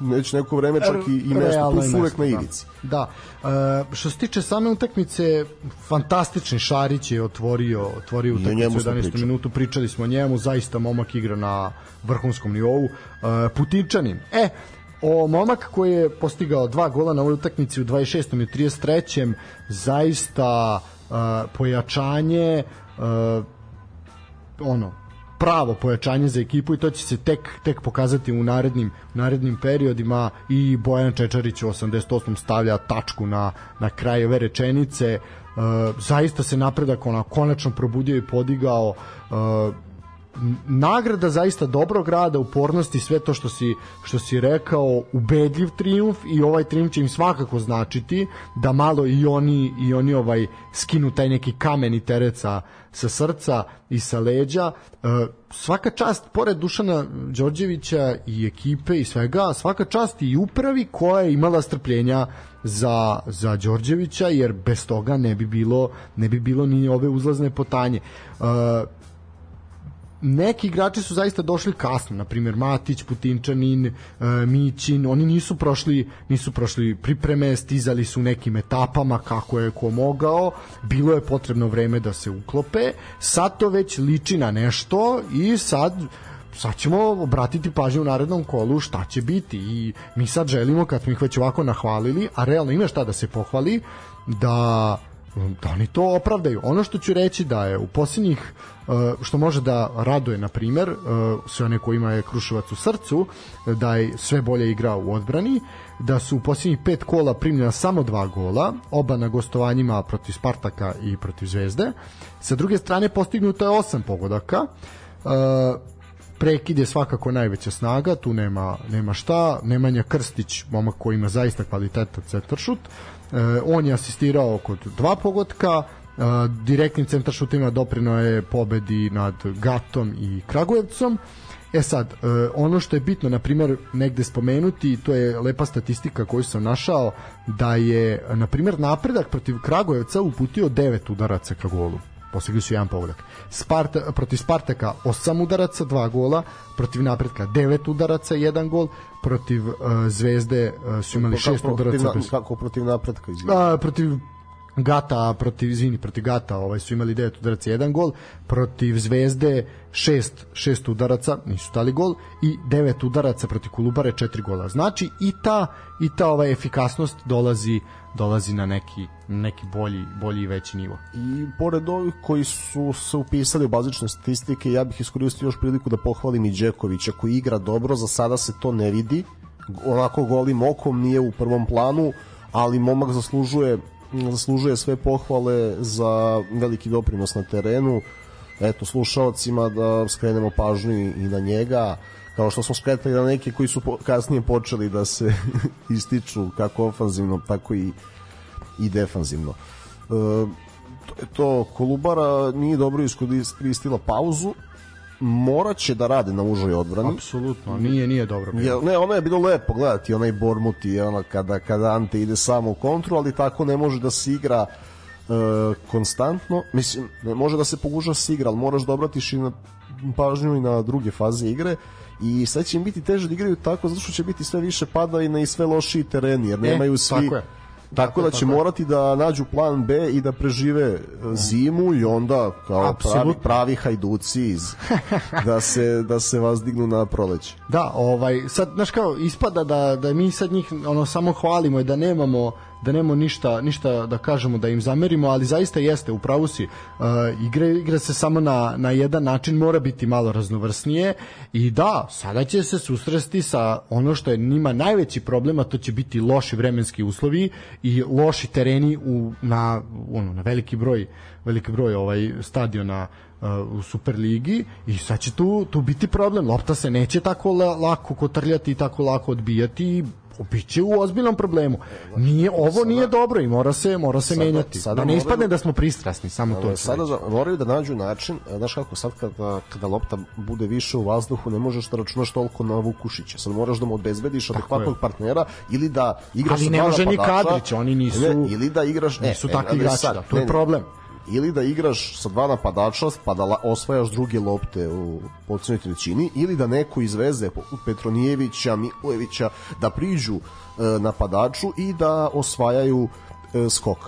već neko vreme čak i, i mesto, tu su uvek na da. ivici. Da. da. E, što se tiče same utakmice, fantastični Šarić je otvorio, otvorio utakmicu u 11. minutu, pričali smo o njemu, zaista momak igra na vrhunskom nivou. E, Putinčanin. E, o momak koji je postigao dva gola na ovoj utakmici u 26. i 33. zaista uh, pojačanje uh, ono pravo pojačanje za ekipu i to će se tek tek pokazati u narednim narednim periodima i Bojan Čečarić u 88. stavlja tačku na na kraj ove rečenice uh, zaista se napredak ona konačno probudio i podigao n- nagrada zaista dobrog rada, upornosti, sve to što si, što si rekao, ubedljiv trijumf i ovaj trijumf će im svakako značiti da malo i oni i oni ovaj skinu taj neki kamen i sa, sa srca i sa leđa. E, svaka čast, pored Dušana Đorđevića i ekipe i svega, svaka čast i upravi koja je imala strpljenja za, za Đorđevića, jer bez toga ne bi bilo, ne bi bilo ni ove uzlazne potanje. E, neki igrači su zaista došli kasno, na primjer Matić, Putinčanin, e, Mićin, oni nisu prošli nisu prošli pripreme, stizali su nekim etapama kako je ko mogao, bilo je potrebno vreme da se uklope, sad to već liči na nešto i sad sad ćemo obratiti pažnju u narednom kolu šta će biti i mi sad želimo kad smo ih već ovako nahvalili, a realno ima šta da se pohvali, da da oni to opravdaju. Ono što ću reći da je u posljednjih uh, što može da raduje na primer uh, sve one kojima je Kruševac u srcu da je sve bolje igrao u odbrani da su u posljednjih pet kola primljena samo dva gola oba na gostovanjima protiv Spartaka i protiv Zvezde sa druge strane postignuto je osam pogodaka uh, prekid je svakako najveća snaga, tu nema, nema šta. Nemanja Krstić, momak koji ima zaista kvalitetan centaršut, e, on je asistirao kod dva pogotka, e, direktnim centaršutima doprino je pobedi nad Gatom i Kragujevcom. E sad, e, ono što je bitno, na primjer, negde spomenuti, to je lepa statistika koju sam našao, da je, na primjer, napredak protiv Kragujevca uputio 9 udaraca ka golu postigli su jedan pogodak. Sparta, protiv Spartaka 8 udaraca, 2 gola, protiv Napretka 9 udaraca, 1 gol, protiv uh, Zvezde uh, su imali 6 Kako protiv, udaraca. na, bez- kako protiv napretka, izvinite. a, protiv Gata, protiv izvini, protiv Gata, ovaj su imali 9 udaraca, 1 gol, protiv Zvezde 6 6 udaraca, nisu dali gol i 9 udaraca protiv Kolubare 4 gola. Znači i ta i ta ova efikasnost dolazi dolazi na neki neki bolji bolji i veći nivo. I pored ovih koji su se upisali u bazične statistike, ja bih iskoristio još priliku da pohvalim i Đekovića koji igra dobro, za sada se to ne vidi, onako golim okom nije u prvom planu, ali momak zaslužuje zaslužuje sve pohvale za veliki doprinos na terenu. Eto, slušalcima da skrenemo pažnju i na njega, kao što smo skretali na neke koji su kasnije počeli da se ističu kako ofanzivno, tako i i defanzivno. E, to to, Kolubara nije dobro iskoristila pauzu, morat će da rade na užoj odbrani. Apsolutno, nije nije dobro bilo. Je, ne, ono je bilo lepo gledati, onaj Bormut i ono kada, kada Ante ide samo u kontru, ali tako ne može da se igra e, konstantno. Mislim, ne može da se poguža se igra, ali moraš da obratiš i na pažnju i na druge faze igre i sad će im biti teže da igraju tako zato što će biti sve više padavina i sve lošiji tereni jer nemaju svi tako je. Tako, da će morati da nađu plan B i da prežive e, zimu i onda kao pravi, pravi hajduci iz, da se da se vazdignu na proleće. Da, ovaj sad znaš kao ispada da da mi sad njih ono samo hvalimo i da nemamo da nemamo ništa ništa da kažemo da im zamerimo, ali zaista jeste u pravu si. Uh, igra igra se samo na na jedan način mora biti malo raznovrsnije i da, sada će se susresti sa ono što je njima najveći problem, a to će biti loši vremenski uslovi i loši tereni u na ono na veliki broj veliki broj ovaj stadiona uh, u Superligi i sad će tu, tu biti problem. Lopta se neće tako la, lako kotrljati i tako lako odbijati biće u ozbiljnom problemu. Nije ovo nije dobro i mora se mora se Sada- menjati. sada da ne ispadne da smo pristrasni, samo to. Sada za, moraju da nađu način, e, znaš kako sad kada, kada lopta bude više u vazduhu, ne možeš da računaš toliko na Vukušića. Sad moraš da mu obezbediš adekvatnog partnera ili da igraš Ali sa ne može ni Kadrić, oni nisu- ne, ili da igraš ne, nisu takvi igrači, da, to je problem. Ili da igraš sa dva napadača pa da osvajaš druge lopte u posljednjoj trećini ili da neko izveze Petronijevića, Milojevića da priđu e, napadaču i da osvajaju e, skok.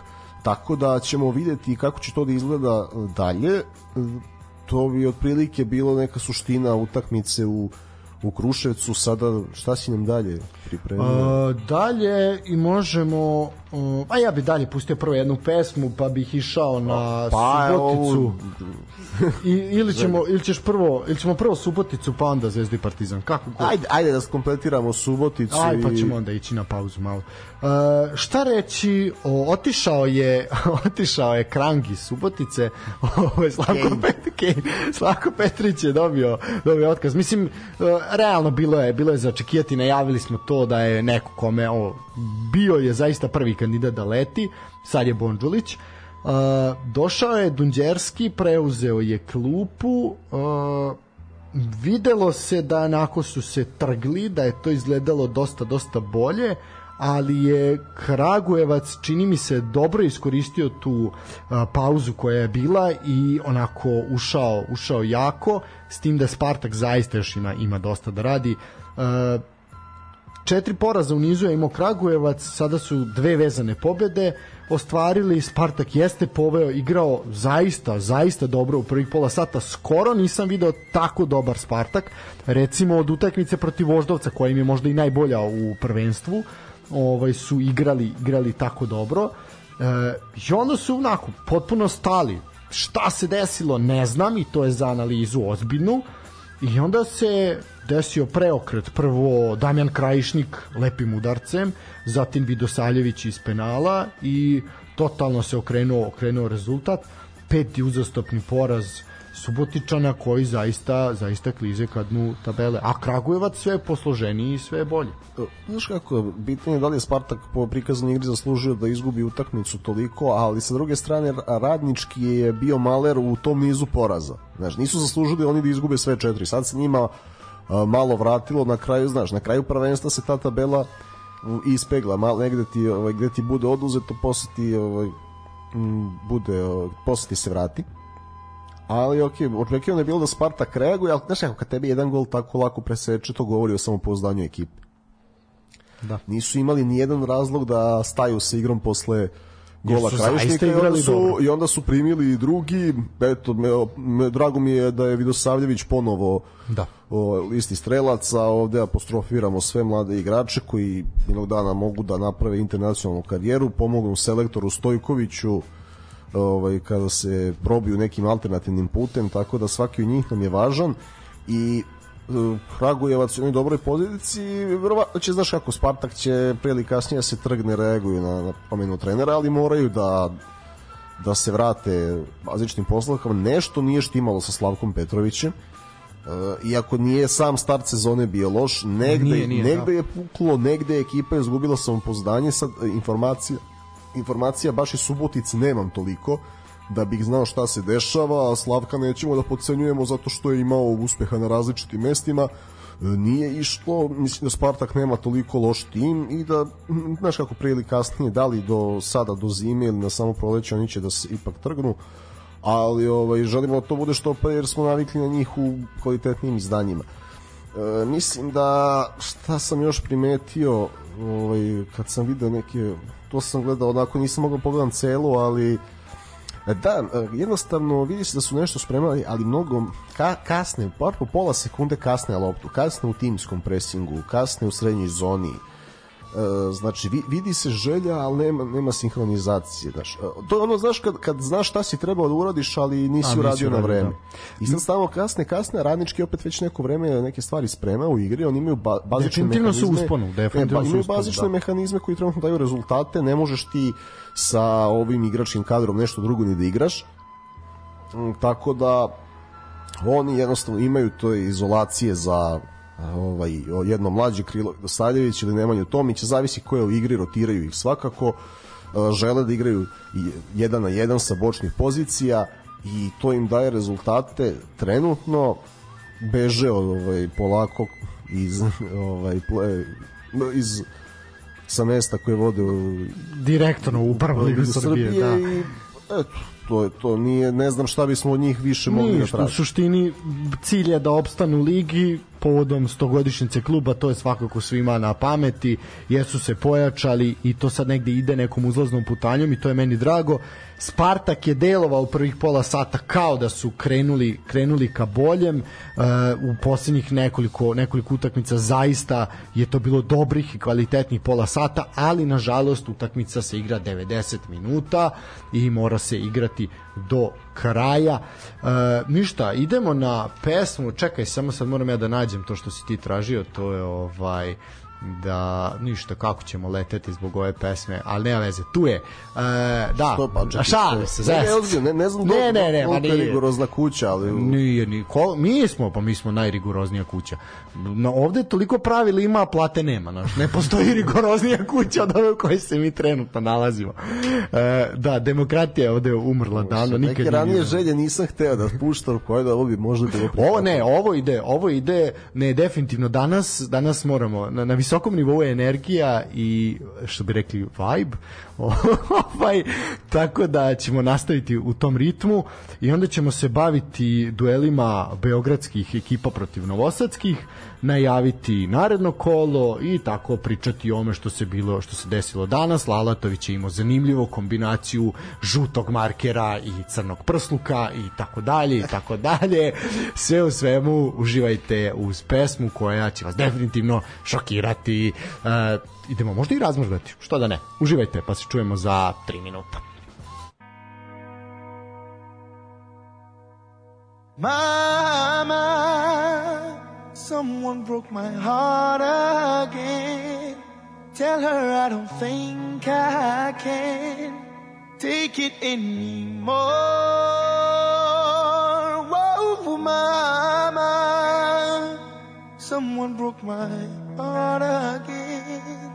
Tako da ćemo videti kako će to da izgleda e, dalje. E, To bi otprilike bilo neka suština utakmice u u Kruševcu sada šta si nam dalje pripremio? Uh, dalje i možemo uh, O, pa ja bi dalje pustio prvo jednu pesmu, pa bih išao na Pa, Suboticu. ovu- I, ili, ćemo, ili ćeš prvo, ili ćemo prvo Suboticu, pa onda Zvezdu i Partizan. Kako god. Ajde, ajde da skompletiramo Suboticu Aj, pa i- ćemo onda ići na pauzu malo. Uh, šta reći, o, otišao je otišao je Krang iz Subotice, ovaj Slavko, Pet, Slavko Petrić je dobio, dobio otkaz. Mislim, uh, realno bilo je, bilo je za očekivati, najavili smo to da je neko kome o, bio je zaista prvi kandidat da leti, sad je Bonđulić. Uh, došao je Dunđerski, preuzeo je klupu, uh, videlo se da onako su se trgli, da je to izgledalo dosta, dosta bolje, ali je Kragujevac čini mi se dobro iskoristio tu a, pauzu koja je bila i onako ušao ušao jako s tim da Spartak zaista još ima ima dosta da radi a, četiri poraza u nizu je imao Kragujevac, sada su dve vezane pobede ostvarili, Spartak jeste poveo, igrao zaista, zaista dobro u prvih pola sata, skoro nisam video tako dobar Spartak, recimo od utakmice protiv Voždovca, koja im je možda i najbolja u prvenstvu, ovaj su igrali igrali tako dobro. E, i onda su onako potpuno stali. Šta se desilo ne znam i to je za analizu ozbiljnu I onda se desio preokret. Prvo Damjan Krajišnik lepim udarcem, zatim Vidosaljević iz penala i totalno se okrenuo, okrenuo rezultat. Peti uzastopni poraz Subotičana koji zaista zaista klize ka dnu tabele. A Kragujevac sve je posloženiji i sve je bolje. Znaš kako, bitno je da li je Spartak po prikazanoj igri zaslužio da izgubi utakmicu toliko, ali sa druge strane radnički je bio maler u tom nizu poraza. Znaš, nisu zaslužili oni da izgube sve četiri. Sad se njima a, malo vratilo na kraju, znaš, na kraju prvenstva se ta tabela ispegla, malo negde ti, ovaj, gde ti bude oduzeto, posle ti ovaj, bude, posle ti se vrati ali ok, očekivano je bilo da Spartak reaguje, ali znaš kako, kad tebi jedan gol tako lako preseče, to govori o samopouzdanju ekipe. Da. Nisu imali ni jedan razlog da staju sa igrom posle gola krajišnika i onda, su, dobro. i onda su primili i drugi eto, me, me, drago mi je da je Vidosavljević ponovo Da. o, listi strelaca, ovde apostrofiramo sve mlade igrače koji jednog dana mogu da naprave internacionalnu karijeru, pomognu selektoru Stojkoviću ovaj, kada se probiju nekim alternativnim putem, tako da svaki od njih nam je važan i e, Kragujevac je u jednoj dobroj poziciji verovatno će, znaš kako, Spartak će pre ili kasnije da se trgne, reaguju na, na promenu trenera, ali moraju da da se vrate bazičnim poslovkama. Nešto nije štimalo sa Slavkom Petrovićem, E, iako nije sam start sezone bio loš, negde, Nije, nije, negde da. je puklo, negde je ekipa izgubila samopoznanje, sad e, informacija informacija baš iz Subotice nemam toliko da bih znao šta se dešava, a Slavka nećemo da podcenjujemo zato što je imao uspeha na različitim mestima, E, nije išlo, mislim da Spartak nema toliko loš tim i da, znaš kako prije ili kasnije, da li do sada, do zime ili na samo proleće, oni će da se ipak trgnu, ali ovaj, želimo da to bude što pre jer smo navikli na njih u kvalitetnim izdanjima. E, mislim da šta sam još primetio ovaj, kad sam video neke to sam gledao onako nisam mogao pogledam celu ali e, da, e, jednostavno vidi se da su nešto spremali ali mnogo ka, kasne, par po pola sekunde kasne loptu, kasne u timskom presingu kasne u srednjoj zoni E, znači vi, vidi se želja, ali nema, nema sinhronizacije. Znaš. E, To je ono, znaš, kad, kad znaš šta si trebao da uradiš, ali nisi, nisi uradio na vreme. da. I sad stalno kasne, kasne, radnički opet već neko vreme neke stvari sprema u igri, oni imaju ba, bazične Definitivno su mehanizme. usponu, definitivno Ne, su imaju usponu, bazične da. mehanizme koji trenutno daju rezultate, ne možeš ti sa ovim igračkim kadrom nešto drugo ni da igraš. Mm, Tako da oni jednostavno imaju to izolacije za ovaj jedno mlađe krilo Dosadjević ili Nemanju Tomić, zavisi ko je u igri, rotiraju ih svakako. E, Žele da igraju jedan na jedan sa bočnih pozicija i to im daje rezultate trenutno beže od, ovaj polako iz ovaj iz sa mesta koje vode u Direktno u prvu ligu Srbije, da. i eto, to je to nije ne znam šta bismo od njih više mogli da Ništa, u tražimo. suštini cilj je da opstanu u ligi povodom stogodišnjice kluba, to je svakako svima na pameti, jesu se pojačali i to sad negde ide nekom uzlaznom putanjom i to je meni drago. Spartak je delovao u prvih pola sata kao da su krenuli krenuli ka boljem. Uh, u poslednjih nekoliko nekoliko utakmica zaista je to bilo dobrih i kvalitetnih pola sata, ali nažalost utakmica se igra 90 minuta i mora se igrati do kraja. Uh, ništa, idemo na pesmu. Čekaj, samo sad moram ja da nađem to što si ti tražio, to je ovaj da ništa kako ćemo leteti zbog ove pesme, ali nema veze, tu je. E, da, Što pa, čekaj, šalim što- se, ne, ne, ozbiljno, ne, ne znam ne, ne, ne, koliko je nije. rigorozna kuća, ali... Nije ni ko, mi smo, pa mi smo najrigoroznija kuća. No, ovde toliko pravila ima, a plate nema, znaš. Ne postoji rigoroznija kuća od ove u kojoj se mi trenutno nalazimo. E, da, demokratija je ovde umrla davno, nikad Neke nije ranije želje nisam hteo da puštam, koje da ovo bi možda bilo Ovo ne, ovo ide, ovo ide, ne, definitivno danas, danas moramo, na, na visokom nivou energija i, što bi rekli, vibe, ovaj, tako da ćemo nastaviti u tom ritmu i onda ćemo se baviti duelima beogradskih ekipa protiv novosadskih, najaviti naredno kolo i tako pričati o ome što se bilo što se desilo danas. Lalatović je imao zanimljivu kombinaciju žutog markera i crnog prsluka i tako dalje i tako dalje. Sve u svemu uživajte uz pesmu koja će vas definitivno šokirati. Uh, idemo možda i razmrždati. Što da ne. Uživajte pa se čujemo za 3 minuta. Mama, someone broke my heart again. Tell her I don't think I can take it anymore. Whoa, mama, someone broke my heart again.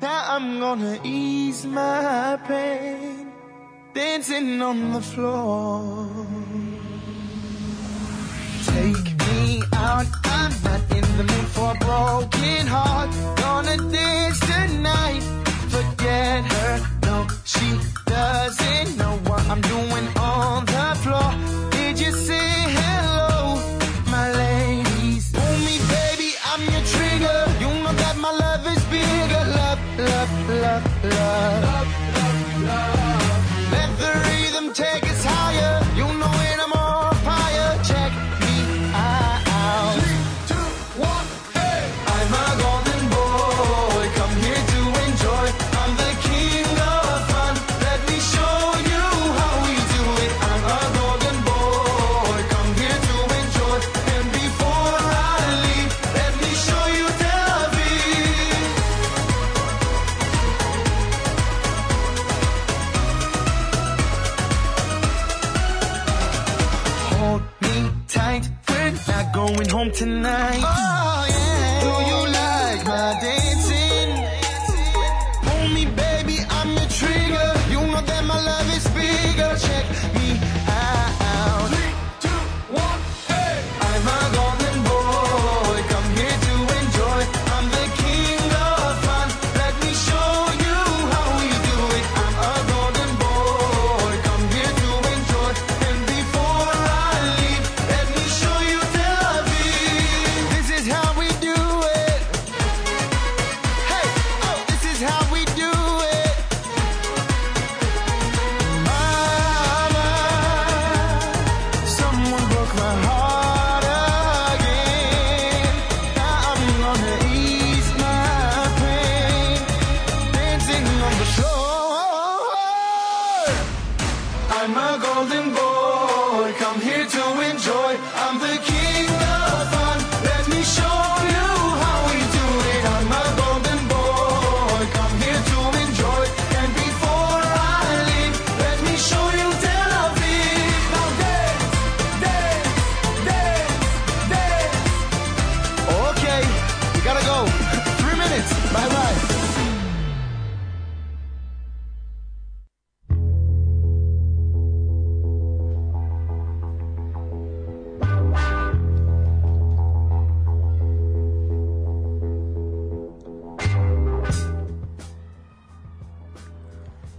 Now I'm gonna ease my pain, dancing on the floor. Take me out, I'm not in the mood for a broken heart. Gonna dance tonight, forget her. No, she doesn't know what I'm doing on the floor. Did you say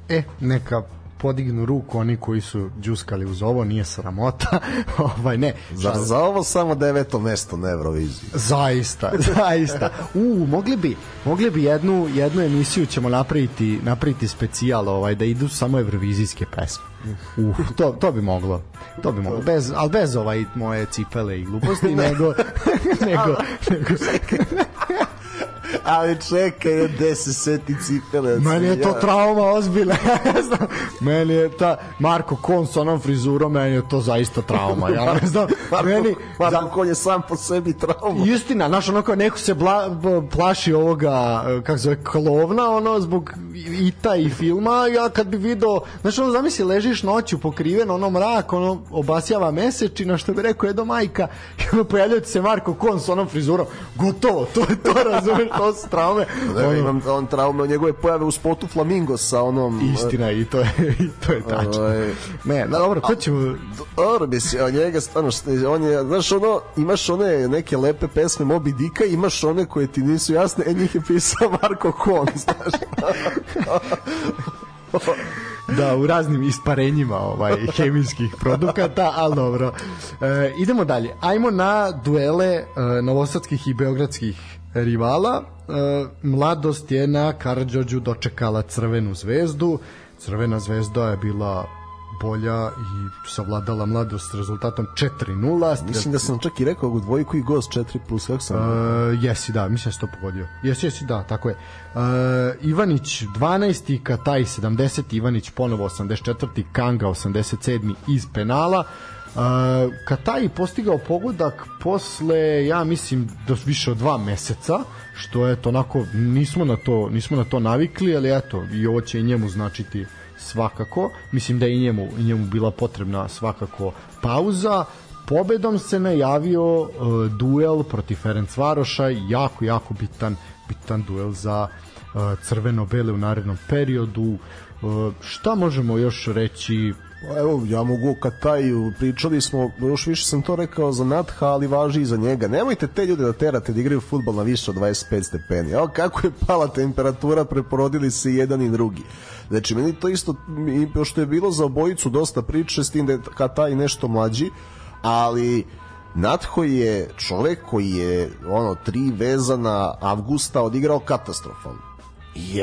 E, neka podignu ruku oni koji su džuskali uz ovo, nije sramota. ovaj ne. Za, za ovo samo deveto mesto na Euroviziji. Zaista, zaista. U, mogli bi, mogli bi jednu jednu emisiju ćemo napraviti, napraviti specijal ovaj da idu samo evrovizijske pesme. Uh, to, to bi moglo. To bi moglo. Bez, al bez ovaj moje cipele i gluposti, nego nego nego Ali čekaj, gde se seti cipele. Meni je to trauma ozbiljna. Ja znam. meni je ta Marko Kon sa onom frizurom, meni je to zaista trauma. Ja ne znam. Meni, Marko Kon je sam po sebi trauma. Istina, znaš, ono kao neko se bla, plaši ovoga, e, kako zove, klovna, ono, zbog ita i filma, ja kad bi video, znaš, ono, zamisli, ležiš noću pokriven, ono, mrak, ono, obasjava mesečina, što bi rekao Edo Majka, i ono, pojavljaju se Marko Kon sa onom frizurom, gotovo, to je to, razumeš, to su traume. Da, Ono, imam on traume od njegove pojave u spotu Flamingo sa onom... Istina, i to je, i to je tačno. Ovaj, Ne, da, dobro, ko ćemo... Dobro, mislim, a njega stvarno, on je, znaš, ono, imaš one neke lepe pesme Moby Dicka, imaš one koje ti nisu jasne, e njih je pisao Marko Kon, znaš. da u raznim isparenjima ovaj hemijskih produkata, ali dobro. E, idemo dalje. Ajmo na duele e, novosadskih i beogradskih rivala. E, mladost je na Karadžođu dočekala Crvenu zvezdu. Crvena zvezda je bila bolja i savladala mladost s rezultatom 4-0. Mislim da sam čak i rekao u dvojku i gost 4 plus, kako sam... Uh, jesi, da, mislim da si to pogodio. Jesi, jesi, da, tako je. Uh, Ivanić 12. Kataj 70. Ivanić ponovo 84. Kanga 87. iz penala. Uh, Kataj postigao pogodak posle, ja mislim, do više od dva meseca, što je to onako, nismo na to, nismo na to navikli, ali eto, i ovo će i njemu značiti svakako. Mislim da je i njemu, i njemu bila potrebna svakako pauza pobedom se najavio uh, duel protiv Ferencvaroša, jako, jako bitan, bitan duel za uh, crveno-bele u narednom periodu. Uh, šta možemo još reći Evo, ja mogu kad taj, pričali smo, još više sam to rekao za Natha, ali važi i za njega. Nemojte te ljude da terate da igraju futbol na više od 25 stepeni. Evo kako je pala temperatura, preporodili se jedan i drugi. Znači, meni to isto, i pošto je bilo za obojicu dosta priče, s tim da je Kataj nešto mlađi, ali Natho je čovek koji je ono tri vezana avgusta odigrao katastrofalno.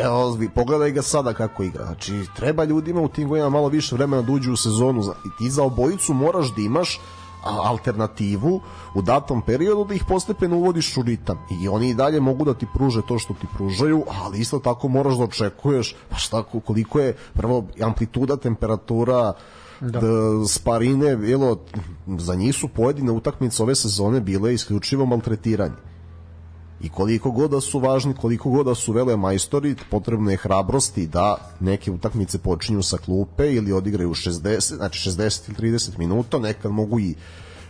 Evo, vi pogledaj ga sada kako igra. Znači, treba ljudima u tim godinama malo više vremena da uđu u sezonu. I ti za obojicu moraš da imaš alternativu u datom periodu da ih postepeno uvodiš u ritam. I oni i dalje mogu da ti pruže to što ti pružaju, ali isto tako moraš da očekuješ pa šta, koliko je prvo amplituda, temperatura, da. da sparine, bilo, za njih su pojedine utakmice ove sezone bile isključivo maltretiranje. I koliko god da su važni, koliko god da su vele majstori, potrebno je hrabrosti da neke utakmice počinju sa klupe ili odigraju 60, znači 60 ili 30 minuta, nekad mogu i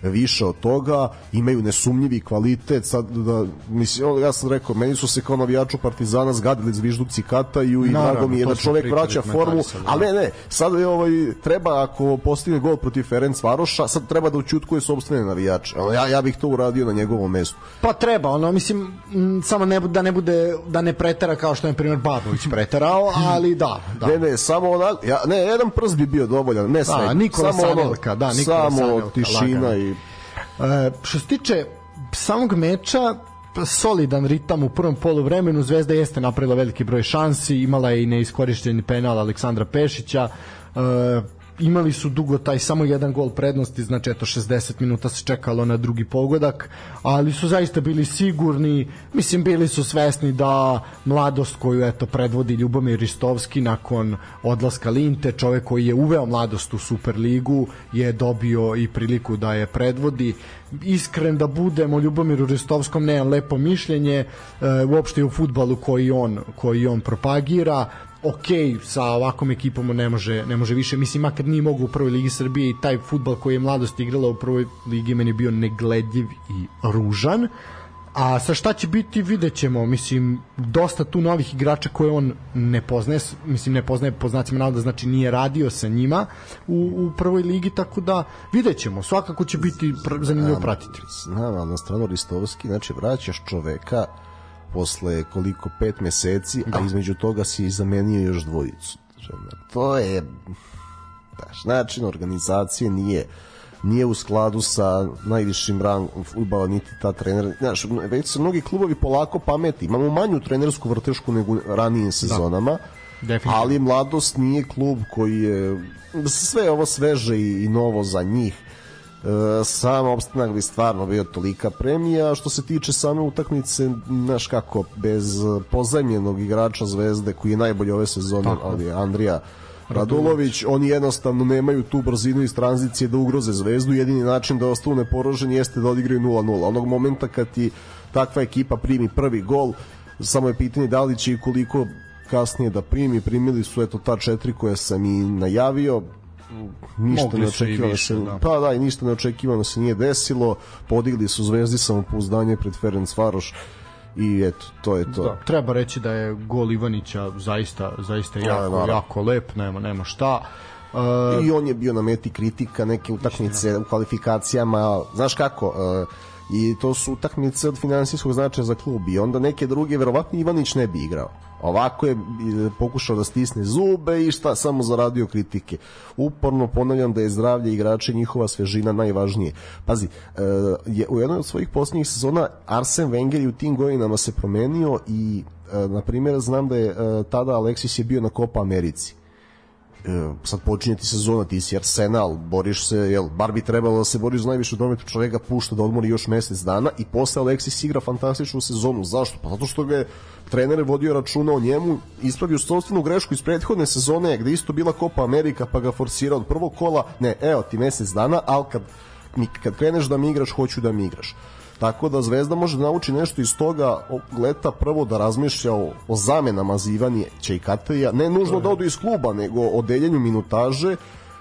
više od toga, imaju nesumnjivi kvalitet, sad da, mislim, ono, ja sam rekao, meni su se kao navijaču Partizana zgadili zviždukci Kataju i Naravno, drago mi je da čovek vraća formu, da. ali ne, ne, sad je ovaj, treba ako postigne gol protiv Ferenc Varoša, sad treba da učutkuje sobstvene navijače. Ono, Ja, ja bih to uradio na njegovom mestu. Pa treba, ono, mislim, m, samo ne, da ne bude, da ne pretera kao što je, na primjer, Babović preterao, ali da, da. Ne, ne, samo onak, ja, ne, jedan prst bi bio dovoljan, ne sve. Nikola samo ono, Sanelka, da, Nikola samo Sanelka, tišina lagano. i što se tiče samog meča, solidan ritam u prvom poluvremenu, Zvezda jeste napravila veliki broj šansi, imala je i neiskorišćeni penal Aleksandra Pešića, e, imali su dugo taj samo jedan gol prednosti, znači eto 60 minuta se čekalo na drugi pogodak, ali su zaista bili sigurni, mislim bili su svesni da mladost koju eto predvodi Ljubomir Ristovski nakon odlaska Linte, čovek koji je uveo mladost u Superligu, je dobio i priliku da je predvodi. Iskren da budemo Ljubomiru Ristovskom nemam lepo mišljenje e, uopšte u futbalu koji on koji on propagira ok, sa ovakvom ekipom ne može, ne može više, mislim, makar nije mogu u prvoj ligi Srbije i taj futbal koji je mladost igrala u prvoj ligi meni je bio negledljiv i ružan, a sa šta će biti vidjet ćemo, mislim, dosta tu novih igrača koje on ne poznaje, mislim, ne poznaje po znacima navoda, znači nije radio sa njima u, u prvoj ligi, tako da vidjet ćemo, svakako će biti zanimljivo pratiti. znam, ali na stranu Ristovski, znači vraćaš čoveka posle koliko pet meseci, a između toga si zamenio još dvojicu. To je daš, način organizacije nije nije u skladu sa najvišim rangom futbala, niti ta trener. Znaš, već se mnogi klubovi polako pameti. Imamo manju trenersku vrtešku nego ranijim sezonama. Definitivno. Ali mladost nije klub koji je sve ovo sveže i, i novo za njih. Sam opstanak bi stvarno bio tolika premija. Što se tiče same utakmice znaš kako bez pozajmljenog igrača Zvezde koji je najbolji ove sezone Tako. ali je Andrija Radulović, oni jednostavno nemaju tu brzinu iz tranzicije da ugroze Zvezdu, jedini način da ostanu neporoženi jeste da odigraju 0-0. Onog momenta kad ti takva ekipa primi prvi gol, samo je pitanje da li će i koliko kasnije da primi, primili su eto ta četiri koje sam i najavio, ništa Mogli ne su i očekivano više, se, da. pa da, i ništa neočekivano se nije desilo, podigli su Zvezdi samopouzdanje pred Ferenc Varoš i eto, to je to. Da, treba reći da je gol Ivanića zaista zaista jako naravno. jako lep, nema nema šta. Uh, I on je bio na meti kritika neke utakmice u kvalifikacijama, znaš kako, uh, i to su utakmice od finansijskog značaja za klub i onda neke druge verovatno Ivanić ne bi igrao. Ovako je pokušao da stisne zube i šta, samo zaradio kritike. Uporno ponavljam da je zdravlje igrača i njihova svežina najvažnije. Pazi, e, je u jednoj od svojih posljednjih sezona Arsen Wenger je u tim godinama se promenio i, e, na primjer, znam da je e, tada Alexis je bio na Copa Americi sad počinje ti sezona, ti si Arsenal, boriš se, jel, bar bi trebalo da se boriš za najviše dometu čoveka, pušta da odmori još mesec dana i posle Alexis igra fantastičnu sezonu. Zašto? Pa zato što ga je trener vodio računa o njemu, ispravio sobstvenu grešku iz prethodne sezone, gde isto bila Copa Amerika, pa ga forsirao od prvog kola, ne, evo ti mesec dana, ali kad, kad kreneš da mi igraš, hoću da mi igraš. Tako da Zvezda može da nauči nešto iz toga leta prvo da razmišlja o, o zamenama za Ivanije Čejkateja, ne nužno da odu iz kluba, nego o deljenju minutaže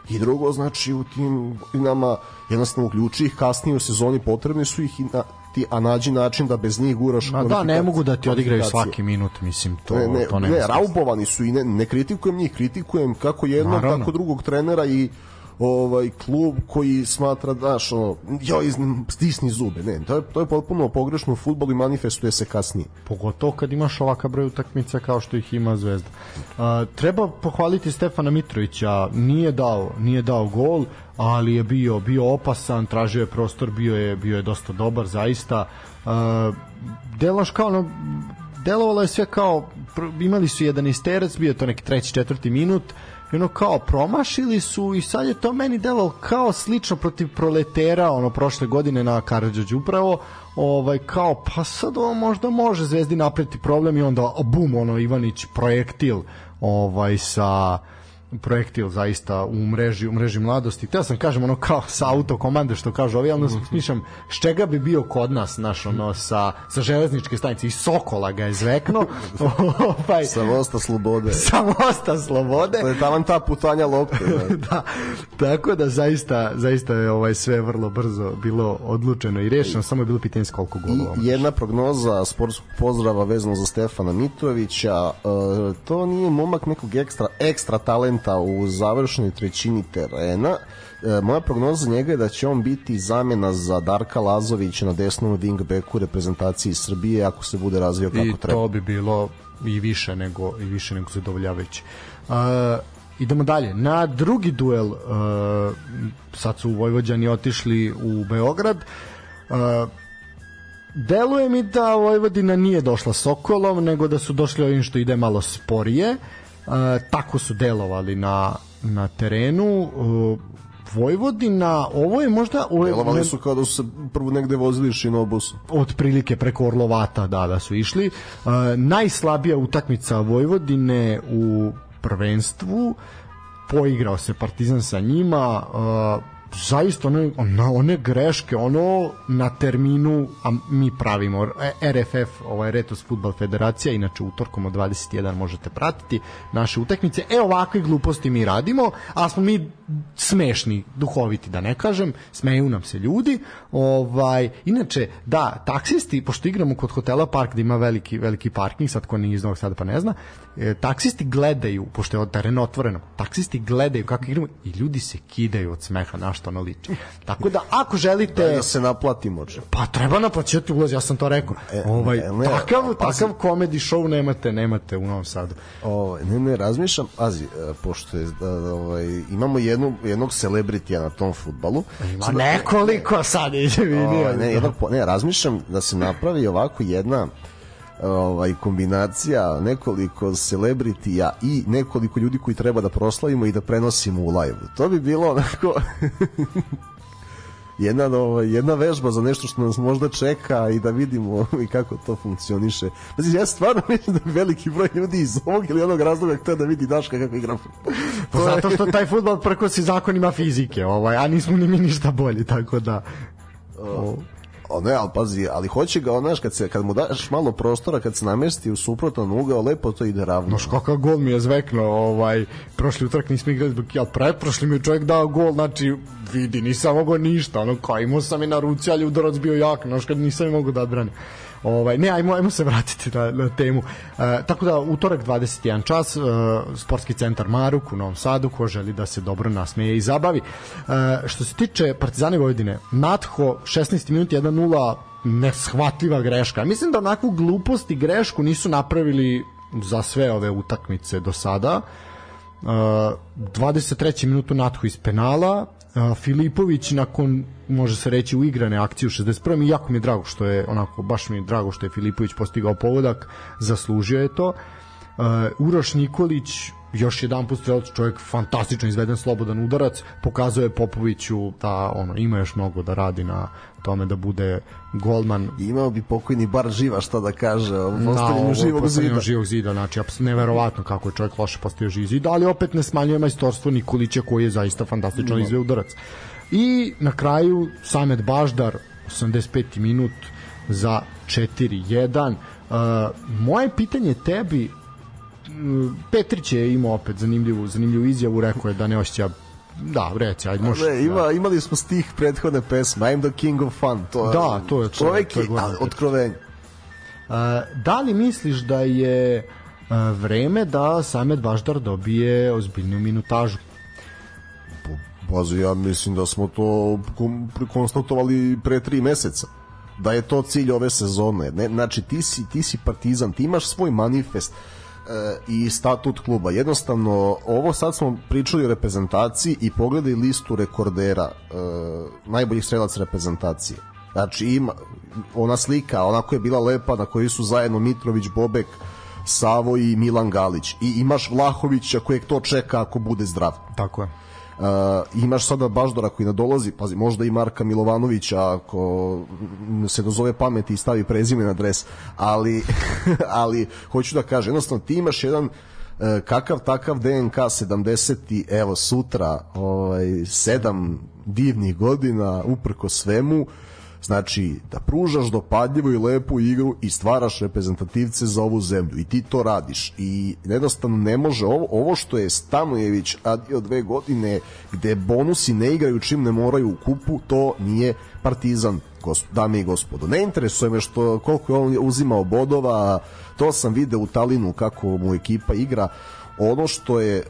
i drugo, znači u tim godinama jednostavno uključi ih kasnije u sezoni potrebni su ih i na, ti, a nađi način da bez njih guraš Ma da, ne mogu da ti odigraju svaki minut, mislim, to, Ne, ne, to ne, smisla. raubovani su i ne, ne kritikujem njih, kritikujem kako jednog, Naravno. tako drugog trenera i ovaj klub koji smatra daš ono joj stisni zube ne to je to je potpuno pogrešno u fudbalu i manifestuje se kasnije pogotovo kad imaš ovakav broj utakmica kao što ih ima Zvezda. A, treba pohvaliti Stefana Mitrovića, nije dao, nije dao gol, ali je bio bio opasan, tražio je prostor, bio je bio je dosta dobar zaista. A, delaš kao ono delovalo je sve kao imali su jedan isterac, bio je to neki treći, četvrti minut ono kao promašili su i sad je to meni delovalo kao slično protiv proletera ono prošle godine na Karadžođu upravo ovaj kao pa sad ovo možda može Zvezdi napreti problem i onda bum ono Ivanić projektil ovaj sa projektil zaista u mreži u mreži mladosti. Teo sam kažem ono kao sa auto komande što kažu ovi, ali onda smišljam s čega bi bio kod nas naš ono sa sa železničke stanice i Sokola ga je zvekno. ovaj sa vosta slobode sa mosta slobode. to je taman ta putanja lopte da. da, tako da zaista zaista je ovaj sve vrlo brzo bilo odlučeno i rešeno, samo je bilo pitanje s koliko golova. I jedna prognoza sportskog pozdrava vezano za Stefana Mitovića, e, to nije momak nekog ekstra, ekstra talenta u završnoj trećini terena. E, moja prognoza za njega je da će on biti zamena za Darka Lazovića na desnom wingbacku reprezentaciji Srbije ako se bude razvio kako I treba. to bi bilo i više nego i više nego zadovoljavajuće. Uh, idemo dalje. Na drugi duel uh, sad su Vojvođani otišli u Beograd. Uh, deluje mi da Vojvodina nije došla Sokolom, nego da su došli ovim što ide malo sporije. Uh, tako su delovali na, na terenu. Uh, Vojvodina, ovo je možda... Ovo je, Delovali su kao da su se prvo negde vozili šinobusom. otprilike preko Orlovata da da su išli. Uh, najslabija utakmica Vojvodine u prvenstvu poigrao se Partizan sa njima uh, zaista one, ona, one greške ono na terminu a mi pravimo E, RFF ovaj Retos Futbol Federacija inače utorkom od 21 možete pratiti naše utakmice. E ovakve gluposti mi radimo a smo mi smešni duhoviti da ne kažem smeju nam se ljudi. Ovaj inače da taksisti pošto igramo kod hotela Park gde ima veliki veliki parking sad ko nije iz Novog Sada pa ne zna e, taksisti gledaju pošto je od terena otvoreno taksisti gledaju kako igramo i ljudi se kidaju od smeha. Naš što ono liči. Tako da, ako želite... Da se naplatimo. če. Pa treba naplaćati ulaz, ja sam to rekao. E, ovaj, ne, ne, takav, pazi. takav comedy show nemate, nemate u Novom Sadu. Ovaj, ne, ne, razmišljam, pazi, e, pošto je, da, da, ovaj, imamo jednu, jednog celebritija na tom futbalu. Ma nekoliko sad ide vidio. Ovaj, ne, jednog, po- ne, razmišljam da se napravi ovako jedna ovaj kombinacija nekoliko celebritija i nekoliko ljudi koji treba da proslavimo i da prenosimo u live. To bi bilo onako jedna, ovaj, jedna vežba za nešto što nas možda čeka i da vidimo i kako to funkcioniše. Znači, ja stvarno mislim da veliki broj ljudi iz ovog ili onog razloga htio da vidi Daška kako igra. Pa zato što taj fudbal prkosi zakonima fizike, ovaj, a nismo ni mi ništa bolji, tako da... O ne, ali pazi, ali hoće ga, znaš, kad, se, kad mu daš malo prostora, kad se namesti u suprotan ugao, lepo to ide ravno. Noš kakav gol mi je zvekno, ovaj, prošli utorak nismo igrali zbog ja pretprošli mi je čovjek dao gol, znači vidi, nisam mogao ništa, ono kao imao sam i na ruci, ali udarac bio jak, znaš kad nisam mogao da odbranim. Ovaj, ne, ajmo, ajmo se vratiti na, na temu. E, tako da, utorak 21 čas, e, sportski centar Maruk u Novom Sadu, ko želi da se dobro nasmeje i zabavi. E, što se tiče Partizane Vojvodine, Natho, 16 minut 1-0, neshvatljiva greška. Mislim da onakvu glupost i grešku nisu napravili za sve ove utakmice do sada. Uh, 23. minutu Natho iz penala, Filipović nakon može se reći uigrane akcije u 61. i jako mi je drago što je onako baš mi je drago što je Filipović postigao pogodak, zaslužio je to. Uh, Uroš Nikolić još jedan put strelac čovjek fantastično izveden slobodan udarac pokazuje Popoviću da ono ima još mnogo da radi na tome da bude golman imao bi pokojni bar živa šta da kaže postavljanju živog postavljanju zida. živog zida, znači neverovatno kako je čovjek loše postavio živi zid, ali opet ne smanjuje majstorstvo Nikolića koji je zaista fantastično izveo udarac. I na kraju Samet Baždar 85. minut za 4-1. Uh, moje pitanje tebi Petrić je imao opet zanimljivu, zanimljivu izjavu, rekao je da ne osjeća da, reci, ajde, možeš. Ne, ima, imali smo stih prethodne pesme I'm the king of fun to je, Da, to je- to je- to je otkrovenje Uh, da li misliš da je uh, vreme da Samet Baždar dobije ozbiljnu minutažu? Pazi, ja mislim da smo to konstatovali pre tri meseca da je to cilj ove sezone. Ne, znači, ti si, ti si partizan, ti imaš svoj manifest e, i statut kluba. Jednostavno, ovo sad smo pričali o reprezentaciji i pogledaj listu rekordera e, najboljih strelaca reprezentacije. Znači, ima ona slika, onako je bila lepa, na kojoj su zajedno Mitrović, Bobek, Savo i Milan Galić. I imaš Vlahovića kojeg to čeka ako bude zdrav. Tako je. Uh, imaš sada Baždora koji nadolazi, pazi, možda i Marka Milovanovića ako se dozove pameti i stavi prezime na dres, ali, ali hoću da kažem, jednostavno ti imaš jedan uh, kakav takav DNK 70 i evo sutra ovaj, sedam divnih godina uprko svemu Znači, da pružaš dopadljivu i lepu igru i stvaraš reprezentativce za ovu zemlju. I ti to radiš. I jednostavno ne može. Ovo, ovo što je Stanojević radio dve godine gde bonusi ne igraju čim ne moraju u kupu, to nije partizan gosp, dame i gospodo. Ne interesuje me što koliko je on uzimao bodova, to sam video u Talinu kako mu ekipa igra, ono što je e,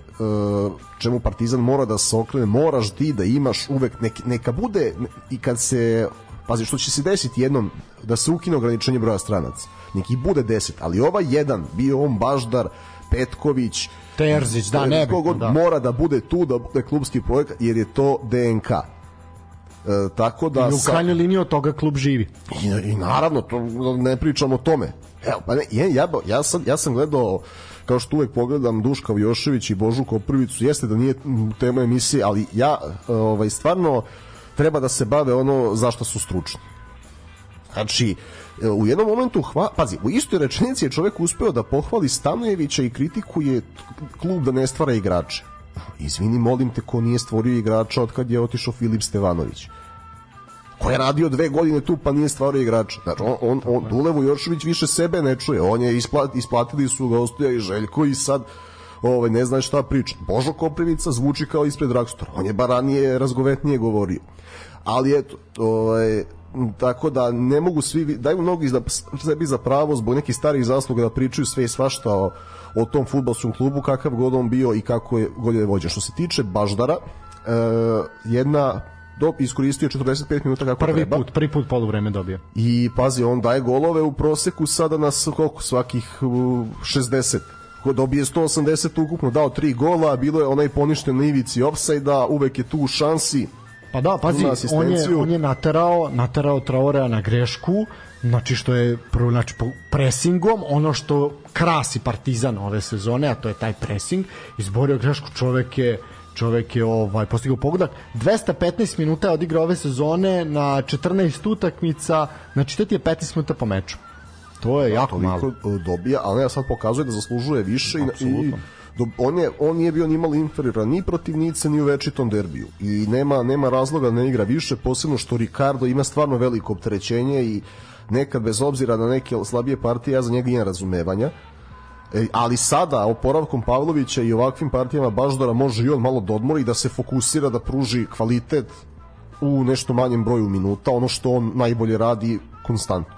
čemu Partizan mora da se okrene, moraš ti da imaš uvek nek, neka bude i kad se pazi što će se desiti jednom da se ukine ograničenje broja stranaca neki bude 10, ali ovaj jedan bio on Baždar, Petković Terzić, da, ne god da. mora da bude tu, da bude klubski projekat jer je to DNK e, tako da I u sa- krajnjoj liniji od toga klub živi. I, I naravno, to ne pričamo o tome. Evo, pa ne, ja, ja, ja, sam, ja sam gledao kao što uvek pogledam Duška Vjošević i Božu Koprvicu, jeste da nije tema emisije, ali ja ovaj, stvarno treba da se bave ono zašto su stručni. Znači, e, u jednom momentu, hva, pazi, u istoj rečenici je čovek uspeo da pohvali Stanojevića i kritikuje klub da ne stvara igrače. Izvini, molim te, ko nije stvorio igrača od kad je otišao Filip Stevanović ko je radio dve godine tu pa nije stvario igrača. Znači, on, on, on Dulevo Jošović više sebe ne čuje. On je isplat, isplatili su ga Ostoja i Željko i sad ovaj, ne zna šta priča. Božo Koprivica zvuči kao ispred Dragstora. On je bar ranije razgovetnije govorio. Ali eto, ovaj, tako da ne mogu svi, vi- daju mnogi da sebi za pravo zbog nekih starih zasluga da pričaju sve i svašta o, o tom futbolskom klubu, kakav god on bio i kako je god je vođen. Što se tiče Baždara, e, jedna do, iskoristio 45 minuta kako Prvi treba. put, prvi put poluvreme dobio. I pazi, on daje golove u proseku sada na s- koliko, svakih uh, 60. Ko dobije 180 ukupno, dao tri gola, bilo je onaj poništen na ivici ofsajda, uvek je tu u šansi. Pa da, pazi, on je, on je naterao, naterao Traorea na grešku, znači što je prvo, znači presingom, ono što krasi Partizan ove sezone, a to je taj presing, izborio grešku, čovek je čovek je ovaj postigao pogodak. 215 minuta je odigrao ove sezone na 14 utakmica znači to ti je 15 minuta po meču to je jako malo. uh, dobija, ali ne, sad pokazuje da zaslužuje više i, i do, on, je, on nije bio ni malo inferioran ni protiv Nice ni u večitom derbiju. I nema, nema razloga da ne igra više posebno što Ricardo ima stvarno veliko opterećenje i nekad bez obzira na neke slabije partije ja za njega imam razumevanja. E, ali sada oporavkom Pavlovića i ovakvim partijama Baždara može i on malo da odmori i da se fokusira da pruži kvalitet u nešto manjem broju minuta, ono što on najbolje radi konstantno.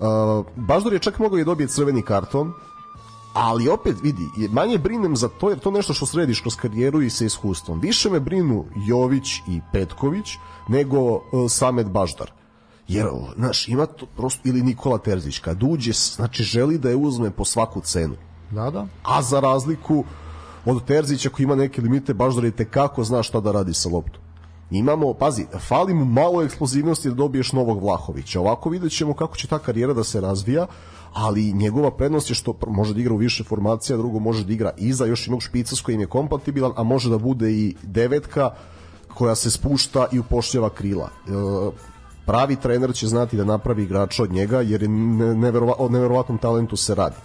Uh, Baždar je čak mogao i dobije crveni karton, ali opet vidi, je- manje brinem za to jer to nešto što središ kroz karijeru i sa iskustvom. Više me brinu Jović i Petković nego uh, Samet Baždar. Jer, znaš, ima to prosto, ili Nikola Terzić, kad uđe, znači želi da je uzme po svaku cenu. da da A za razliku od Terzića koji ima neke limite, Baždar je tekako zna šta da radi sa loptom. Imamo, pazi, fali mu malo eksplozivnosti da dobiješ novog Vlahovića. Ovako vidjet ćemo kako će ta karijera da se razvija, ali njegova prednost je što može da igra u više formacija, drugo može da igra iza još jednog špica s kojim je kompatibilan, a može da bude i devetka koja se spušta i upošljava krila. E, pravi trener će znati da napravi igrača od njega, jer je ne- neverova, o neverovatnom talentu se radi.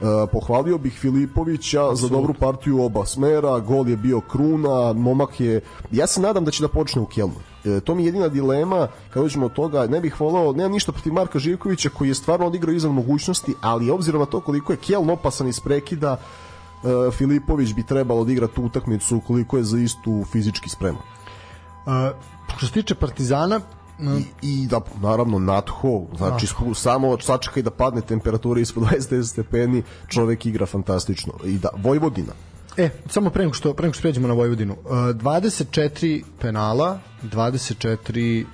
E, pohvalio bih Filipovića za dobru partiju oba smera, gol je bio kruna, momak je, ja se nadam da će da počne u Kelnu. E, to mi je jedina dilema, kad uđemo od toga, ne bih volao, nemam ništa protiv Marka Živkovića koji je stvarno odigrao izvan mogućnosti, ali obzirom na to koliko je Keln opasan iz prekida, e, Filipović bi trebalo da igra tu utakmicu ukoliko je za istu fizički spreman. Uh, što se tiče Partizana, I, i da naravno natho znači spu, samo sačekaj da padne temperatura ispod 29 stepeni čovek igra fantastično i da Vojvodina E, samo pre nego što, pre nego što pređemo na Vojvodinu. Uh, 24 penala, 24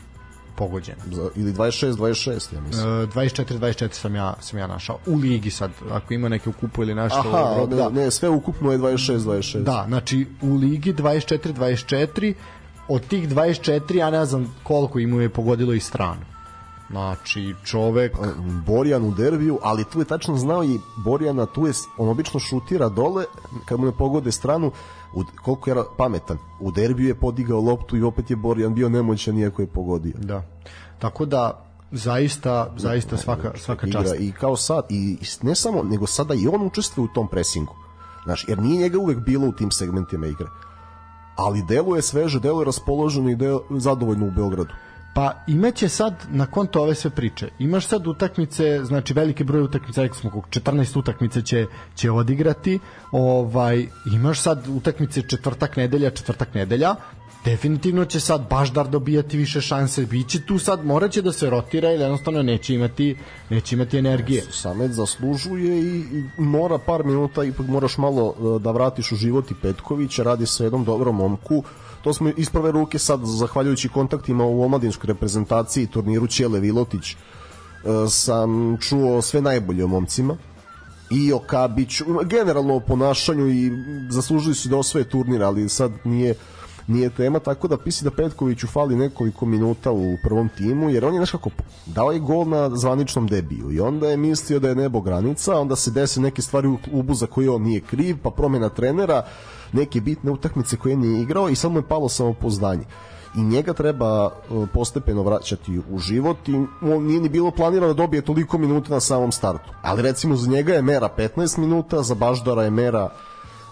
pogođena. za, ili 26 26 ja mislim Uh, 24 24 sam ja sam ja našao u ligi sad ako ima neke u kupu ili nešto Aha, ne, da. ne, sve ukupno je 26 26 da, znači u ligi 24 24 od tih 24 ja ne znam koliko im je pogodilo i stranu. Znači čovek Borjan u derbiju, ali tu je tačno znao i Borjana, tu je, on obično šutira dole, kad mu ne pogode stranu, u, koliko je pametan, u derbiju je podigao loptu i opet je Borjan bio nemoćan iako je pogodio. da. Tako da zaista zaista svaka svaka igra čast. i kao sad i ne samo nego sada i on učestvuje u tom presingu znaš jer nije njega uvek bilo u tim segmentima igre ali deluje sveže, deluje raspoloženo i del, zadovoljno u Beogradu Pa imaće sad na konto ove sve priče. Imaš sad utakmice, znači veliki broj utakmica, rekli smo koliko 14 utakmice će će odigrati. Ovaj imaš sad utakmice četvrtak nedelja, četvrtak nedelja. Definitivno će sad Baždar dobijati više šanse. Biće tu sad moraće da se rotira ili jednostavno neće imati neće imati energije. Samet zaslužuje i, i mora par minuta ipak moraš malo e, da vratiš u život i Petkovića radi o jednom dobrom momku to smo iz prve ruke sad zahvaljujući kontaktima u omladinskoj reprezentaciji i turniru Ćele Vilotić e, sam čuo sve najbolje o momcima i o Kabiću, generalno o ponašanju i zaslužili su da osvoje turnir, ali sad nije nije tema, tako da pisi da Petkoviću fali nekoliko minuta u prvom timu, jer on je nešto dao je gol na zvaničnom debiju i onda je mislio da je nebo granica, onda se dese neke stvari u klubu za koje on nije kriv, pa promena trenera, neke bitne utakmice koje nije igrao i sad mu je palo samopouzdanje i njega treba e, postepeno vraćati u život i on nije ni bilo planirano da dobije toliko minuta na samom startu. Ali recimo za njega je mera 15 minuta, za Baždara je mera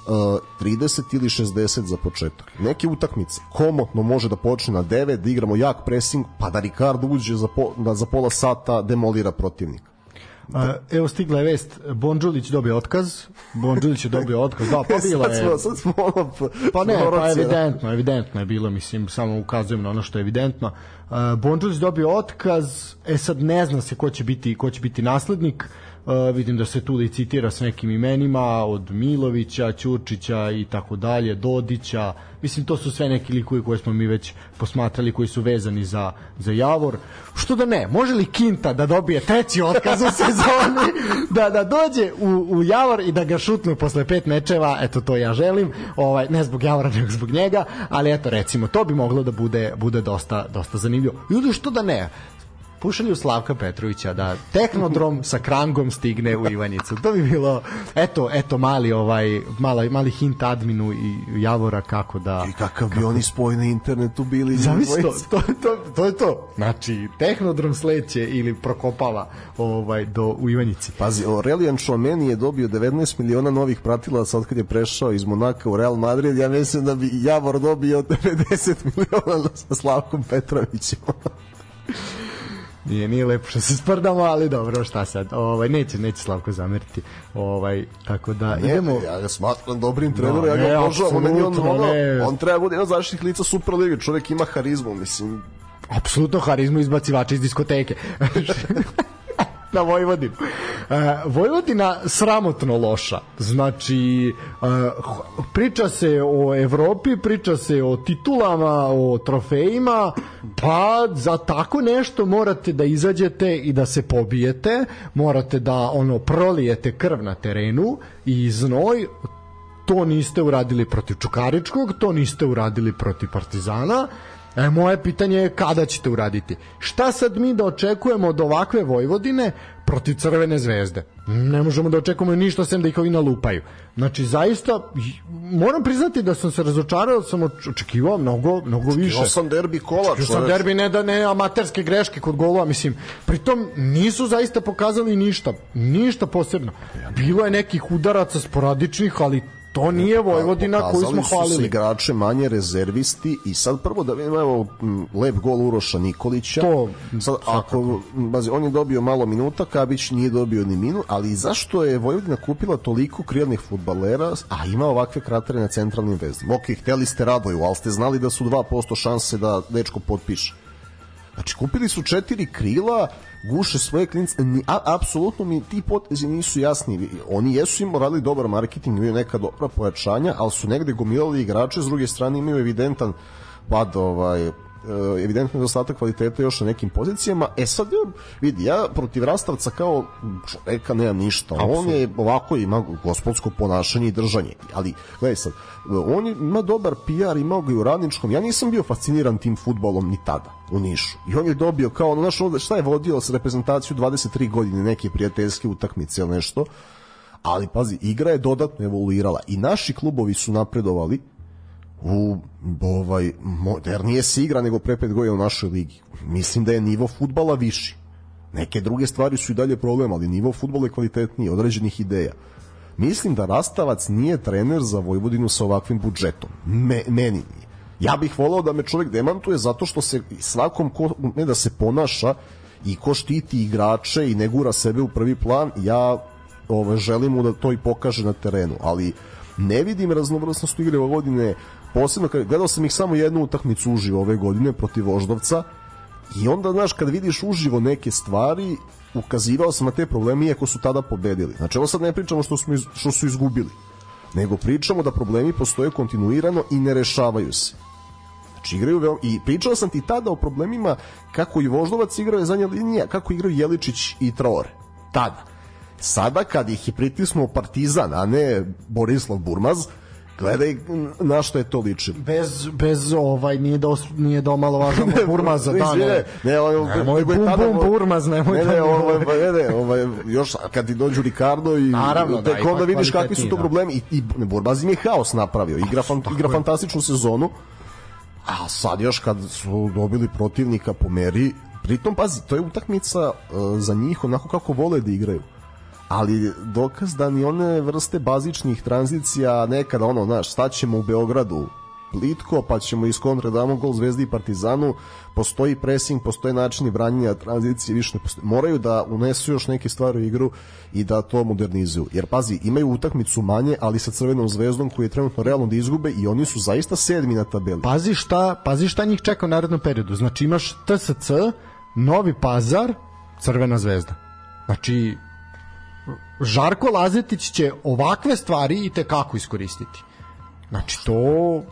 30 ili 60 za početak. Neke utakmice komotno može da počne na 9, da igramo jak pressing, pa da Ricardo uđe za, po, da za pola sata demolira protivnika. A, evo stigla je vest, Bonđulić dobio otkaz. Bonđulić je dobio otkaz. Da, pa bila sad je. smo, sad smo ono, Pa ne, pa da. evidentno, evidentno je bilo, mislim, samo ukazujem na ono što je evidentno. Uh, Bonđulić dobio otkaz, e sad ne zna se ko će biti, ko će biti naslednik. Uh, vidim da se tu licitira s nekim imenima od Milovića, Ćurčića i tako dalje, Dodića. Mislim to su sve neki likovi koje smo mi već posmatrali koji su vezani za za Javor. Što da ne, može li Kinta da dobije treći otkaz u sezoni, da da dođe u, u Javor i da ga šutnu posle pet mečeva, eto to ja želim. Ovaj ne zbog Javora, nego zbog njega, ali eto recimo to bi moglo da bude bude dosta dosta zanimljivo. Ljudi što da ne, pušalju Slavka Petrovića da tehnodrom sa krangom stigne u Ivanjicu. To bi bilo eto eto mali ovaj mali mali hint adminu i Javora kako da I kakav bi oni spoj na internetu bili. Zamisli to, to, to, to je to. Znači, tehnodrom sleće ili prokopava ovaj, do, u Ivanjici. Pazi, Aurelian Chouameni je dobio 19 miliona novih pratilaca od kad je prešao iz Monaka u Real Madrid. Ja mislim da bi Javor dobio 90 miliona sa Slavkom Petrovićem. Nije, nije lepo što se sprdamo, ali dobro, šta sad. Ovaj neće neće Slavko zameriti. Ovaj tako da Ne, idemo ja ga smatram dobrim trenerom, Da, ja ne, ga obožavam, meni on, ono, ne. on treba bude jedan zaštitnik lica Superlige, čovjek ima harizmu, mislim, apsolutno harizmu izbacivača iz diskoteke. na Vojvodinu. E, Vojvodina sramotno loša. Znači, e, priča se o Evropi, priča se o titulama, o trofejima, pa za tako nešto morate da izađete i da se pobijete, morate da ono prolijete krv na terenu i znoj, to niste uradili protiv Čukaričkog, to niste uradili protiv Partizana. E, moje pitanje je kada ćete uraditi. Šta sad mi da očekujemo od ovakve Vojvodine protiv Crvene zvezde? Ne možemo da očekujemo ništa sem da ih ovi nalupaju. Znači, zaista, moram priznati da sam se razočarao, sam oč- očekivao mnogo, mnogo više. Imao sam derbi kola, Očekivao sam derbi ne da ne amaterske greške kod golova, mislim. Pritom nisu zaista pokazali ništa, ništa posebno. Bilo je nekih udaraca sporadičnih, ali to nije Vojvodina koju smo Pokazali su se hvalili. igrače manje rezervisti i sad prvo da vidimo evo lep gol Uroša Nikolića. To, sad ako bazi on je dobio malo minuta, Kabić nije dobio ni minut, ali zašto je Vojvodina kupila toliko kreativnih fudbalera, a ima ovakve kratere na centralnim vezdama? Ok, hteli ste Radoju, ali ste znali da su 2% šanse da dečko potpiše. Znači, kupili su četiri krila, guše svoje klinice, ni, a, apsolutno mi ti potezi nisu jasni. Oni jesu im radili dobar marketing, imaju neka dobra pojačanja, ali su negde gomilali igrače, s druge strane imaju evidentan pad ovaj, evidentno nedostatak kvaliteta još na nekim pozicijama. E sad, vidi, ja protiv Rastavca kao čoveka nemam ništa. On je ovako ima gospodsko ponašanje i držanje. Ali, gledaj sad, on ima dobar PR, imao ga i u radničkom. Ja nisam bio fasciniran tim futbolom ni tada u Nišu. I on je dobio kao, ono, znaš, šta je vodio sa reprezentaciju 23 godine neke prijateljske utakmice ili nešto. Ali, pazi, igra je dodatno evoluirala i naši klubovi su napredovali u ovaj modernije se igra nego pre pet godina u našoj ligi. Mislim da je nivo futbala viši. Neke druge stvari su i dalje problem, ali nivo futbola je kvalitetniji, određenih ideja. Mislim da Rastavac nije trener za Vojvodinu sa ovakvim budžetom. Me, meni nije. Ja bih volao da me čovjek demantuje zato što se svakom ko ne da se ponaša i ko štiti igrače i ne gura sebe u prvi plan, ja ove, želim mu da to i pokaže na terenu, ali ne vidim raznovrsnost igre Vojvodine, posebno kad gledao sam ih samo jednu utakmicu uživo ove godine protiv Voždovca i onda, znaš, kad vidiš uživo neke stvari, ukazivao sam na te probleme iako su tada pobedili. Znači, ovo sad ne pričamo što, smo iz, što su izgubili, nego pričamo da problemi postoje kontinuirano i ne rešavaju se. Znači igraju veoma, i pričao sam ti tada o problemima kako i Voždovac igrao je zadnja linija, kako igraju Jeličić i Traore. Tada. Sada kad ih je pritisnuo Partizan, a ne Borislav Burmaz, gledaj na što je to ličilo. Bez, bez ovaj, nije da, os- nije da omalovažamo Burmaza, da, ne. ne, ono, Nemoj bum, tada- bum, Burmaz, nemoj ne, da ne, ovaj, ne, ne, ovaj, još kad ti dođu Ricardo i Naravno, da, tek ipak onda vidiš kakvi su to da. problemi i, i Burmaz im je haos napravio, igra, fan, igra fantastičnu sezonu, a sad još kad su dobili protivnika po meri, pritom, pazi, to je utakmica uh, za njih onako kako vole da igraju ali dokaz da ni one vrste bazičnih tranzicija nekada ono, znaš, staćemo u Beogradu plitko, pa ćemo iz kontra damo gol Zvezdi i Partizanu, postoji pressing, postoje načini branjenja tranzicije, više ne postoji. Moraju da unesu još neke stvari u igru i da to modernizuju. Jer pazi, imaju utakmicu manje, ali sa Crvenom zvezdom koji je trenutno realno da izgube i oni su zaista sedmi na tabeli. Pazi šta, pazi šta njih čeka u narednom periodu. Znači imaš TSC, Novi Pazar, Crvena zvezda. Znači Žarko Lazetić će ovakve stvari i te kako iskoristiti. Znači to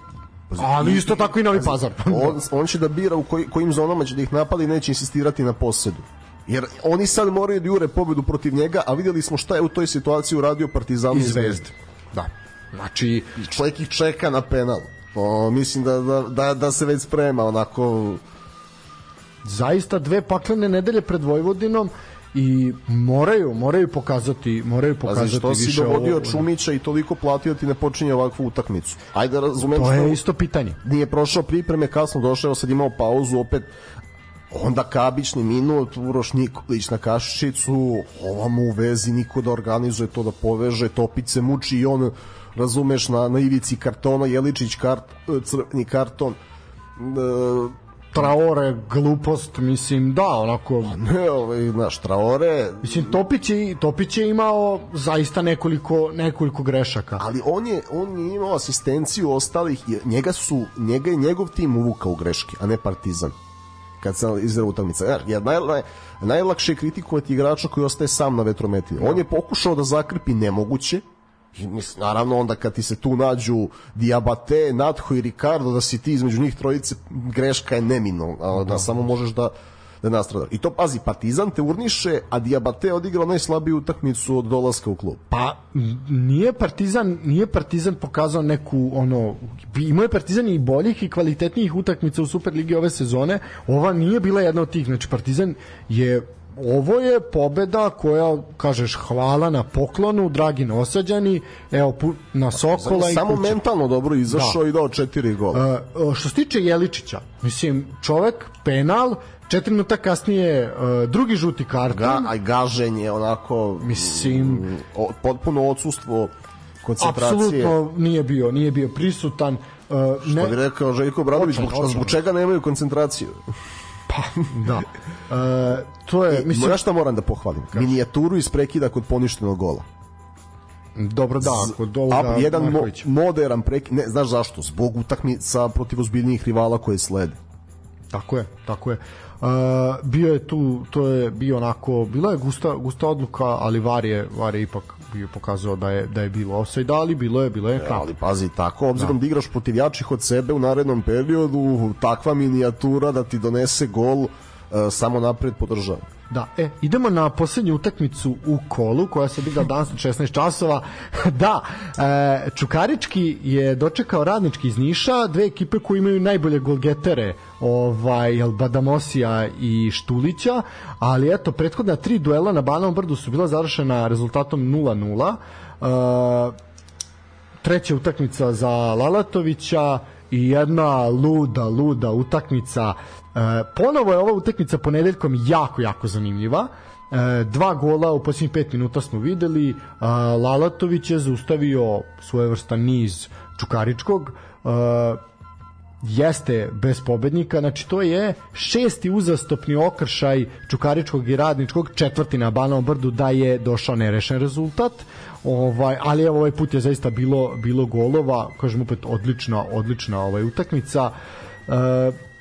ali isto tako i Novi Pazar. on, on će da bira u koji, kojim zonama će da ih napali i neće insistirati na posedu. Jer oni sad moraju da jure pobedu protiv njega, a videli smo šta je u toj situaciji uradio Partizan i. Zvezda. Da. Znači, Čovjek ih čeka na penal. O, mislim da, da, da, da se već sprema onako zaista dve paklene nedelje pred Vojvodinom i moraju moraju pokazati moraju pokazati Pazi, što si više dovodio ovo. Čumića i toliko platio ti ne počinje ovakvu utakmicu. Ajde, razumem To što je isto pitanje. nije prošao pripreme, kasno došao, sad imao pauzu, opet onda kabični minut, Uroš Nikolić na kašičicu, ovamo u vezi, niko da organizuje to, da poveže, Topić se muči i on, razumeš, na, na ivici kartona, Jeličić kart, crveni karton, e, Traore, glupost, mislim, da, onako... ne, ovaj, znaš, Traore, Mislim, Topić je, Topić je imao zaista nekoliko, nekoliko grešaka. ali on je on je imao asistenciju ostalih njega su njega je njegov tim uvukao u greške a ne Partizan. Kad se izra utakmica jer jer naj, naj, najlakše je kritikovati igrača koji ostaje sam na vetrometini. On je pokušao da zakrpi nemoguće I mislim, naravno onda kad ti se tu nađu Diabate, Natho i Ricardo da si ti između njih trojice greška je neminovna da samo možeš da da nastradaš. I to pazi, Partizan te urniše, a Diabate odigrao najslabiju utakmicu od dolaska u klub. Pa nije Partizan nije Partizan pokazao neku ono imao je Partizan i boljih i kvalitetnijih utakmica u Superligi ove sezone. Ova nije bila jedna od tih. Znači Partizan je ovo je pobeda koja kažeš hvala na poklonu dragi nosađani evo na Sokola i Samo mentalno dobro izašao Da. i dao četiri gola. Uh, što se tiče Jeličića, mislim, čovek, penal, četiri minuta kasnije uh, drugi žuti karton. Ga, a gaženje, onako... Mislim- mm, o, potpuno odsustvo koncentracije. Apsolutno nije bio, nije bio prisutan. Uh, Što bi rekao Željko Bradović, zbog, zbog čega nemaju koncentraciju? Pa, da. Uh, to je, Mislim, mislim, ja šta moram da pohvalim? Minijaturu iz prekida kod poništenog gola. dobro da, kod ovoga jedan mo, modern prekid, ne, znaš zašto? Zbog utakmica protiv ozbiljnijih rivala koje slede. Tako je, tako je. Uh, bio je tu, to je bio onako, bila je gusta, gusta odluka, ali VAR je, VAR je ipak bio pokazao da je, da je bilo offside, ali bilo je, bilo je krap. Ali pazi, tako, obzirom da. igraš protiv jačih od sebe u narednom periodu, takva minijatura da ti donese gol, e, samo napred podržava. Da, e, idemo na poslednju utakmicu u kolu koja se bila danas na 16 časova. da, e, Čukarički je dočekao radnički iz Niša, dve ekipe koje imaju najbolje golgetere, ovaj, Badamosija i Štulića, ali eto, prethodna tri duela na Banovom brdu su bila završena rezultatom 0-0. E, treća utakmica za Lalatovića i jedna luda, luda utakmica. E, ponovo je ova utakmica ponedeljkom jako, jako zanimljiva. E, dva gola u posljednjih pet minuta smo videli. E, Lalatović je zaustavio svojevrstan niz Čukaričkog. E, jeste bez pobednika, znači to je šesti uzastopni okršaj Čukaričkog i Radničkog, četvrti na Banovom brdu da je došao nerešen rezultat. Ovaj, ali evo ovaj put je zaista bilo bilo golova, kažem opet odlična odlična ovaj utakmica. E,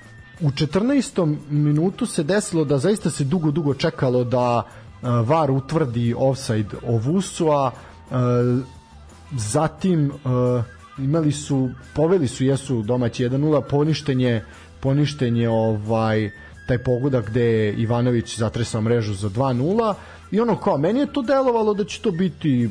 u 14. minutu se desilo da zaista se dugo dugo čekalo da e, VAR utvrdi offside Ovusua. E, zatim e, imali su poveli su jesu domaći 1:0 poništenje poništenje ovaj taj pogodak gde je Ivanović zatresao mrežu za 2:0 i ono kao meni je to delovalo da će to biti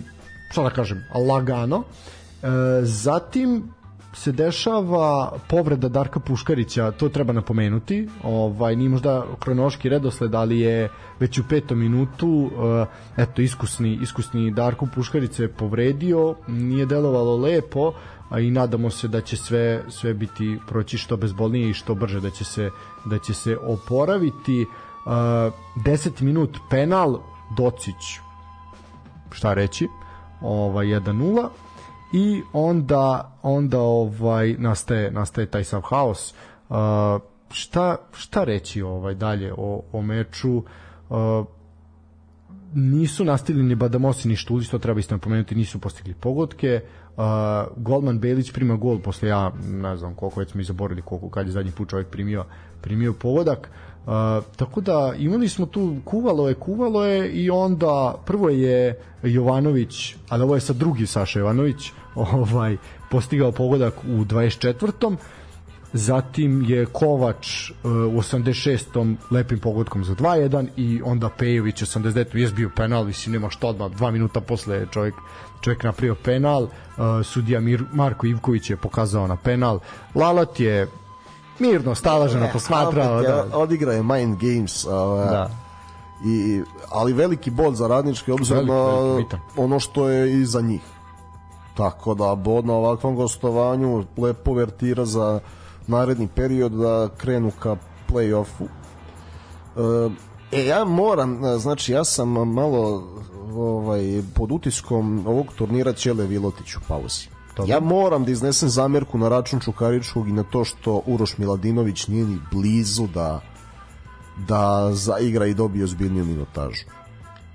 šta da kažem lagano e, zatim se dešava povreda Darka Puškarića, to treba napomenuti. Ovaj nije možda kronološki redosled, ali je već u petom minutu eh, eto iskusni iskusni Darko Puškarić se povredio, nije delovalo lepo, a i nadamo se da će sve sve biti proći što bezbolnije i što brže da će se da će se oporaviti. Uh, 10 minut penal Docić šta reći ovaj 1-0 i onda onda ovaj nastaje nastaje taj sav haos uh, šta šta reći ovaj dalje o o meču uh, nisu nastavili ni Badamosi ni Štulić, to treba isto napomenuti, nisu postigli pogodke. Uh, Golman Belić prima gol posle ja ne znam koliko već smo i zaborili koliko kad je zadnji put čovjek primio primio pogodak. Uh, tako da imali smo tu kuvalo je kuvalo je i onda prvo je Jovanović ali ovo je sad drugi Saša Jovanović ovaj postigao pogodak u 24 zatim je Kovač uh, u 86. lepim pogodkom za 2-1 i onda Pejović 89. je bio penal, mislim nema što odmah, dva minuta posle je čovjek, čovjek napravio penal, uh, sudija Mir, Marko Ivković je pokazao na penal, Lalat je mirno, stalaženo posmatrao. Da, ja, odigra je Mind Games. Ova, da. i, ali veliki bod za radnički obzir Velik, na ono što je iza njih. Tako da bod na ovakvom gostovanju lepo vertira za naredni period da krenu ka play-offu. E, ja moram, e, znači ja sam malo ovaj, pod utiskom ovog turnira Ćele Vilotić u pauzi. Dobro. Ja moram da iznesem zamerku na račun Čukaričkog i na to što Uroš Miladinović nije ni blizu da da zaigra i dobije ozbiljniju minutažu.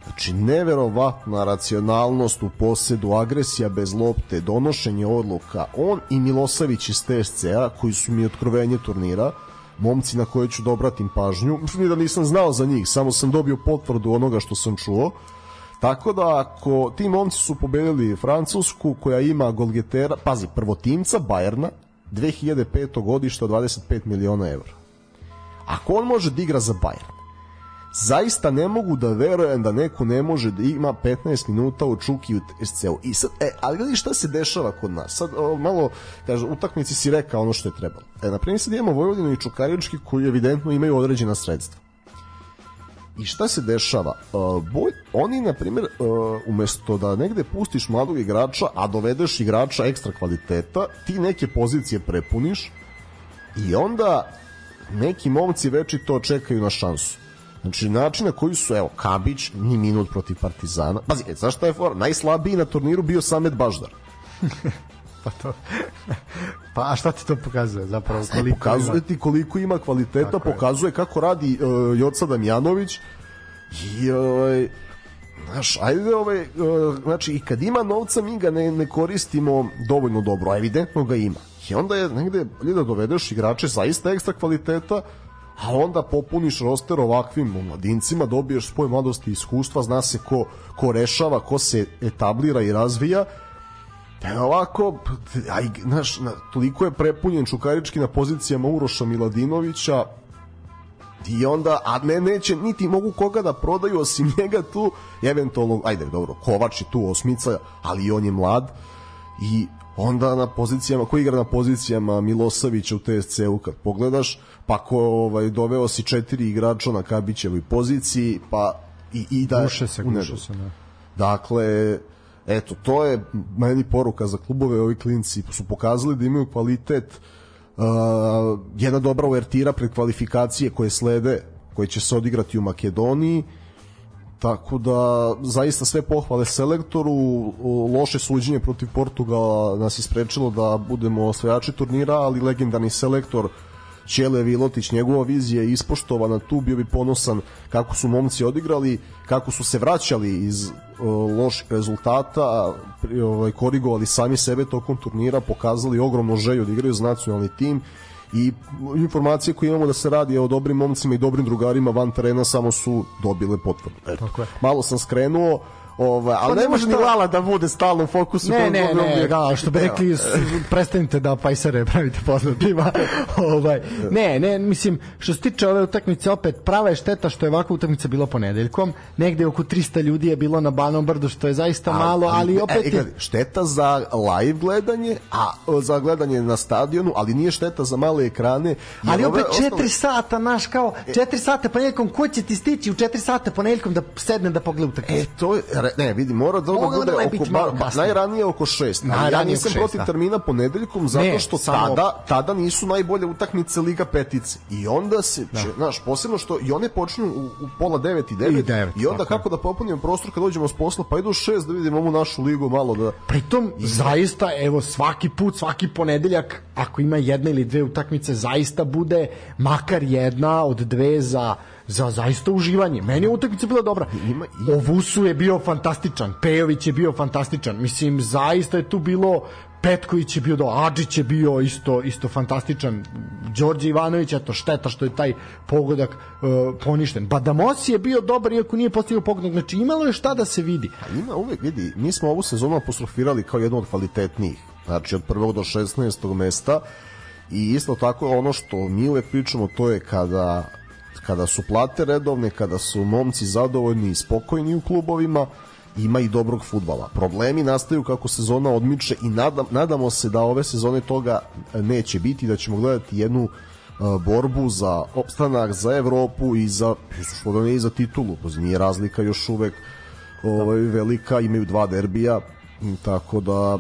Znači, neverovatna racionalnost u posedu, agresija bez lopte, donošenje odluka. On i Milosavić iz TSC-a, koji su mi otkrovenje turnira, momci na koje ću da obratim pažnju, ni da nisam znao za njih, samo sam dobio potvrdu onoga što sam čuo. Tako da, ako ti momci su pobedili Francusku, koja ima golgetera, pazi, prvotimca Bajerna, 2005. godište od 25 miliona evra. Ako on može da igra za Bayern, zaista ne mogu da verujem da neko ne može da ima 15 minuta u Čuki u SC-u. I sad, e, ali gledaj šta se dešava kod nas. Sad, o, malo, kaže, utakmici si rekao ono što je trebalo. E, na primjer, sad imamo Vojvodinu i Čukarički koji evidentno imaju određena sredstva. I šta se dešava? Uh, boj, oni, na primjer, uh, umesto da negde pustiš mladog igrača, a dovedeš igrača ekstra kvaliteta, ti neke pozicije prepuniš i onda neki momci veći to čekaju na šansu. Znači, način na koji su, evo, Kabić, ni minut protiv Partizana. Pazi, e, znaš šta je for? Najslabiji na turniru bio Samet Baždar. Pa to. Pa a šta ti to pokazuje zapravo? Ne, Koliko pokazuje ima? ti koliko ima kvaliteta, Tako je. pokazuje kako radi uh, Joca Damjanović i ovaj Znaš, ajde ovaj, uh, znači i kad ima novca mi ga ne, ne koristimo dovoljno dobro, a evidentno ga ima. I onda je negde bolje da dovedeš igrače zaista ekstra kvaliteta, a onda popuniš roster ovakvim mladincima, dobiješ spoj mladosti i iskustva, zna se ko, ko rešava, ko se etablira i razvija, E ovako, aj, znaš, na, toliko je prepunjen Čukarički na pozicijama Uroša Miladinovića i onda, a ne, neće, niti mogu koga da prodaju osim njega tu, eventualno, ajde, dobro, Kovač je tu osmica, ali i on je mlad i onda na pozicijama, ko igra na pozicijama Milosavića u TSC-u kad pogledaš, pa ko ovaj, doveo si četiri igrača na Kabićevoj poziciji, pa i, i da Guše se, guše se, da. Dakle, eto, to je meni poruka za klubove, ovi klinci su pokazali da imaju kvalitet uh, jedna dobra uvertira pred kvalifikacije koje slede, koje će se odigrati u Makedoniji, tako da zaista sve pohvale selektoru loše suđenje protiv Portugala nas je sprečilo da budemo osvajači turnira, ali legendarni selektor Ćele Vilotić, njegova vizija je ispoštovana tu, bio bi ponosan kako su momci odigrali, kako su se vraćali iz o, loših rezultata, ovaj, korigovali sami sebe tokom turnira, pokazali ogromnu želju da igraju za nacionalni tim i informacije koje imamo da se radi o dobrim momcima i dobrim drugarima van terena samo su dobile potvrdu. Eto. Tako je. Malo sam skrenuo, ovaj, ali Pa ne može ni Lala da bude stalno u fokusu. Ne, ne, ne, da, što bi rekli, prestanite da pajsare pravite poznatima. ovaj, ne, ne, mislim, što se tiče ove utakmice, opet, prava je šteta što je ovakva utakmica bila ponedeljkom, negde oko 300 ljudi je bilo na Banom brdu, što je zaista malo, ali opet e, je... gledaj, šteta za live gledanje, a za gledanje na stadionu, ali nije šteta za male ekrane. Ali ove opet ostale- 4 sata, naš kao 4 sata ponedjeljkom, ko će ti stići u 4 sata ponedjeljkom da sedne da pogleda utakmicu? E, to ne, vidi, mora da, Moglo bude da oko, ba, ba, najranije oko šest. Ali ja nisam šest, protiv da. termina ponedeljkom zato Ne, što samo- tada, tada nisu najbolje utakmice Liga petice. I onda se, da. znaš, posebno što i one počinju u, u pola devet i devet. I devet, I onda tako kako da popunimo prostor kad dođemo s posla, pa idu u šest da vidimo ovu našu ligu malo da... Pritom, zaista, evo, svaki put, svaki ponedeljak ako ima jedna ili dve utakmice zaista bude makar jedna od dve za za zaista uživanje. Meni je utakmica bila dobra. Ima- ima- Ovusu je bio fantastičan, Pejović je bio fantastičan. Mislim zaista je tu bilo Petković je bio do Adžić je bio isto isto fantastičan. Đorđe Ivanović eto šteta što je taj pogodak uh, poništen. Badamosi je bio dobar iako nije postigao pogodak. Znači imalo je šta da se vidi. Ima uvek, vidi, mi smo ovu sezonu apostrofirali kao jednu od kvalitetnijih, znači od prvog do 16. mesta i isto tako ono što mi uvek pričamo to je kada kada su plate redovne, kada su momci zadovoljni i spokojni u klubovima, ima i dobrog futbala. Problemi nastaju kako sezona odmiče i nadam, nadamo se da ove sezone toga neće biti, da ćemo gledati jednu uh, borbu za opstanak, za Evropu i za, što da ne i za titulu, pa nije razlika još uvek ovaj, velika, imaju dva derbija, tako da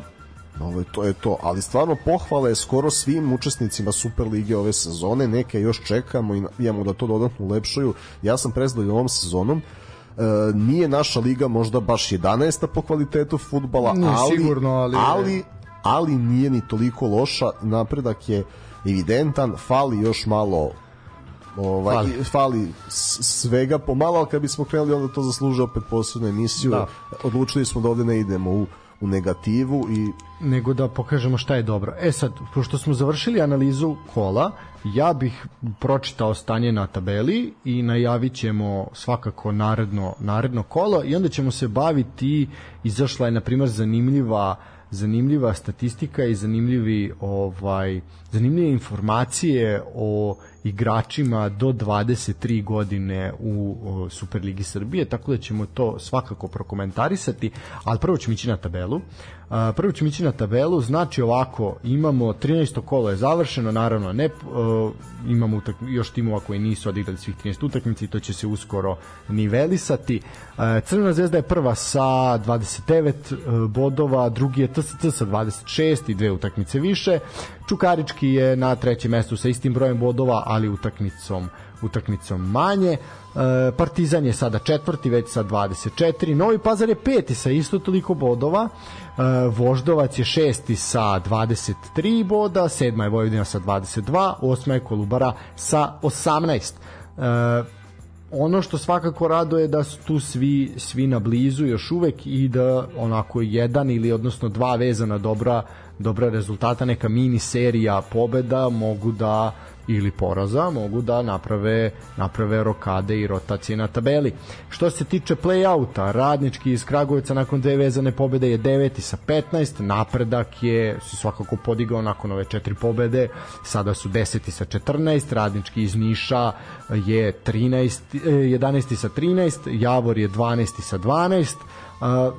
ovaj, to je to. Ali stvarno pohvale skoro svim učesnicima Super lige ove sezone, neke još čekamo i imamo da to dodatno ulepšaju. Ja sam prezadovoljan ovom sezonom, E, nije naša liga možda baš 11. po kvalitetu futbala, Nije ali, sigurno, ali- ali, ali nije ni toliko loša, napredak je evidentan, fali još malo ovaj, Fali. fali, svega pomalo, ali kad bismo krenuli onda to zaslužuje opet posebnu emisiju. Da. Odlučili smo da ovde ne idemo u, u negativu i nego da pokažemo šta je dobro. E sad, pošto smo završili analizu kola, ja bih pročitao stanje na tabeli i najavit ćemo svakako naredno, naredno kolo i onda ćemo se baviti, izašla je na primjer zanimljiva zanimljiva statistika i zanimljivi ovaj zanimljive informacije o igračima do 23 godine u Superligi Srbije, tako da ćemo to svakako prokomentarisati, ali prvo ćemo ići na tabelu. Prvo ćemo ići na tabelu, znači ovako, imamo 13. kolo je završeno, naravno ne, imamo još timova koji nisu odigrali svih 13 utakmica i to će se uskoro nivelisati. Crvena zvezda je prva sa 29 uh, bodova, drugi je TSC sa 26 i dve utakmice više. Čukarički je na trećem mestu sa istim brojem bodova, ali utakmicom utakmicom manje. E, Partizan je sada četvrti, već sa 24. Novi Pazar je peti sa isto toliko bodova. E, Voždovac je šesti sa 23 boda, sedma je Vojvodina sa 22, osma je Kolubara sa 18. E, ono što svakako rado je da su tu svi svi na blizu još uvek i da onako jedan ili odnosno dva vezana dobra dobra rezultata neka mini serija pobeda mogu da ili poraza mogu da naprave naprave rokade i rotacije na tabeli. Što se tiče play-outa, Radnički iz Kragujevca nakon dve vezane pobede je deveti sa 15, napredak je se svakako podigao nakon ove četiri pobede, sada su 10 sa 14, Radnički iz Niša je 13, eh, 11 sa 13, Javor je 12 sa 12, Uh,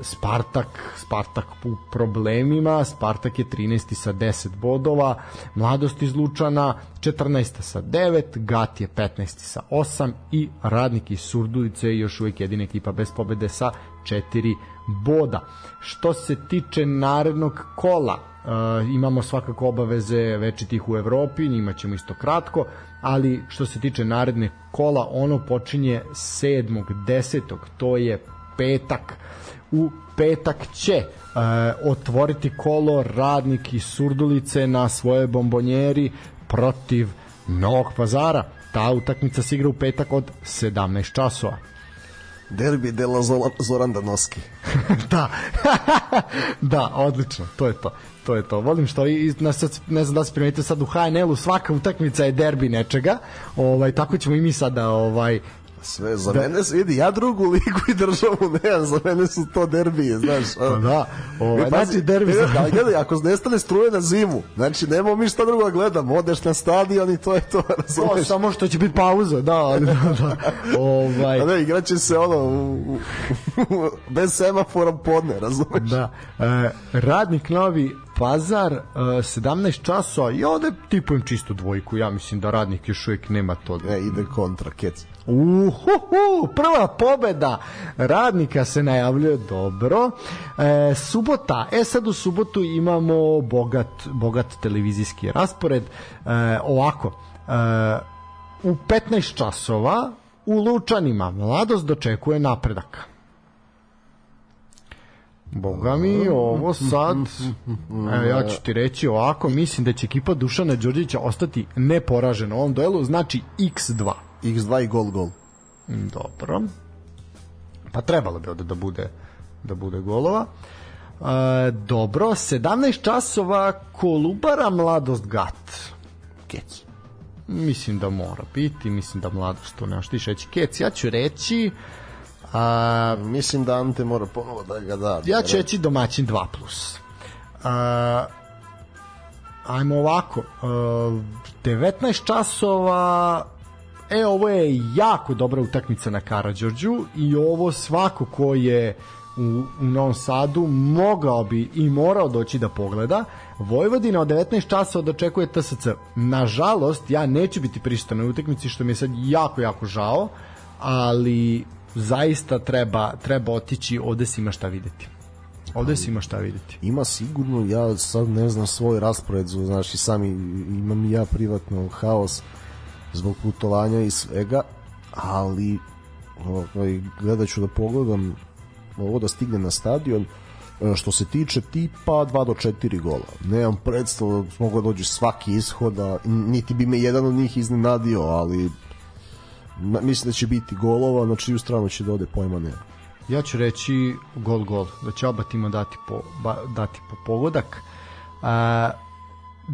Spartak Spartak u problemima Spartak je 13. sa 10 bodova Mladost iz Lučana 14. sa 9 Gat je 15. sa 8 i Radnik iz Surdulice je još uvijek jedina ekipa bez pobede sa 4 boda što se tiče narednog kola uh, imamo svakako obaveze večitih u Evropi njima ćemo isto kratko ali što se tiče naredne kola ono počinje 7. 10. to je petak u petak će e, otvoriti kolo radnik iz Surdulice na svoje bombonjeri protiv Novog pazara. Ta utakmica se igra u petak od 17 časova. derbi dela Zoran, Danoski. da, da, odlično, to je to. To je to. Volim što i na sad, ne znam da se primetite sad u HNL-u svaka utakmica je derbi nečega. Ovaj tako ćemo i mi sada ovaj Sve, za da. mene se vidi, ja drugu ligu i državu nemam, za mene su to derbije, znaš. Pa da, ovaj, pazi, znači derbi za- ali gledaj, ako nestane struje na zimu, znači nemamo mi šta drugo da gledamo, odeš na stadion i to je to, O, razumeš? samo što će biti pauza, da, ali da, da. Ovaj, A ne, igraće se ono, u, u, u, bez semafora podne, razumeš? Da. E, radnik Novi Pazar e, 17 časova i ovde tipujem čistu dvojku ja mislim da radnik još uvijek nema to E, ide kontra, kec. Uhuhu, prva pobeda radnika se najavljuje dobro. E, subota, e sad u subotu imamo bogat, bogat televizijski raspored. E, ovako, e, u 15 časova u Lučanima mladost dočekuje napredak. Boga mi, ovo sad, evo ja ću ti reći ovako, mislim da će ekipa Dušana Đorđevića ostati neporažena u ovom duelu, znači x2. X2 i gol gol. Dobro. Pa trebalo bi ovde da bude da bude golova. E, dobro, 17 časova Kolubara Mladost Gat. Kec. Mislim da mora biti, mislim da Mladost to nemaš ti reći. Kec, ja ću reći a, Mislim da Ante mora ponovo da ga da. ja ću reći domaćin 2+. plus. A, ajmo ovako, a, 19 časova E, ovo je jako dobra utakmica na Karadžorđu i ovo svako ko je u, u Novom Sadu mogao bi i morao doći da pogleda. Vojvodina od 19 časova dočekuje TSC. Nažalost, ja neću biti prisutan na utakmici što mi je sad jako, jako žao, ali zaista treba, treba otići, ovde se ima šta videti. Ovde se ima šta videti. Ima sigurno, ja sad ne znam svoj raspored, znaš i sami imam ja privatno haos zbog putovanja i svega, ali ovaj, gledat ću da pogledam ovo da stigne na stadion E, što se tiče tipa 2 do 4 gola. Nemam predstavu da mogu da dođe svaki ishoda, niti bi me jedan od njih iznenadio, ali mislim da će biti golova, na čiju stranu će da ode pojma nema. Ja ću reći gol gol, da će oba tima dati po, ba, dati po pogodak. A,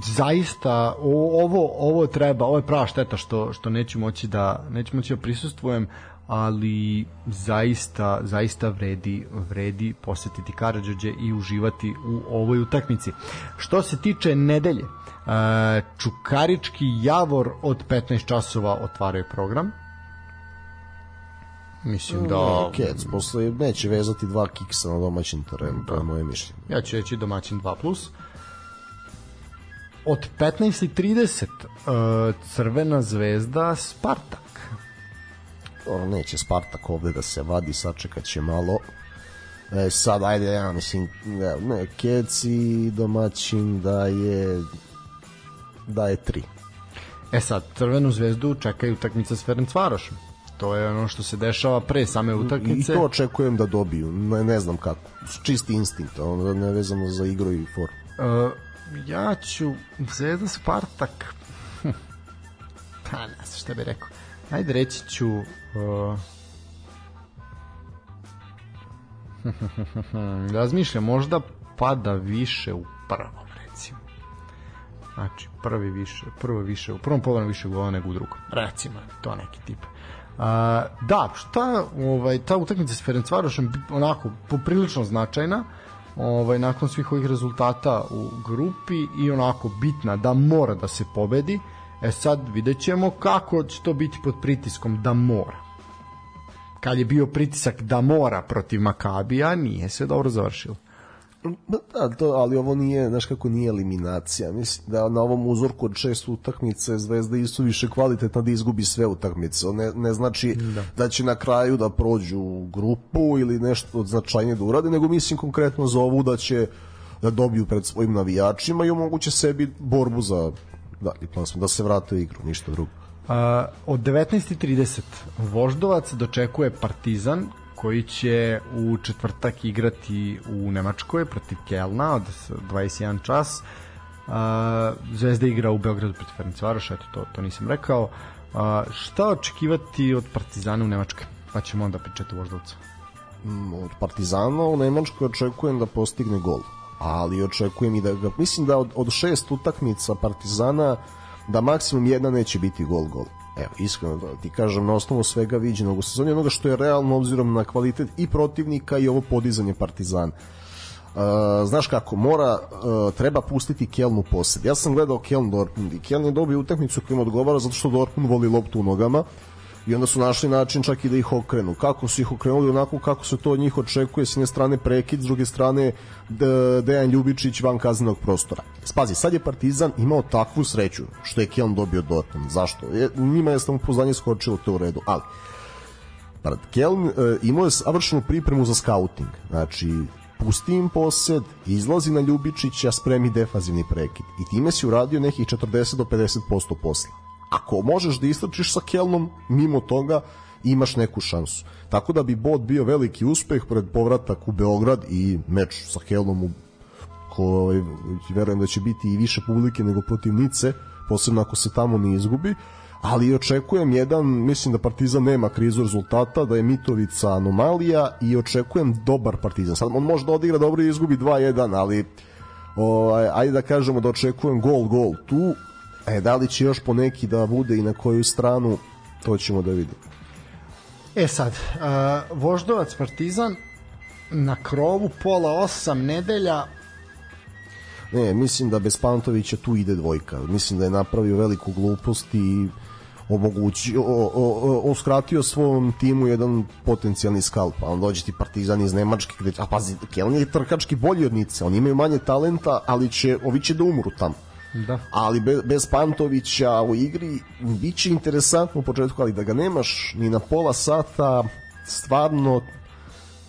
zaista o- ovo ovo treba, ovo je prava šteta što što neću moći da neću moći da prisustvujem, ali zaista zaista vredi vredi posetiti Karađorđe i uživati u ovoj utakmici. Što se tiče nedelje, a, Čukarički Javor od 15 časova otvaraju program. Mislim da Kec, posle neće vezati dva kiksa na domaćem terenu, to je moje mišljenje. Ja ću reći domaćin 2+. Od 15.30 uh, Crvena zvezda Spartak. Dobro, neće Spartak ovde da se vadi, sačekat će malo. E, sad, ajde, ja mislim, ne, ne Kec i domaćin da je da je tri. E sad, Crvenu zvezdu čekaju utakmica s Ferencvarošem. To je ono što se dešava pre same I utakmice. to očekujem da dobiju, ne, ne znam kako. Čisti instinkt, ono ne vezano za igru i formu. Uh, ja ću Zvezda Spartak pa ne znam šta bih rekao ajde reći ću uh, razmišljam možda pada više u prvom recimo znači prvi više prvo više u prvom polovremenu više gola nego u drugom recimo to neki tip da, šta, ovaj, ta utakmica s Ferencvarošem onako poprilično značajna ovaj, nakon svih ovih rezultata u grupi i onako bitna da mora da se pobedi. E sad vidjet ćemo kako će to biti pod pritiskom da mora. Kad je bio pritisak da mora protiv Makabija nije se dobro završilo Da, to, ali ovo nije, znaš kako nije eliminacija. Mislim da na ovom uzorku od šest utakmice Zvezda isu više kvalitetna da izgubi sve utakmice. Ne, ne znači da. da će na kraju da prođu grupu ili nešto od značajnije da urade, nego mislim konkretno za ovu da će da dobiju pred svojim navijačima i omoguće sebi borbu za dalje plasman, da se vrate u igru, ništa drugo. A, od 19.30 Voždovac dočekuje Partizan koji će u četvrtak igrati u Nemačkoj protiv Kelna od 21 čas. A, Zvezda igra u Beogradu protiv Ferencvaroša, eto to, to nisam rekao. Šta očekivati od Partizana u Nemačkoj? Pa ćemo onda pričati o Voždovcu. Mm, od Partizana u Nemačkoj očekujem da postigne gol ali očekujem i da ga mislim da od, od šest utakmica Partizana da maksimum jedna neće biti gol gol evo iskreno da ti kažem na osnovu svega viđenog u sezoni onoga što je realno obzirom na kvalitet i protivnika i ovo podizanje Partizana Uh, znaš kako, mora, uh, treba pustiti Kelnu posed. Ja sam gledao Keln Dortmund i Keln je dobio utakmicu koja odgovara zato što Dortmund voli loptu u nogama i onda su našli način čak i da ih okrenu. Kako su ih okrenuli onako kako se to od njih očekuje, s jedne strane prekid, s druge strane Dejan Ljubičić van kaznenog prostora. Spazi, sad je Partizan imao takvu sreću što je Keln dobio Dortmund. Zašto? Je, njima je samopouzdanje skočilo to u redu, ali Brad Keln e, imao je savršenu pripremu za skauting. Znači, pusti im posed, izlazi na Ljubičića, spremi defazivni prekid. I time si uradio nekih 40 do 50% posla. Ako možeš da istračiš sa Kelnom, mimo toga, imaš neku šansu. Tako da bi bod bio veliki uspeh pred povratak u Beograd i meč sa Helom u ko ovaj, verujem da će biti i više publike nego protiv Nice, posebno ako se tamo ne izgubi, ali očekujem jedan, mislim da Partizan nema krizu rezultata, da je Mitovica anomalija i očekujem dobar Partizan. Sad on može da odigra dobro i izgubi 2-1, ali ovaj, ajde da kažemo da očekujem gol, gol tu, e, da li će još po neki da bude i na koju stranu, to ćemo da vidimo. E sad, uh, Voždovac Partizan na krovu pola osam nedelja Ne, mislim da bez Pantovića tu ide dvojka. Mislim da je napravio veliku glupost i omogući, o, o, o, uskratio svom timu jedan potencijalni skalp, a on dođe ti Partizan iz Nemačke, gde, a pazi, Keln je trkački bolji od Nice, oni imaju manje talenta, ali će, ovi će da umru tamo. Da. Ali bez, bez Pantovića u igri biće interesantno u početku, ali da ga nemaš ni na pola sata, stvarno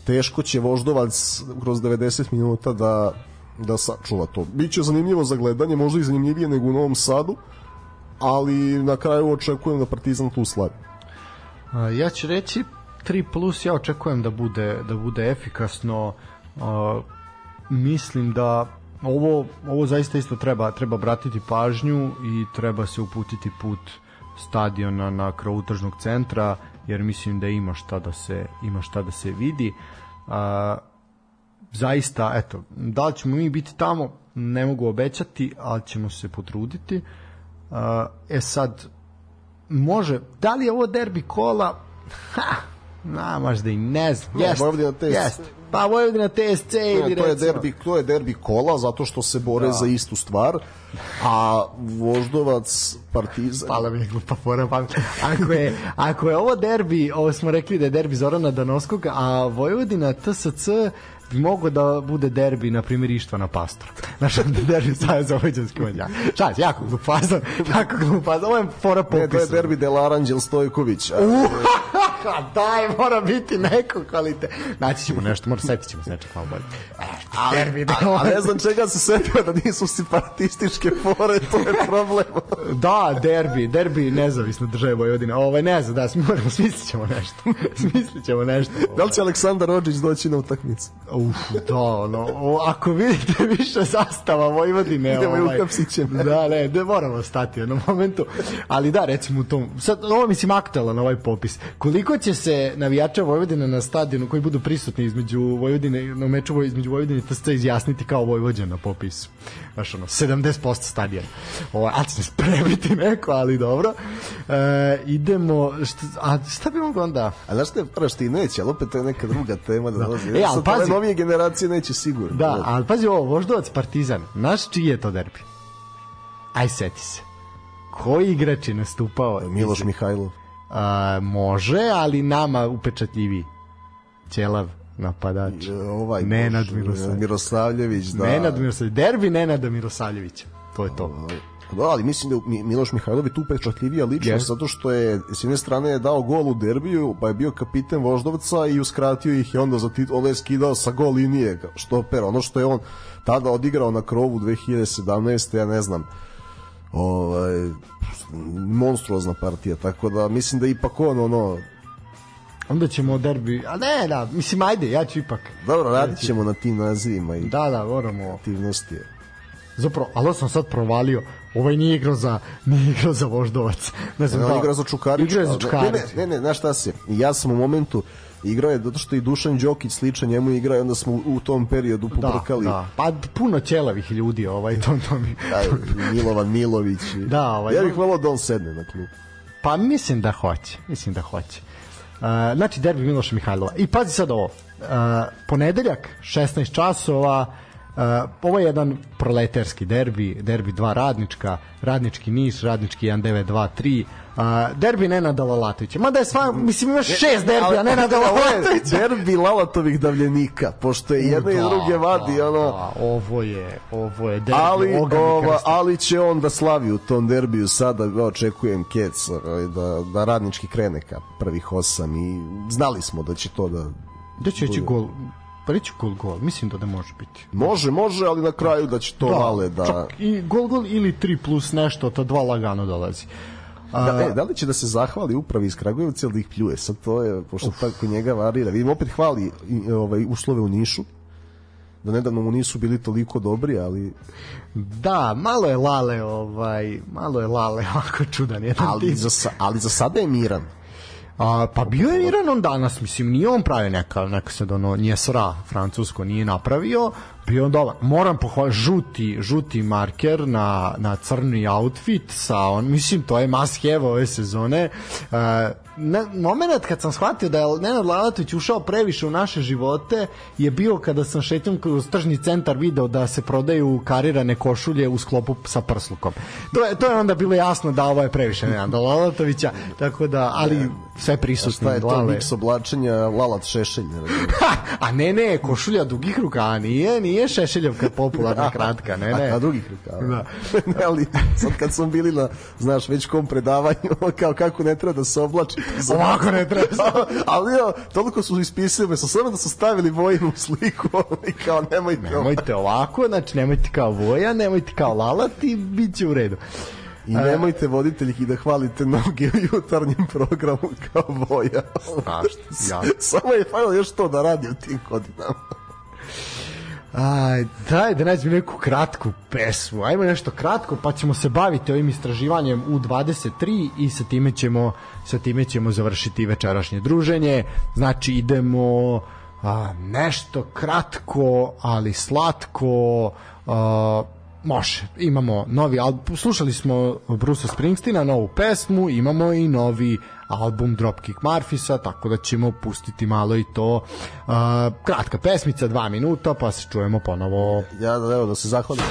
teško će Voždovac kroz 90 minuta da da sačuva to. Biće zanimljivo za gledanje, možda i zanimljivije nego u Novom Sadu, ali na kraju očekujem da Partizan tu slavi. Ja ću reći 3 plus, ja očekujem da bude da bude efikasno. A, mislim da ovo ovo zaista isto treba treba bratiti pažnju i treba se uputiti put stadiona na kraju tržnog centra jer mislim da ima šta da se ima šta da se vidi. A, zaista, eto, da li ćemo mi biti tamo, ne mogu obećati, ali ćemo se potruditi. Uh, e sad, može, da li je ovo derbi kola? Ha, na, možda i ne znam. Jest, jest. Pa Vojvodina TSC ili Ne, to je recimo- derbi, to je derbi kola zato što se bore za istu stvar, a Voždovac Partizan Pala mi je glupa fora, pa ako je, ako je ovo derbi, ovo smo rekli da je derbi Zorana Danovskog, a Vojvodina TSC mogo da bude derbi, na primjer, Ištvana Pastor. Znaš, derbi Savjeza Vojđanski manja. Šta, jako glup fazon, jako glup fazon, ovo je fora Ne, to je derbi Del Aranđel Stojković. A, Ha, daj, mora biti neko kvalitet. Naći ćemo nešto, mora setit ćemo se nečeg malo bolje. E, derbi, da, a ne znam čega se setio da nisu separatističke fore, to je problem. Da, derbi, derbi nezavisno države Vojvodina. Ovaj ne znam, da, moramo smislit ćemo nešto. smislit ćemo nešto. Da li će Aleksandar Rodžić doći na utakmicu? Uf, da, ono, o, ako vidite više sastava Vojvodine, Idemo ovaj, ćemo. Da, ne, ne moramo stati u momentu, ali da, recimo u tom, sad, ovo mislim aktualan ovaj popis, koliko će se navijača Vojvodine na stadionu koji budu prisutni između Vojvodine, na meču između Vojvodine i TSC izjasniti kao Vojvođan na popisu. Znaš, ono, 70% stadiona. Ovo, a će se spremiti neko, ali dobro. E, idemo, šta, a šta bi mogo onda? A znaš što je prvo što i neće, ali opet to je neka druga tema da dolazi. E, ali pazi- novije generacije neće sigurno. Da, ali pazi ovo, Voždovac Partizan, znaš čiji je to derbi? Aj, seti se. Koji igrač je nastupao? Miloš Mihajlov. A, može, ali nama upečatljiviji. Ćelav napadač. E, Ovaj, Nenad Mirosavljević. Mirosavljević, da. Nenad Mirosavljević. Derbi Nenada Mirosavljevića. To je to. Da, ali mislim da je Mi- Miloš Mihajlov je tu pečatljivija ličnost Yes. zato što je s jedne strane je dao gol u derbiju, pa je bio kapiten Voždovca i uskratio ih i onda za tit, onda je skidao sa gol linije štoper. Ono što je on tada odigrao na krovu 2017. ja ne znam ovaj monstruozna partija, tako da mislim da ipak on ono Onda ćemo derbi, a ne, da, mislim, ajde, ja ću ipak. dobro radit ćemo na tim nazivima i Da, da, moramo. aktivnosti. Zapravo, ali sam sad provalio. Ovaj nije igrao za, nije igrao za Voždovac. Ne znam, Ne, on da- igra za Čukarić. Igrao za Ne, Čukarić. Ne, ne, ne, znaš šta se? Ja sam u momentu igrao je zato što i Dušan Đokić sličan njemu igra i onda smo u, u tom periodu Da, pobrkali. da. Pa puno ćelavih ljudi, ovaj, to, to mi... Taj Milovan Milović. Da, ovaj- Ja bih volao da on sedne na klub. Pa mislim da hoće, mislim da hoće. Uh, znači derbi Miloša Mihajlova. I pazi sad ovo. Uh, ponedeljak 16 časova Uh, ovo je jedan proleterski derbi, derbi dva radnička, radnički Niš, radnički 1923, uh, derbi Nenada Lalatovića. Mada je sva, mislim imaš šest derbija Nenada Lalatovića. derbi Lalatovih davljenika, pošto je jedne i druge vadi, ono... Da, ovo je, ovo je derbi Ali, ova, ali će on da slavi u tom derbiju sada, očekujem Kec, ovaj, da, da radnički krene ka prvih osam i znali smo da će to da Da će ići gol, reći gol, gol, mislim da da može biti. Može, može, ali na kraju da će to da, male da... Čak i gol, gol ili 3 plus nešto, to dva lagano dolazi. Da, e, da li će da se zahvali upravi iz Kragujevca ili da ih pljuje? Sad to je, pošto tako njega varira. Vidim, opet hvali i, ovaj, uslove u Nišu, da nedavno mu nisu bili toliko dobri, ali Da, malo je Lale, ovaj, malo je Lale, ovako čudan jedan ali tip. za, ali za sada je miran. A, pa bio je miran on danas, mislim, nije on pravi neka, neka se ono, nije sra, francusko nije napravio, bio on dobar. Moram pohvaliti, žuti, žuti marker na, na crni outfit sa on, mislim, to je must have ove sezone. Uh, na, moment kad sam shvatio da je Nenad Lalatović ušao previše u naše živote je bio kada sam šetnjom kroz tržni centar video da se prodaju karirane košulje u sklopu sa prslukom. To je, to je onda bilo jasno da ovo je previše Nenada Lalatovića, tako da, ali sve prisutno. Šta je to Lale. miks oblačenja Lalat Šešelj? A ne, ne, košulja dugih ruka, nije, nije šešeljevka popularna kratka, ne, ne. A, a drugih rukava. Da. Ne, ali sad kad smo bili na, znaš, već kom predavanju, kao kako ne treba da se oblači. Ovako ne treba. ali jo, toliko su ispisali, me samo da su stavili vojnu sliku i kao nemojte, Nemojte ovako, znači nemojte kao Voja, nemojte kao Lalat i bit će u redu. I nemojte voditeljki da hvalite noge u jutarnjem programu kao voja. Strašno, ja. Samo je fajno još to da radi u tim godinama. Aj, daj da nađem neku kratku pesmu. Ajmo nešto kratko, pa ćemo se baviti ovim istraživanjem u 23 i sa time ćemo sa time ćemo završiti večerašnje druženje. Znači idemo a, nešto kratko, ali slatko. A, može. Imamo novi album. Slušali smo Brusa Springsteena, novu pesmu, imamo i novi album Dropkick Murphisa, tako da ćemo pustiti malo i to. Kratka pesmica, dva minuta, pa se čujemo ponovo. Ja da, evo, da se zahvalim.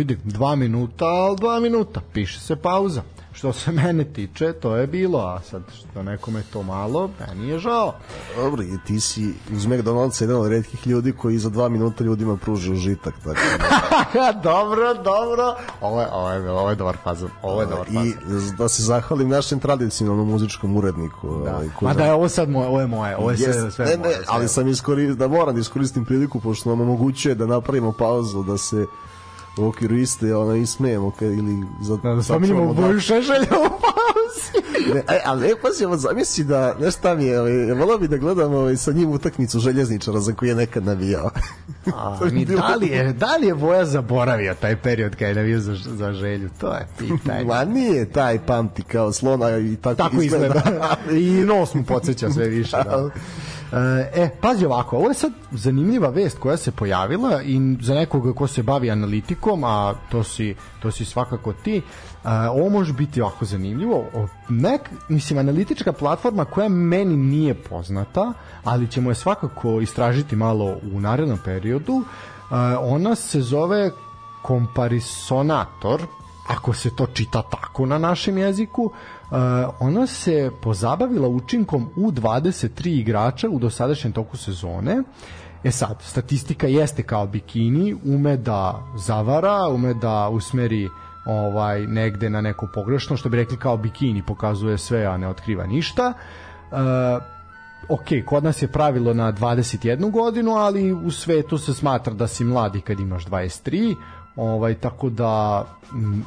Vidi, dva minuta, ali dva minuta, piše se pauza. Što se mene tiče, to je bilo, a sad što nekome to malo, meni je žao. Dobro, i ti si uz McDonald's jedan od redkih ljudi koji za dva minuta ljudima pruži užitak. Tako da. dobro, dobro. Ovo je, ovo je, ovo je dobar fazon. Ovo je dobar fazon. I da se zahvalim našem tradicionalnom muzičkom uredniku. Da. ovaj, koji Ma da je ovo sad moje, ovo je moje, ovo je sve, Jeste, sve ne, moje. ne, sve ali moje. sam iskoristio, da moram da iskoristim priliku, pošto nam omogućuje da napravimo pauzu, da se u okviru iste ono, ismejemo ka, ili za, Da, da spominjemo sačuvamo boju šešelja u pauzi. Ne, e, ali ne, pazi, ovo zamisli da, znaš šta mi je, ovaj, volao bi da gledam ovaj, sa njim utakmicu željezničara za koji je nekad navijao. A, mi, bilo- da, li je, da li je Boja zaboravio taj period kada je navio za, za želju? To je pitanje. Ma nije taj pamti kao slona i tako, Tako izgleda. I nos mu podsjeća sve više. Da. E, pazi ovako, ovo je sad zanimljiva vest koja se pojavila i za nekoga ko se bavi analitikom, a to si, to si svakako ti, e, ovo može biti ovako zanimljivo. Nek, mislim, analitička platforma koja meni nije poznata, ali ćemo je svakako istražiti malo u narednom periodu, e, ona se zove Komparisonator, ako se to čita tako na našem jeziku, uh, ona se pozabavila učinkom u 23 igrača u dosadašnjem toku sezone. E sad, statistika jeste kao bikini, ume da zavara, ume da usmeri ovaj negde na neko pogrešno, što bi rekli kao bikini, pokazuje sve, a ne otkriva ništa. Uh, ok, kod nas je pravilo na 21 godinu, ali u svetu se smatra da si mladi kad imaš 23, ovaj tako da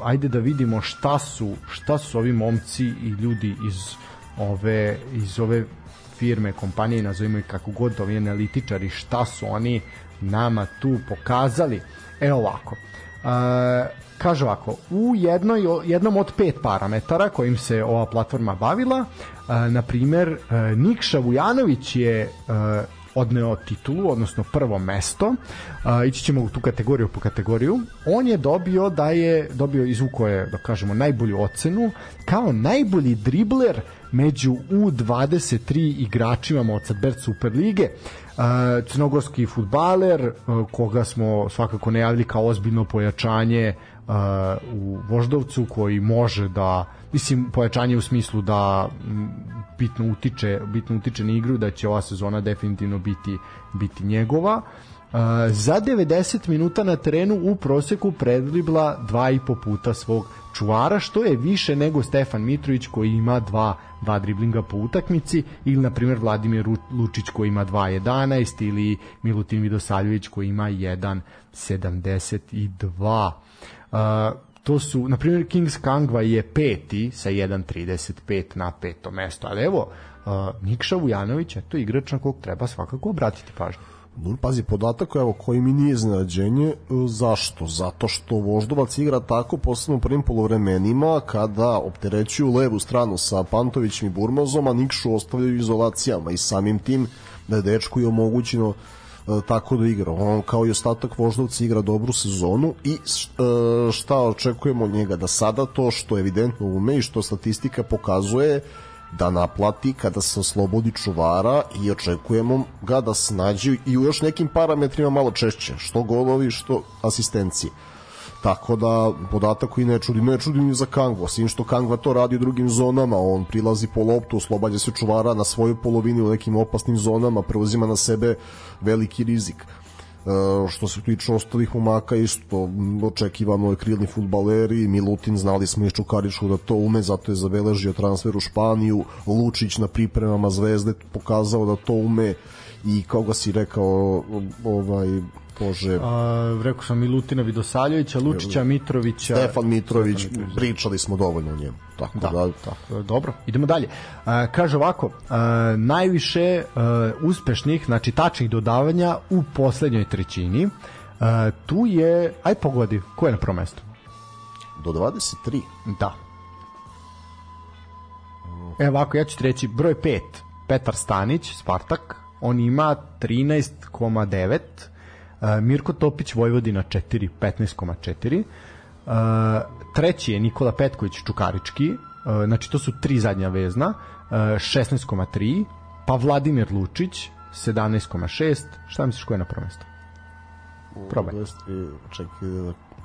ajde da vidimo šta su šta su ovi momci i ljudi iz ove iz ove firme, kompanije, nazovimo ih kako god, ovi analitičari, šta su oni nama tu pokazali. Evo ovako. E, kaže ovako, u jednoj, jednom od pet parametara kojim se ova platforma bavila, e, na primer, e, Nikša Vujanović je e, odneo titulu, odnosno prvo mesto. A, ići ćemo u tu kategoriju po kategoriju. On je dobio da je dobio izvuko je, da kažemo, najbolju ocenu kao najbolji dribler među U23 igračima Mozartbert Superlige. A, crnogorski futbaler a, koga smo svakako najavili kao ozbiljno pojačanje a, u Voždovcu koji može da mislim pojačanje u smislu da bitno utiče bitno utiče na igru da će ova sezona definitivno biti biti njegova. Uh, za 90 minuta na terenu u proseku predribla dva i po puta svog čuvara, što je više nego Stefan Mitrović koji ima dva, dva driblinga po utakmici ili na primjer Vladimir Lučić koji ima 2.11 ili Milutin Vidosaljević koji ima 1.72 uh, to su, na primjer, Kings Kangva je peti sa 1.35 na peto mesto, ali evo, uh, Nikša Vujanović je to igrač na kog treba svakako obratiti pažnju. No, pazi, podatak evo, koji mi nije iznenađenje, e, zašto? Zato što Voždovac igra tako, posebno u prvim polovremenima, kada opterećuju levu stranu sa Pantovićem i Burmazom, a Nikšu ostavljaju izolacijama i samim tim da je dečku je omogućeno tako da igra. On kao i ostatak Voždovca igra dobru sezonu i e, šta očekujemo od njega? Da sada to što evidentno ume i što statistika pokazuje da naplati kada se oslobodi čuvara i očekujemo ga da se nađe i u još nekim parametrima malo češće, što golovi, što asistencije. Tako da podatak koji ne čudi, ne čudi ni za Kangva, osim što Kangva to radi u drugim zonama, on prilazi po loptu, oslobađa se čuvara na svojoj polovini u nekim opasnim zonama, preuzima na sebe veliki rizik. E, što se tiče ostalih momaka isto očekivano je krilni futbaleri Milutin znali smo iz Čukaričkog da to ume zato je zabeležio transfer u Španiju Lučić na pripremama Zvezde pokazao da to ume i kao ga si rekao ovaj Bože A, rekao sam Milutina Vidosaljevića, Lučića, Mitrovića. Stefan Mitrović, Stefan Mitrović, da. pričali smo dovoljno o njemu tako da, Da, tako, dobro. Idemo dalje. A, kaže ovako, a, najviše a, uspešnih, znači tačnih dodavanja u poslednjoj trećini. A, tu je, aj pogodi, ko je na prvom mestu? do 23 Da. Evo ovako, ja ću ti reći, broj 5, Petar Stanić, Spartak, on ima 13,9, uh, Mirko Topić, Vojvodina 4, 15,4, uh, treći je Nikola Petković, Čukarički, znači to su tri zadnja vezna, uh, 16,3, pa Vladimir Lučić, 17,6, šta misliš ko je na prvom mestu? Probaj. 23, čekaj,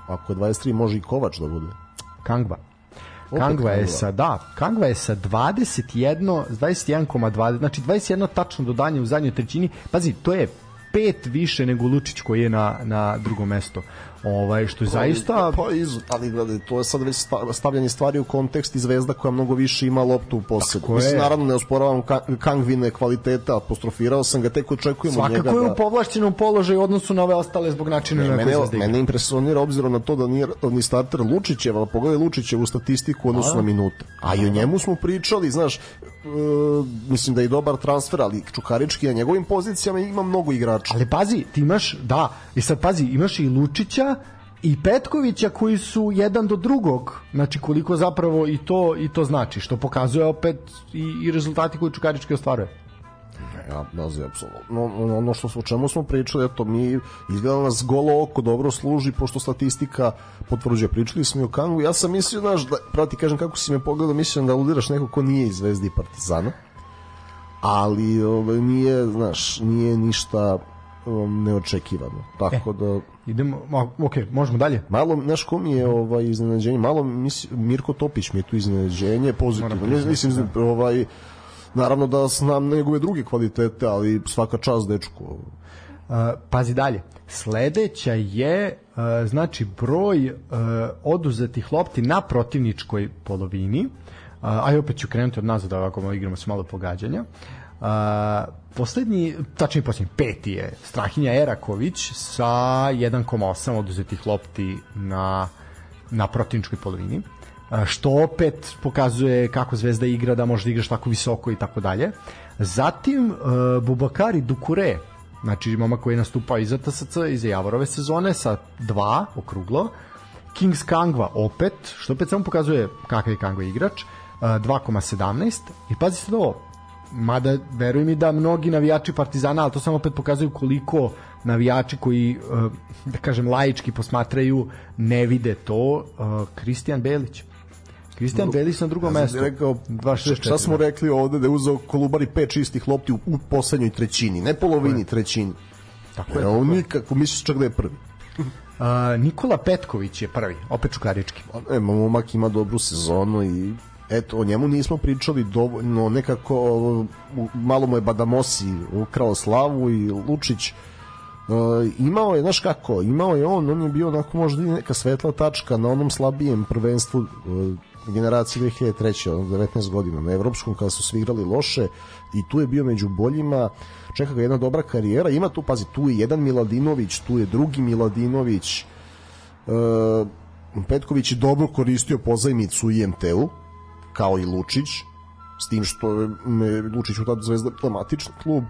ako je 23 može i Kovač da bude Kangva. Opet Kangva je sa da, Kangva je sa 21 21,20, znači 21 tačno dodanje u zadnjoj trećini. Pazi, to je pet više nego Lučić koji je na, na drugom mesto. Ovaj, što je zaista... Pa, iz, ali gledaj, to je sad već sta- stavljanje stvari u kontekst i zvezda koja mnogo više ima loptu u posedu. Tako je. Mislim, naravno ne osporavam Ka- Kangvine kvaliteta, apostrofirao sam ga, tek očekujem od njega Svakako je da... u povlašćenom položaju u odnosu na ove ostale zbog načina na koji Mene, Zvezda mene impresionira obzirom na to da nije ni starter Lučićeva, pogledaj Lučićevu statistiku u odnosu na minute. A i o njemu smo pričali, znaš, mislim da je dobar transfer, ali Čukarički na njegovim pozicijama ima mnogo igrača. Ali pazi, ti imaš, da, i sad pazi, imaš i Lučića i Petkovića koji su jedan do drugog. Znači koliko zapravo i to i to znači, što pokazuje opet i, i rezultati koje Čukarički ostvaruje. Ja, znam, apsolutno. No, ono što, o čemu smo pričali, eto, mi izgleda nas golo oko dobro služi, pošto statistika potvrđuje. Pričali smo i o Kangu. Ja sam mislio, znaš, da, pravo ti kažem kako si me pogledao, mislim da aludiraš neko ko nije iz Zvezde i Partizana. Ali ovaj, nije, znaš, nije ništa um, neočekivano. Tako da... Idemo, ma, ok, možemo dalje. Malo, znaš ko mi je ovaj iznenađenje, malo mis, Mirko Topić mi je tu iznenađenje, pozitivno. Moram mislim, ovaj, naravno da znam njegove druge kvalitete, ali svaka čast dečku. Uh, pazi dalje. Sledeća je uh, znači broj uh, oduzetih lopti na protivničkoj polovini. Uh, aj opet ću krenuti od nazad ovako igramo se malo pogađanja. Uh, poslednji, tačnije poslednji, peti je Strahinja Eraković sa 1,8 oduzetih lopti na, na protivničkoj polovini što opet pokazuje kako Zvezda igra, da može da igraš tako visoko i tako dalje. Zatim uh, Bubakari Dukure, znači momak koji je nastupao iza TSC, iza Javorove sezone sa dva okruglo. Kings Kangva opet, što opet samo pokazuje kakav je Kangva igrač, uh, 2,17 i pazi sad ovo, mada veruj mi da mnogi navijači Partizana, ali to samo opet pokazuju koliko navijači koji, uh, da kažem, laički posmatraju, ne vide to, Kristijan Belić. Kristijan Belić na drugom Ja mestu. rekao, 2,64. šta smo rekli ovde da je uzeo Kolubari pet čistih lopti u, u poslednjoj trećini, ne polovini, trećini. Tako je, tako on nikako, misliš čak da je prvi. Uh, Nikola Petković je prvi, opet čukarički. E, momak ima dobru sezonu i eto, o njemu nismo pričali dovoljno, nekako malo mu je Badamosi ukrao slavu i Lučić Uh, imao je, znaš kako, imao je on, on je bio onako možda i neka svetla tačka na onom slabijem prvenstvu uh, generacije 2003. ono, 19 godina na evropskom kada su svi igrali loše i tu je bio među boljima čeka ga jedna dobra karijera ima tu, pazi, tu je jedan Miladinović tu je drugi Miladinović uh, Petković je dobro koristio pozajmicu u IMT-u kao i Lučić s tim što je Lučić u tada zvezda dramatični klub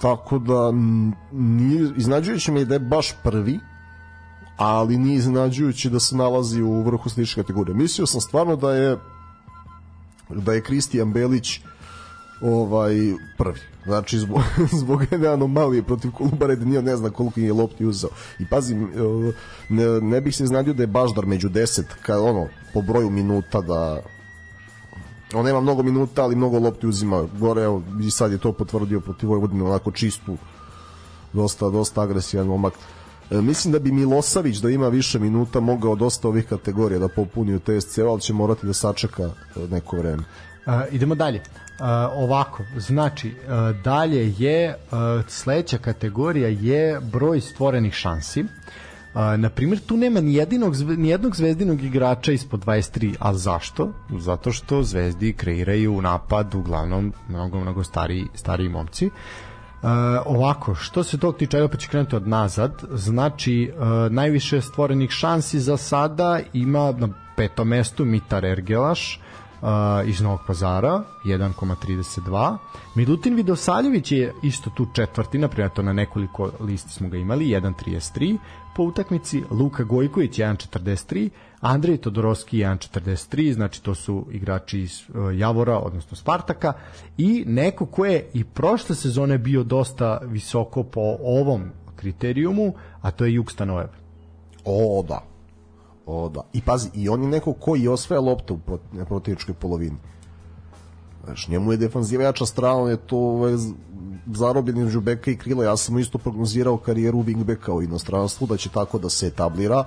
tako da nije, iznađujuće mi je da je baš prvi ali nije iznenađujuće da se nalazi u vrhu slične kategorije. Mislio sam stvarno da je da je Kristijan Belić ovaj prvi. Znači zbog, zbog jedne anomalije protiv Kolubare da nije ne zna koliko je lopti uzeo. I pazi, ne, ne bih se iznadio da je Baždar među 10 kad ono po broju minuta da on nema mnogo minuta, ali mnogo lopti uzima. Gore, evo, i sad je to potvrdio protiv Vojvodine, onako čistu, dosta, dosta agresivan momak. E, mislim da bi Milosavić da ima više minuta mogao dosta ovih kategorija da popuni u TSC, ali će morati da sačeka e, neko vreme. Uh, idemo dalje. Uh, ovako, znači, uh, dalje je, uh, sledeća kategorija je broj stvorenih šansi. Uh, na primjer, tu nema ni, zve- ni jednog zvezdinog igrača ispod 23, a zašto? Zato što zvezdi kreiraju napad uglavnom mnogo, mnogo stariji, stariji momci. Uh, ovako, što se tog tiče, ajde opet ću krenuti od nazad, znači uh, najviše stvorenih šansi za sada ima na petom mestu Mitar Ergelaš, uh, iz Novog pazara 1,32 Milutin Vidosaljević je isto tu četvrti naprimjer to na nekoliko listi smo ga imali 1,33 po utakmici Luka Gojković 1,43 Andrej Todorovski 1,43 znači to su igrači iz uh, Javora odnosno Spartaka i neko ko je i prošle sezone bio dosta visoko po ovom kriterijumu a to je Juk Stanojev O, da. O, da. I pazi, i on je neko koji osvaja lopte u protivničkoj polovini. Znaš, njemu je defanziva jača strana, je to ovaj, zarobljen između beka i krila. Ja sam isto prognozirao karijeru wingbacka u inostranstvu, da će tako da se etablira.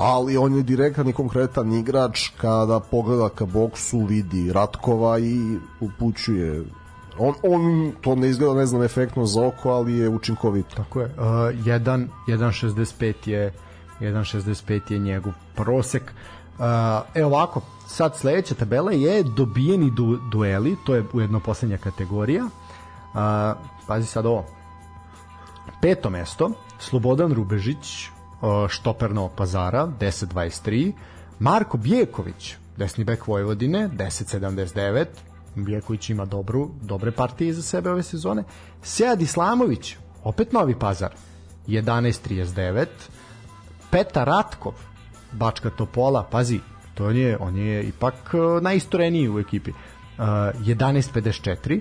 Ali on je direktan i konkretan igrač kada pogleda ka boksu, vidi Ratkova i upućuje On, on to ne izgleda, ne znam, efektno za oko, ali je učinkovito. Tako je. Uh, 1 1.65 je 1.65 je njegov prosek. Uh, evo ovako, sad sledeća tabela je dobijeni du, dueli, to je ujedno poslednja kategorija. Uh, pazi sad ovo. Peto mesto, Slobodan Rubežić, štoper Novog pazara, 10.23. Marko Bjeković, desni bek Vojvodine, 10.79. Bjeković ima dobru, dobre partije iza sebe ove sezone. Sead Islamović, opet Novi pazar, 11.39. Petar Ratkov, Bačka Topola, pazi, to on je, on je ipak uh, najistoreniji u ekipi. Uh, 11.54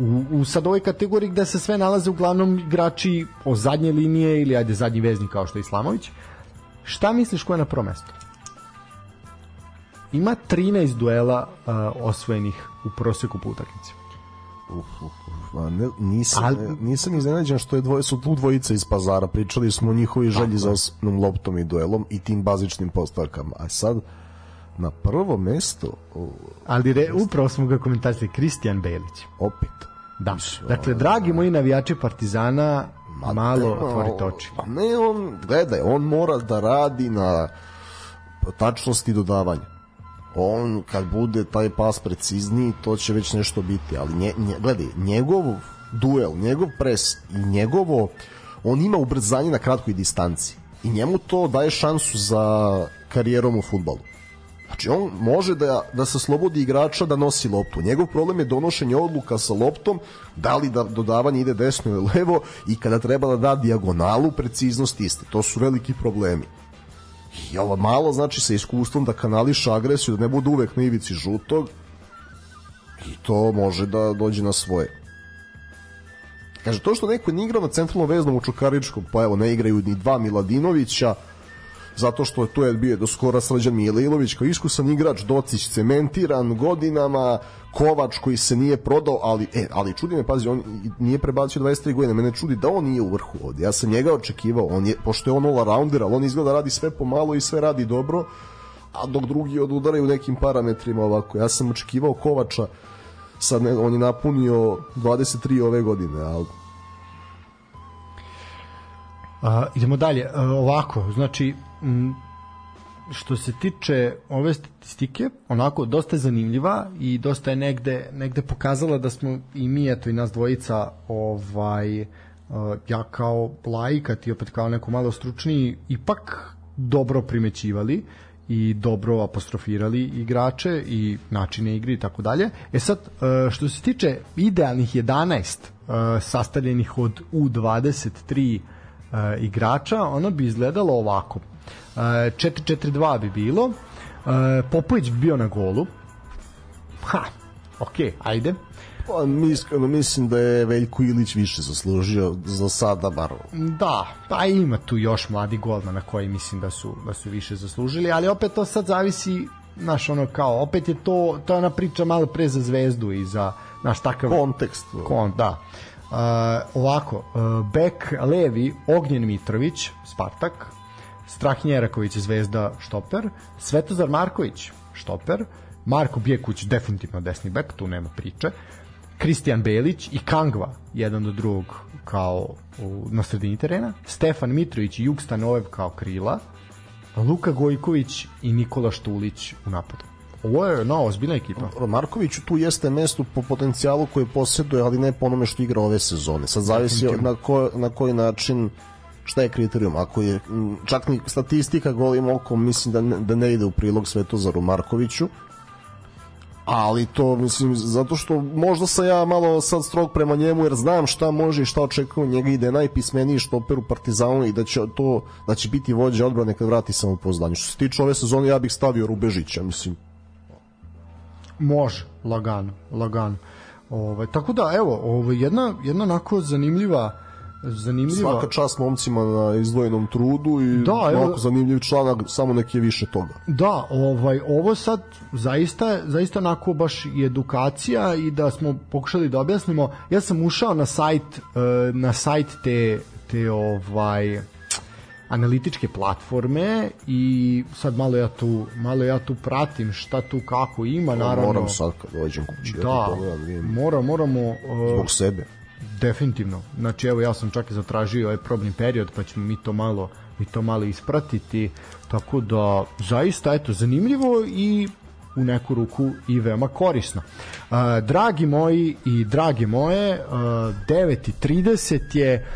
u, u sad ovoj kategoriji gde se sve nalaze uglavnom igrači o zadnje linije ili ajde zadnji veznik kao što je Islamović šta misliš ko je na prvo mesto? ima 13 duela uh, osvojenih u proseku po utakmici Uf, uf, uf, ne, nisam, Ali... nisam iznenađen što je dvoje, su tu dvojica iz pazara. Pričali smo o njihovi želji za osnovnom loptom i duelom i tim bazičnim postavkama. A sad, na prvo mesto, ali re, upravo smo ga komentarisali Kristijan Belić opet. Da, dakle dragi moji navijači Partizana malo otvorite oči Pa ne, on, gledaj, on mora da radi na tačnosti dodavanja. On, kad bude taj pas precizniji, to će već nešto biti, ali nje, nje, gledaj, njegov duel, njegov pres i njegovo, on ima ubrzanje na kratkoj distanci i njemu to daje šansu za karijerom u futbalu. Znači on može da, da se slobodi igrača da nosi loptu. Njegov problem je donošenje odluka sa loptom, da li da dodavanje ide desno ili levo i kada treba da da dijagonalu, preciznost iste. To su veliki problemi. I ovo malo znači sa iskustvom da kanališa agresiju, da ne bude uvek na ivici žutog i to može da dođe na svoje. Kaže, to što neko ne igra na centralnom veznom u Čukaričkom, pa evo, ne igraju ni dva Miladinovića, zato što je tu je bio do skora Srđan Milailović kao iskusan igrač, Docić cementiran godinama, Kovač koji se nije prodao, ali e, ali čudi me, pazi, on nije prebacio 23 godine, mene čudi da on nije u vrhu ovde. Ja sam njega očekivao, on je pošto je on all rounder, ali on izgleda radi sve pomalo i sve radi dobro, a dok drugi odudaraju nekim parametrima ovako. Ja sam očekivao Kovača, sad ne, on je napunio 23 ove godine, ali A, idemo dalje. A, ovako, znači, što se tiče ove statistike, onako, dosta je zanimljiva i dosta je negde, negde pokazala da smo i mi, eto i nas dvojica, ovaj, a, ja kao laik, a ti opet kao neko malo stručniji, ipak dobro primećivali i dobro apostrofirali igrače i načine igre i tako dalje. E sad, e, što se tiče idealnih 11 e, sastavljenih od U23 e, igrača, ono bi izgledalo ovako. E, 4-4-2 bi bilo, Popović bi bio na golu, ha, ok, ajde, Pa, iskreno mislim da je Veljko Ilić više zaslužio za sada bar. Da, pa ima tu još mladi golmana koji mislim da su da su više zaslužili, ali opet to sad zavisi naš ono kao opet je to to je ona priča malo pre za zvezdu i za naš takav Kontekst. kon, da. Uh, ovako, uh, bek levi Ognjen Mitrović, Spartak, Strahinja Eraković, Zvezda, štoper, Svetozar Marković, štoper, Marko Bjekuć, definitivno desni bek, tu nema priče, Kristijan Belić i Kangva, jedan do drugog kao u, na sredini terena, Stefan Mitrović i Jug Stanojev kao krila, Luka Gojković i Nikola Štulić u napadu. Ovo je no, ozbiljna ekipa. Markoviću tu jeste mesto po potencijalu koje posjeduje, ali ne po onome što igra ove sezone. Sad zavisi na, ko, na koji način šta je kriterijum. Ako je čak ni statistika golim okom, mislim da ne, da ne ide u prilog Svetozaru Markoviću, ali to mislim zato što možda sam ja malo sad strog prema njemu jer znam šta može i šta očekujem njega i da najpismeniji štoper u Partizanu i da će to da će biti vođa odbrane kad vrati samopouzdanje. Što se tiče ove sezone ja bih stavio Rubežića, mislim Može, lagano, lagano. Ovaj tako da evo, ovaj jedna jedna onako zanimljiva zanimljiva Svaka čast momcima na izdvojenom trudu i Da, evo- zanimljiv članak, samo neki je više toga. Da, ovaj ovo sad zaista zaista onako baš i edukacija i da smo pokušali da objasnimo. Ja sam ušao na sajt eh, na sajt te te ovaj analitičke platforme i sad malo ja tu malo ja tu pratim šta tu kako ima naravno Moram sad kad dođem kući da, da to pogledam, vidim, mora, moramo uh, zbog sebe. Definitivno. Znači evo ja sam čak i zatražio ovaj probni period pa ćemo mi to malo mi to malo ispratiti. Tako da zaista eto zanimljivo i u neku ruku i veoma korisno. Dragi moji i drage moje, uh, 9.30 je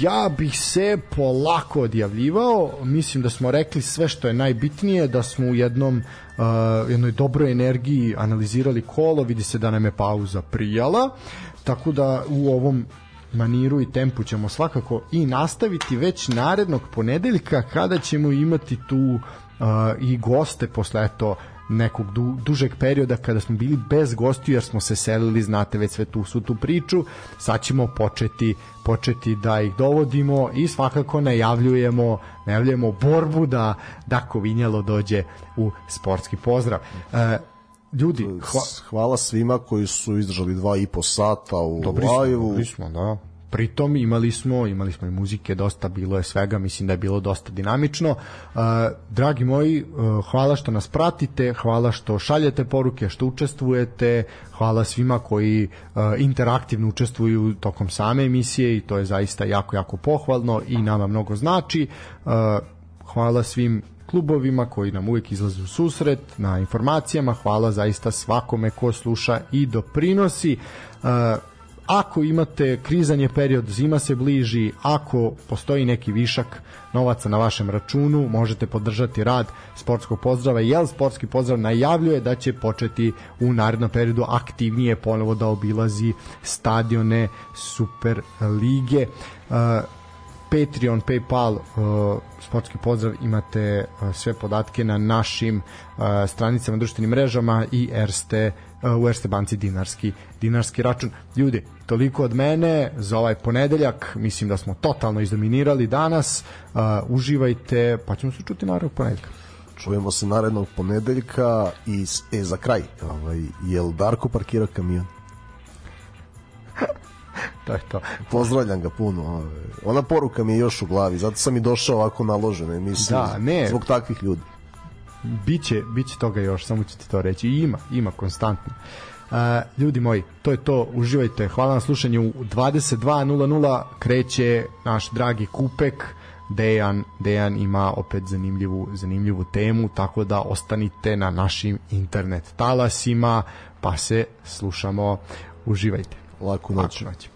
ja bih se polako odjavljivao, mislim da smo rekli sve što je najbitnije, da smo u jednom uh, jednoj dobroj energiji analizirali kolo, vidi se da nam je pauza prijala, tako da u ovom maniru i tempu ćemo svakako i nastaviti već narednog ponedeljka kada ćemo imati tu uh, i goste posle eto nekog du, dužeg perioda kada smo bili bez gostiju jer smo se selili, znate već sve tu su tu priču, sad ćemo početi početi da ih dovodimo i svakako najavljujemo najavljujemo borbu da da Kovinjalo dođe u sportski pozdrav. E, ljudi, hva, Hvala svima koji su izdržali dva i po sata u dobri smo, live-u. dobri smo, da. Pritom imali smo, imali smo i muzike, dosta bilo je svega, mislim da je bilo dosta dinamično. Uh, dragi moji, uh, hvala što nas pratite, hvala što šaljete poruke, što učestvujete, hvala svima koji uh, interaktivno učestvuju tokom same emisije i to je zaista jako, jako pohvalno i nama mnogo znači. Uh, hvala svim klubovima koji nam uvek izlaze u susret na informacijama, hvala zaista svakome ko sluša i doprinosi. Uh, ako imate krizan je period, zima se bliži, ako postoji neki višak novaca na vašem računu, možete podržati rad sportskog pozdrava, jer sportski pozdrav najavljuje da će početi u narednom periodu aktivnije ponovo da obilazi stadione Super lige. Patreon, PayPal, uh, sportski pozdrav, imate uh, sve podatke na našim uh, stranicama, društvenim mrežama i Erste, uh, u Erste banci dinarski, dinarski račun. Ljudi, toliko od mene za ovaj ponedeljak, mislim da smo totalno izdominirali danas, uh, uživajte, pa ćemo se čuti naravno ponedeljka. Čujemo se narednog ponedeljka i e, za kraj, ovaj, jel Darko parkirao kamion? To je to. Pozdravljam ga puno. Ona poruka mi je još u glavi, zato sam i došao ovako naložen emisiju. Da, ne. Zbog takvih ljudi. biće, biće toga još, samo ću ti to reći. I ima, ima konstantno. Uh, ljudi moji, to je to, uživajte. Hvala na slušanju. U 22.00 kreće naš dragi Kupek. Dejan, Dejan ima opet zanimljivu, zanimljivu temu, tako da ostanite na našim internet talasima, pa se slušamo. Uživajte. Laku noć. Laku noć.